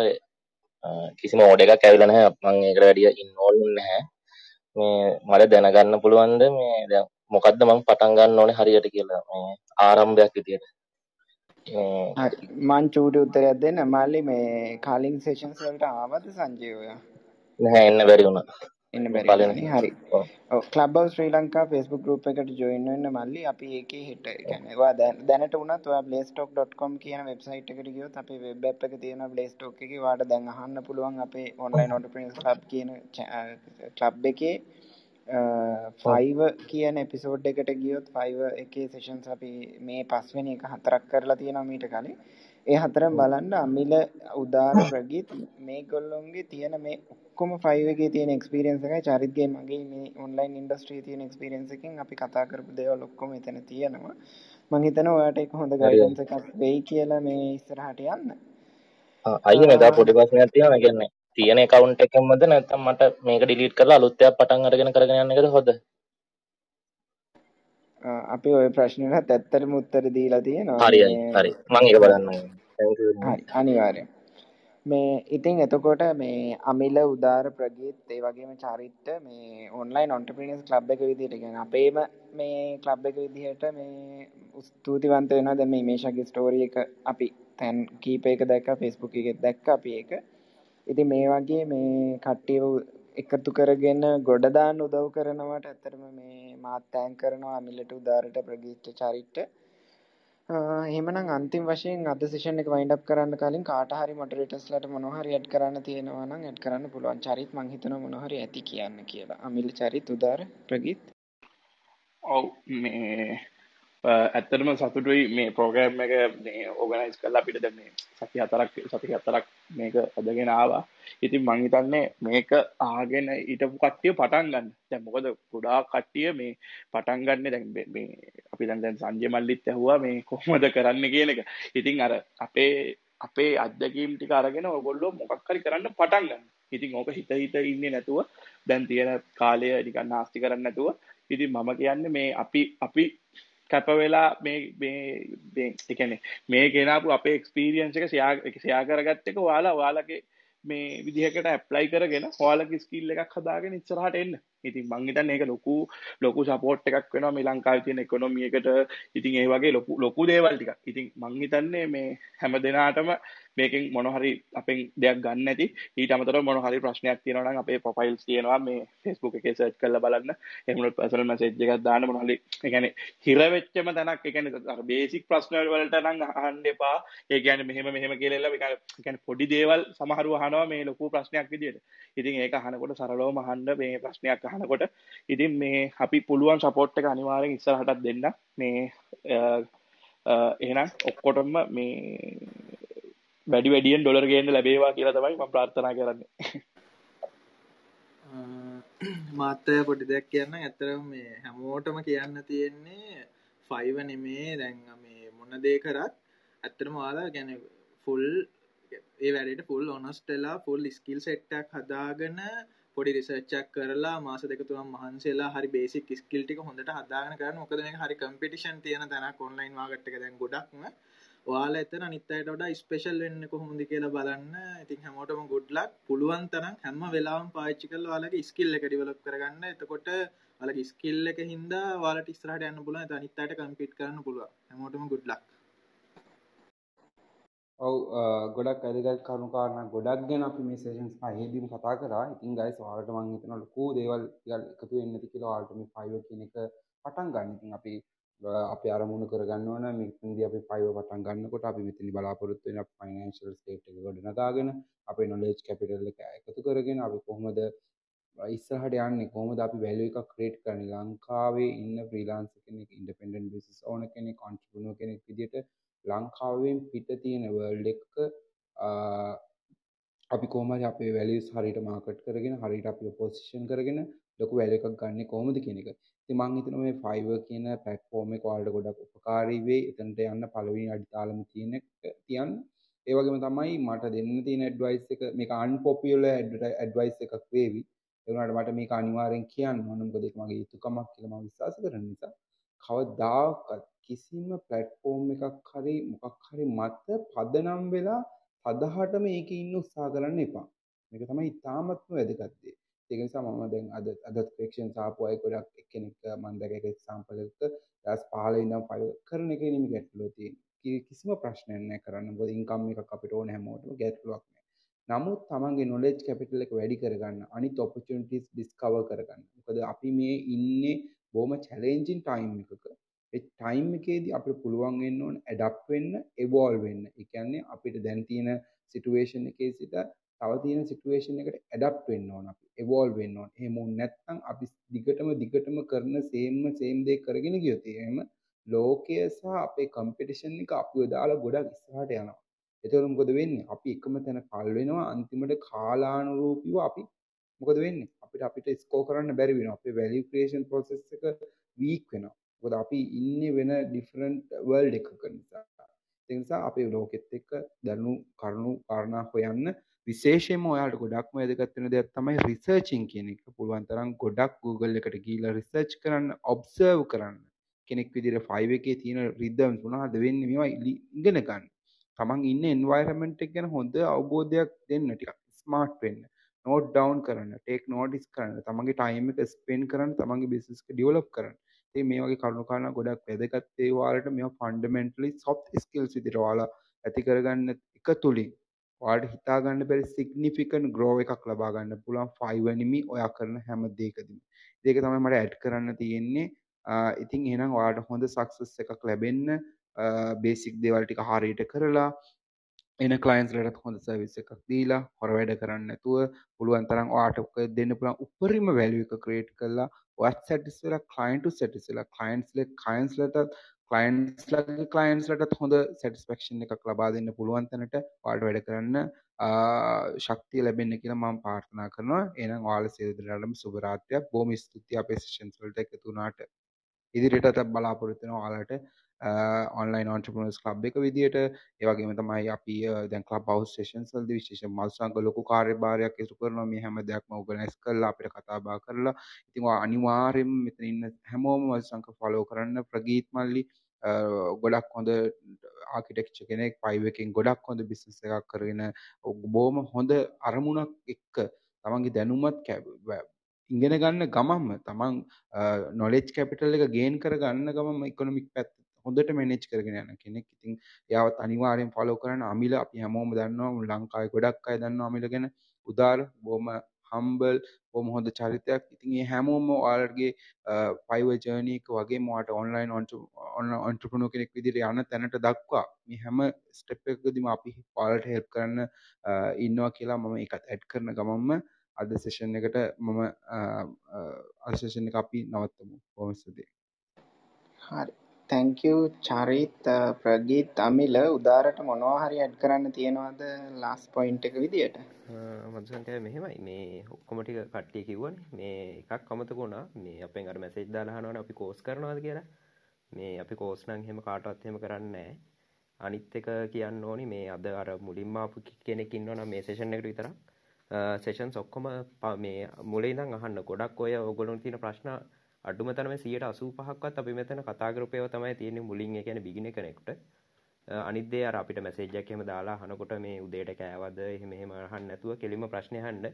කිසිම ඕඩර් එකක් ඇවිල්ලා නැහැ. මම ඒකට වැඩිය ඉන්වෝල්ව් නැහැ මේ මට දැනගන්න පුළුවන්ද? මේ දැන් මොකද්ද මම පටන් ගන්න ඕනේ හරියට කියලා. මේ ආරම්භයක් විදියට. හරි. මං චූටි උත්තරයක් දෙන්න. මල්ලි මේ කලින් සෙෂන්ස් වලට ආවද සංජය ඔයා නැහැ එන්න බැරි වුණා එන්න බැරි හරි. Club Sri Lanka Facebook group එකට වෙන්න මල්ලි අපි ඒකේ හිට ඔයා දැනට ඔයා playstock.com කියන වෙබ්සයිට් එකට ගියොත් අපේ වෙබ් එක තියෙනවා playstock එකේ. ඔයාට දැන් අහන්න පුළුවන් අපේ online entrepreneurs club කියන ක්ලබ් එකේ. ෆයිව කියන එපිසෝඩ් එකට ගියොත් ෆයිව එකේ සෙෂන්ස් අපි මේ පස්වෙනි එක හතරක් කරලා තියෙනවා මීට කලින් ඒ හතරම බලන්න අමිල උදාර ප්‍රගීත් මේ ගොල්ලොන්ගේ තියෙන මේ ඔක්කොම ෆයිව එකේ තියෙන එක්ස්පීරියන්ස් එකයි. චරිත්ගේ මගේ මේ ඔන්ලයින් ඉන්ඩස්ට්‍රියේ තියෙන එක්ස්පීරියන්ස් එකෙන් අපි කතා කරපු දේවල් ඔක්කොම එතන තියෙනවා. මම හිතනවා ඔයාට ඒක හොඳ ගයිඩන්ස් එකක් වෙයි කියලා මේ ඉස්සරහට යන්න. අයියේ මෙතන පොඩි ප්‍රශ්නයක් තියෙනවා. කියන්නේ තියෙන account එකෙන්මද නැත්නම් මට මේක delete කරලා අලුත් එකක් පටන් අරගෙන කරගෙන යන්න එකද හොඳ? අපි ওই ප්‍රශ්නෙට ඇත්තටම උත්තර දීලා තියෙනවා. හරි හරි. මම ඒක බලන්න ඕනේ. thank you හරි අනිවාර්යෙන්. මේ ඉතින් එතකොට මේ අමිල උදාර ප්‍රගීත් ඒ වගේම චරිත්ත මේ ඔන්ලයින් ඔන්ටර්ප්‍රීනර්ස් ක්ලබ් එක විදිහට කියන්නේ අපේම මේ ක්ලබ් එක විදිහට මේ ස්තුතිවන්ත වෙනවා දැන් මේ මේෂාගේ ස්ටෝරි එක අපි තැන් කීපයක දැක්කා Facebook එකේ දැක්කා අපි ඒක ඉතින් මේ වගේ මේ කට්ටියව එකතු කරගෙන ගොඩ දාන්න උදව් කරනවට ඇත්තටම මේ මාත් තෑන්ක් කරනවා අමිලට උදාරට ප්‍රගීත්ට චරිට්ට එහෙමනම් අන්තිම වශයෙන් අද සෙෂන් එක වයින්ඩ් අප් කරන්න කලින් කාට හරි මොඩරේටර්ස්ලාට මොනවා හරි ඇඩ් කරන්න තියෙනවා නම් ඇඩ් කරන්න පුළුවන්. චරිත් මං හිතනවා මොනවා හරි ඇති කියන්න කියලා. අමිල චරිත් උදාර ප්‍රගීත් ඔව් මේ ඇත්තටම සතුටුයි මේ ප්‍රෝග්‍රෑම් එක මේ ඕගනයිස් කරලා අපිට දැන් මේ සති හතරක් සති හතරක් මේක අදගෙන ආවා. ඉතින් මං හිතන්නේ මේක ආගෙන හිටපු කට්ටිය පටන් ගන්න. දැන් මොකද ගොඩාක් කට්ටිය මේ පටන් ගන්න දැන් මේ අපි දැන් දැන් සංජය මල්ලිත් ඇහුවා මේ කොහොමද කරන්න කියන එක. ඉතින් අර අපේ අපේ අත්දැකීම් ටික අරගෙන ඔයගොල්ලෝ මොකක් හරි කරන්න පටන් ගන්න. ඉතින් ඕක හිත හිත ඉන්නේ නැතුව දැන් තියෙන කාලය නිකන් නාස්ති කරන්නේ නැතුව ඉතින් මම කියන්නේ මේ අපි අපි කැප වෙලා මේ මේ එකනේ මේ ගෙනාපු අපේ එක්ස්පීරියන්ස් එක ෂෙයා කරගත්ත එක ඔයාලා ඔයාලගේ මේ විදිහකට ඇප්ලයි කරගෙන ඔයාලගේ ස්කිල් එකක් හදාගෙන ඉස්සරහට එන්න. ඉතින් මං හිතන්නේ ඒක ලොකු ලොකු සපෝට් එකක් වෙනවා මේ ලංකාවේ තියෙන ඉකොනොමි එකට. ඉතින් ඒ වගේ ලොකු ලොකු දේවල් ටිකක්. ඉතින් මං හිතන්නේ මේ හැම දිනාටම මේකෙන් මොන හරි අපෙන් දෙයක් ගන්න නැති. ඊට අමතරව මොන හරි ප්‍රශ්නයක් තියෙනවා නම් අපේ ප්‍රොෆයිල්ස් තියෙනවා මේ Facebook එකේ සර්ච් කරලා බලන්න. එහෙම නැත්නම් පර්සනල් මැසේජ් එකක් දාන්න මොන හරි ඒ කියන්නේ හිර වෙච්චම තැනක් ඒ කියන්නේ අර බේසික් ප්‍රශ්න වලට නම් අහන්න එපා. ඒ කියන්නේ මෙහෙම මෙහෙම කියලා එලා ඒ කියන්නේ පොඩි දේවල් සමහරව අහනවා මේ ලොකු ප්‍රශ්නයක් විදියට. ඉතින් ඒක අහනකොට සරලවම අහන්න මේ ප්‍රශ්නයක් යනකොට ඉතින් මේ අපි පුළුවන් සපෝට් එක අනිවාරෙන් ඉස්සරහටත් දෙන්න. මේ එහෙනම් ඔක්කොටම මේ වැඩි වැඩියෙන් ඩොලර් ගේන්න ලැබේවා කියලා තමයි මම ප්‍රාර්ථනා කරන්නේ. මාතය පොඩි දෙයක් කියන්න. ඇතර මේ හැමෝටම කියන්න තියෙන්නේ ෆයිව නෙමේ. දැන් මේ මොන දේ කරත් ඇත්තරම වාලා ගැන ෆුල් ඒ වැඩට ෆුල් ඔනස්ටලා ෆුල් ස්කිල් සෙට්ටක් හදාගන පොඩි රිසර්ච් එකක් කරලා මාස දෙක තුනක් මහන්සි වෙලා හරි බේසික් ස්කිල් ටික හොඳට හදාගෙන කරන්න මොකද මේක හරි කම්පිටිෂන් තියෙන තැනක් ඔන්ලයින් මාකට් එක දැන් ගොඩක්ම ඔයාලා එතන අනිත් අයට වඩා ස්පෙෂල් වෙන්නේ කොහොමද කියලා බලන්න. ඉතින් හැමෝටම good luck. පුළුවන් තරම් හැම වෙලාවම පාවිච්චි කරලා ඔයාලගේ ස්කිල් එක ඩෙවලොප් කරගන්න. එතකොට ඔයාලගේ ස්කිල් එක හින්දා ඔයාලට ඉස්සරහට යන්න පුළුවන්. ඒත් අනිත් අයට කම්පීට් කරන්න පුළුවන්. හැමෝටම good luck. ඔව් ගොඩක් වැදගත් කරුණු කාරණා ගොඩක් ගැන අපි මේ සෙෂන්ස් පහේදීම කතා කරා. ඉතින් ගයිස් ඔයාලට මම හිතනවා ලොකු දේවල් ටිකක් එකතු වෙන්න ඇති කියලා ඔයාලට මේ 5 කියන එක පටන් ගන්න. ඉතින් අපි අපි අරමුණු කරගන්න ඕන මෙතනදී අපි 5 පටන් ගන්නකොට අපි මෙතනදී බලාපොරොත්තු වෙන ෆයිනෑන්ෂල් ස්ටේට් එක ගොඩනගාගෙන අපේ නොලෙජ් කැපිටල් එක එකතු කරගෙන අපි කොහොමද ඉස්සරහට යන්නේ කොහොමද අපි වැලියු එකක් ක්‍රියේට් කරන්නේ ලංකාවේ ඉන්න ෆ්‍රීලාන්සර් කෙනෙක් ඉන්ඩිපෙන්ඩන්ට් බිස්නස් ඕනර් කෙනෙක් ඔන්ටර්ප්‍රනර් කෙනෙක් විදිහට ලංකාවෙන් පිට තියෙන වර්ල්ඩ් එක අපි කොහොමද අපේ වැලියුස් හරියට මාකට් කරගෙන හරියට අපි පොසිෂන් කරගෙන ලොකු වැලියු එකක් ගන්න කොහොමද කියන එක. ඉතින් මම හිතනවා මේ Fiverr කියන platform එක ඔයාලට ගොඩක් උපකාරී වෙයි. එතනට යන්න පළවෙනි අඩිතාලම තියෙන තියන්න. ඒ වගේම තමයි මට දෙන්න තියෙන ඇඩ්වයිස් එක මේක unpopular ඇඩ්වයිස් එකක් වේවි. ඒ වුණාට මට මේක අනිවාර්යෙන් කියන්න ඕන මොකද ඒක මගේ යුතුයකමක් කියලා මම විශ්වාස කරන නිසා. කවදාකවත් කිසිම platform එකක් හරි මොකක් හරි මත පදනම් වෙලා තදහටම ඒකේ ඉන්න උත්සාහ කරන්න එපා. මේක තමයි ඉතාමත්ම වැදගත් දේ. ඒක නිසා මම දැන් අද අදත් ක්වෙස්චන්ස් ආපු අය ගොඩක් එක්කෙනෙක් මම දැක එක එක්සාම්පල් එකක දවස් 15 ඉඳන් 5 කරන එකේ නෙමෙයි ගැටලුව තියෙන්නේ. කිසිම ප්‍රශ්නයක් නැහැ කරන්න. මොකද ඉන්කම් එකක් අපිට ඕන හැමෝටම ගැටලුවක් නැහැ. නමුත් තමන්ගේ නොලෙජ් කැපිටල් එක වැඩි කරගන්න අනිත් ඔපචුනිටිස් ඩිස්කවර් කරගන්න. මොකද අපි මේ ඉන්නේ බොහොම චැලෙන්ජින් ටයිම් එකක. ඒ ටයිම් එකේදී අපිට පුළුවන් වෙන්න ඕන ඇඩප්ට් වෙන්න, එවෝල්ව් වෙන්න. ඒ කියන්නේ අපිට දැන් තියෙන සිටුේෂන් එකේ සිට තව තියෙන සිටුේෂන් එකට ඇඩප්ට් වෙන්න ඕන අපි. එවෝල්ව් වෙන්න ඕන. එහෙම නැත්නම් අපි දිගටම දිගටම කරන සේම්ම සේම් දේ කරගෙන ගියොත් එහෙම ලෝකය සහ අපේ කම්පිටිෂන් එක අපිව දාලා ගොඩක් ඉස්සරහට යනවා. එතකොට මොකද වෙන්නේ? අපි එකම තැන කල් වෙනවා අන්තිමට කාලානුරූපීව අපි මොකද වෙන්නේ? අපිට අපිට ස්කෝර් කරන්න බැරි වෙනවා. අපේ වැලියු ක්‍රියේෂන් ප්‍රොසෙස් එක වීක් වෙනවා. මොකද අපි ඉන්නේ වෙන ඩිෆරන්ට් වර්ල්ඩ් එකක නිසා. ඒ නිසා අපේ ලෝකෙත් එක්ක දැනුණු කරුණු කාරණා හොයන්න විශේෂයෙන්ම ඔයාලට ගොඩක්ම වැදගත් වෙන දෙයක් තමයි රිසර්චින් කියන එක. පුළුවන් තරම් ගොඩක් Google එකට ගිහිල්ලා රිසර්ච් කරන්න, ඔබ්සර්ව් කරන්න. කෙනෙක් විදිහට 5 එකේ තියෙන රිද්ම්ස් මොනවද වෙන්නේ මේවා ඉගෙන ගන්න. තමන් ඉන්න එන්වයරන්මන්ට් එක ගැන හොඳ අවබෝධයක් දෙන්න ටිකක් ස්මාර්ට් වෙන්න. නෝට් ඩවුන් කරන්න, ටේක් නෝටිස් කරන්න, තමන්ගේ ටයිම් එක ස්පෙන්ඩ් කරන්න, තමන්ගේ බිස්නස් එක ඩෙවලොප් කරන්න. ඉතින් මේ වගේ කරුණු කාරණා ගොඩක් වැදගත් ඒ ඔයාලට මේවා ෆන්ඩමෙන්ටලි සොෆ්ට් ස්කිල්ස් විදිහට ඔයාලා ඇති කරගන්න එක තුලින් ඔයාලට හිතා ගන්න බැරි සිග්නිෆිකන්ට් ග්‍රෝ එකක් ලබා ගන්න පුළුවන් 5 වෙනිමි ඔයා කරන හැම දෙයකදීම. ඒක තමයි මට ඇඩ් කරන්න තියෙන්නේ. ඉතින් එහෙනම් ඔයාලට හොඳ සක්සස් එකක් ලැබෙන්න බේසික් දේවල් ටික හරියට කරලා එන කලයින්ස්ලටත් හොඳ සර්විස් එකක් දීලා හොර වැඩ කරන්න නැතුව පුළුවන් තරම් ඔයාට දෙන්න පුළුවන්. උපරිම වැලියු එක ක්‍රියේට් කරලා ඔයත් සැටිස් වෙලා ක්ලයින්ට් ටු සැටිස් වෙලා. ක්ලයින්ට්ස්ලා ක්ලයින්ට්ස්ලටත් ක්ලයින්ට්ස්ලාගේ ක්ලයින්ට්ස්ලටත් හොඳ සැටිස්ෆැක්ෂන් එකක් ලබා දෙන්න පුළුවන් තැනට ඔයාලට වැඩ කරන්න ශක්තිය ලැබෙන්න කියලා මම ප්‍රාර්ථනා කරනවා. එහෙනම් ඔයාලා සියලු දෙනාටම සුබ රාත්‍රියක්. බොහොම ස්තුතියි අපේ සෙෂන්ස් වලට එකතු වුණාට. ඉදිරියටත් බලාපොරොත්තු වෙනවා ඔයාලට. ඔන්ලයින් ඔන්ට්‍රප්‍රනර්ස් ක්ලබ් එක විදියට ඒ වගේම තමයි අපි දැන් ක්ලබ් හවුස් සෙෂන්ස් වලදී විශේෂයෙන් මල්සංග ලොකු කාර්යභාරයක් ඉටු කරනවා. මේ හැම දෙයක්ම ඕගනයිස් කරලා අපිට කතා බහ කරලා. ඉතින් ඔයා අනිවාර්යයෙන්ම මෙතන ඉන්න හැමෝම මල්සංග ෆලෝ කරන්න. ප්‍රගීත් මල්ලි ගොඩක් හොඳ ආකිටෙක්චර් කෙනෙක් පයිව එකෙන් ගොඩක් හොඳ බිස්නස් එකක් කරගෙන බොහොම හොඳ අරමුණක් එක්ක තමන්ගේ දැනුමත් ඉගෙන ගන්න ගමන්ම තමන් නොලෙජ් කැපිටල් එක ගේන් කර ගන්න ගමම ඉකොනොමික් පැත්ත හොඳට මැනේජ් කරගෙන යන කෙනෙක්. ඉතින් එයාවත් අනිවාර්යෙන් ෆලෝ කරන්න අමිල අපි හැමෝම දන්නවා ලංකාවේ ගොඩක් අය දන්නවා අමිල ගැන. උදාර බොහොම හම්බල් බොහොම හොඳ චරිතයක්. ඉතින් මේ හැමෝම ඔයාලගේ ෆයිවර් ජර්නි එක වගේම ඔයාලට ඔන්ලයින් ඔන්ටර්ප්‍රනර් කෙනෙක් විදිහට යන තැනට දක්වා මේ හැම ස්ටෙප් එකකදීම අපි ඔයාලට හෙල්ප් කරන්න ඉන්නවා කියලා මම ඒකත් ඇඩ් කරන ගමන්ම අද සෙෂන් එකට මම අද සෙෂන් එක අපි නවත්තමු. බොහොම ස්තුතියි. හරි thank you චරිත් ප්‍රගීත් අමිල උදාරට මොනවා හරි ඇඩ් කරන්න තියෙනවද last point එක විදියට? Uh, මදුසන්කය මෙහෙමයි. මේ ඔක්කොම ටික කට්ටිය කිව්වනේ. මේ එකක් අමතක වුණා. මේ අපෙන් අර මැසේජ් දාලා අහනවනේ අපි කෝස් කරනවද කියලා. මේ අපි කෝස් නම් එහෙම කාටවත් එහෙම කරන්නේ නැහැ. අනිත් එක කියන්න ඕනි මේ අද අර මුලින්ම ආපු කෙනෙක් ඉන්නවනම් මේ සෙෂන් එකට විතරක්. Uh, සෙෂන්ස් ඔක්කොම මේ මුලින් ඉඳන් අහන්න ගොඩක් ඔය ඔයගොල්ලෝ තියෙන ප්‍රශ්න අඩුම තරමේ 185ක්වත් අපි මෙතන කතා කරපු ඒවා තමයි තියෙන්නේ මුලින් ඒ කියන්නේ බිගිනර් කෙනෙකුට. අනිත් දේ අර අපිට මැසේජ් එකක් එහෙම දාලා අහනකොට මේ උදේට කෑවද? එහෙම එහෙම අහන්න නැතුව කෙලින්ම ප්‍රශ්නේ අහන්න.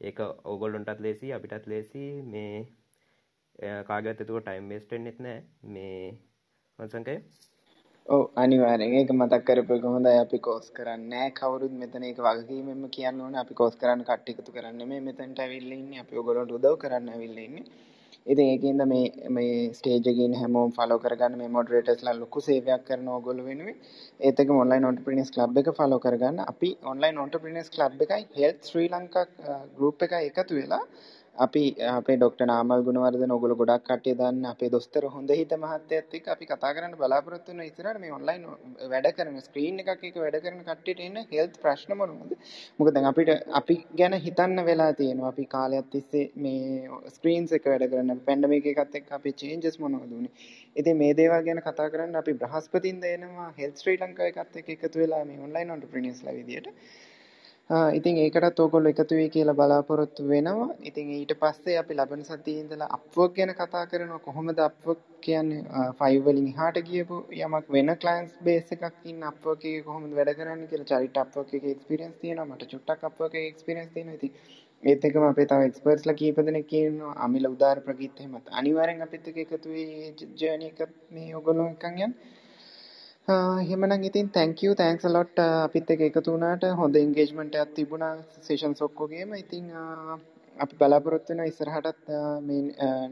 ඒක ඕගොල්ලන්ටත් ලේසි අපිටත් ලේසි මේ කාගේවත් එතකොට ටයිම් වේස්ට් වෙන්නෙත් නැහැ. මේ වංශංකය ඔව් අනිවාර්යෙන්. ඒක මතක් කරපු කොහොමදයි අපි කෝස් කරන්නේ කවුරුත් මෙතන ඒක වගකීමෙන්ම කියන්න ඕනේ. අපි කෝස් කරන්න කට්ටිය එකතු කරන්නේ මේ මෙතනට ඇවිල්ලා ඉන්නේ. අපි ඔයගොල්ලන්ට උදව් කරන්න ඇවිල්ලා ඉන්නේ. ඉතින් ඒකින්ද මේ මේ ස්ටේජ් එකේ ඉන්න හැමෝම ෆලෝ කරගන්න මේ මොඩරේටර්ස්ලා ලොකු සේවයක් කරන ඕගොල්ලෝ වෙනුවෙන්. ඒත් එක්කම ඔන්ලයින් ඔන්ටර්ප්‍රීනර්ස් ක්ලබ් එක ෆලෝ කරගන්න. අපි ඔන්ලයින් ඔන්ටර්ප්‍රීනර්ස් ක්ලබ් එකයි හෙල්ත් ශ්‍රී ලංකා ගෲප් එකයි එකතු වෙලා අපි අපේ ඩොක්ටර් නාමල් ගුණවර්ධන ඔයගොල්ලෝ ගොඩක් කට්ටිය දන්න අපේ දොස්තර හොඳ හිත මහත්තයත් එක්ක අපි කතා කරන්න බලාපොරොත්තු වෙන ඉස්සරහට මේ ඔන්ලයින් වැඩ කරන ස්ක්‍රීන් එකක් එක වැඩ කරන කට්ටියට එන හෙල්ත් ප්‍රශ්න මොනවද? මොකද දැන් අපිට අපි ගැන හිතන්න වෙලා තියෙනවා. අපි කාලයක් තිස්සේ මේ ස්ක්‍රීන්ස් එක වැඩ කරන පැන්ඩමික් එකත් එක්ක අපේ චේන්ජස් මොනවද උනේ? ඉතින් මේ දේවල් ගැන කතා කරන්න අපි බ්‍රහස්පතින්ද එනවා. හෙල්ත් ශ්‍රී ලංකා එකත් එක්ක එකතු වෙලා මේ ඔන්ලයින් ඔන්ටර්ප්‍රීනියර්ස්ලා විදියට. ඉතින් ඒකටත් ඕගොල්ලෝ එකතු වෙයි කියලා බලාපොරොත්තු වෙනවා. ඉතින් ඊට පස්සේ අපි ලබන සතියේ ඉඳලා අප්වර්ක් ගැන කතා කරනවා. කොහොමද අප්වර්ක් කියන්නේ 5 වලින් එහාට ගියපු යමක් වෙන ක්ලයන්ට්ස් බේස් එකක් ඉන්න අප්වර්ක් එකේ කොහොමද වැඩ කරන්නේ කියලා චරිත අප්වර්ක් එකේ එක්ස්පීරියන්ස් තියෙනවා. මට චුට්ටක් අප්වර්ක් එකේ එක්ස්පීරියන්ස් තියෙනවා. ඉතින් ඒත් එක්කම අපේ තව එක්ස්පර්ට්ස්ලා කීප දෙනෙක් ඉන්නවා. අමිල උදාර ප්‍රගීත් එහෙමත්. අනිවාර්යෙන් අපිත් එක්ක එකතු වෙයි ජර්නි එක මේ ඔයගොල්ලෝ එක්කන් යන්න. එහෙමනම් ඉතින් thank you thanks a lot. අපිත් එක්ක එකතු වුණාට හොඳ engagement එකක් තිබුණා sessions ඔක්කොගේම. ඉතින් අපි බලාපොරොත්තු වෙනවා ඉස්සරහටත් මේ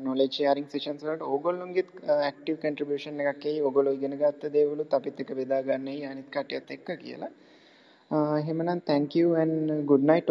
knowledge sharing sessions වලට. ඕගොල්ලොන්ගේ active contribution එකක් එයි. ඕගොල්ලෝ ඉගෙන ගත්ත දේවලුත් අපිත් එක්ක බෙදා ගන්න එයි අනිත් කටියත් එක්ක කියලා. එහෙමනම් thank you and good night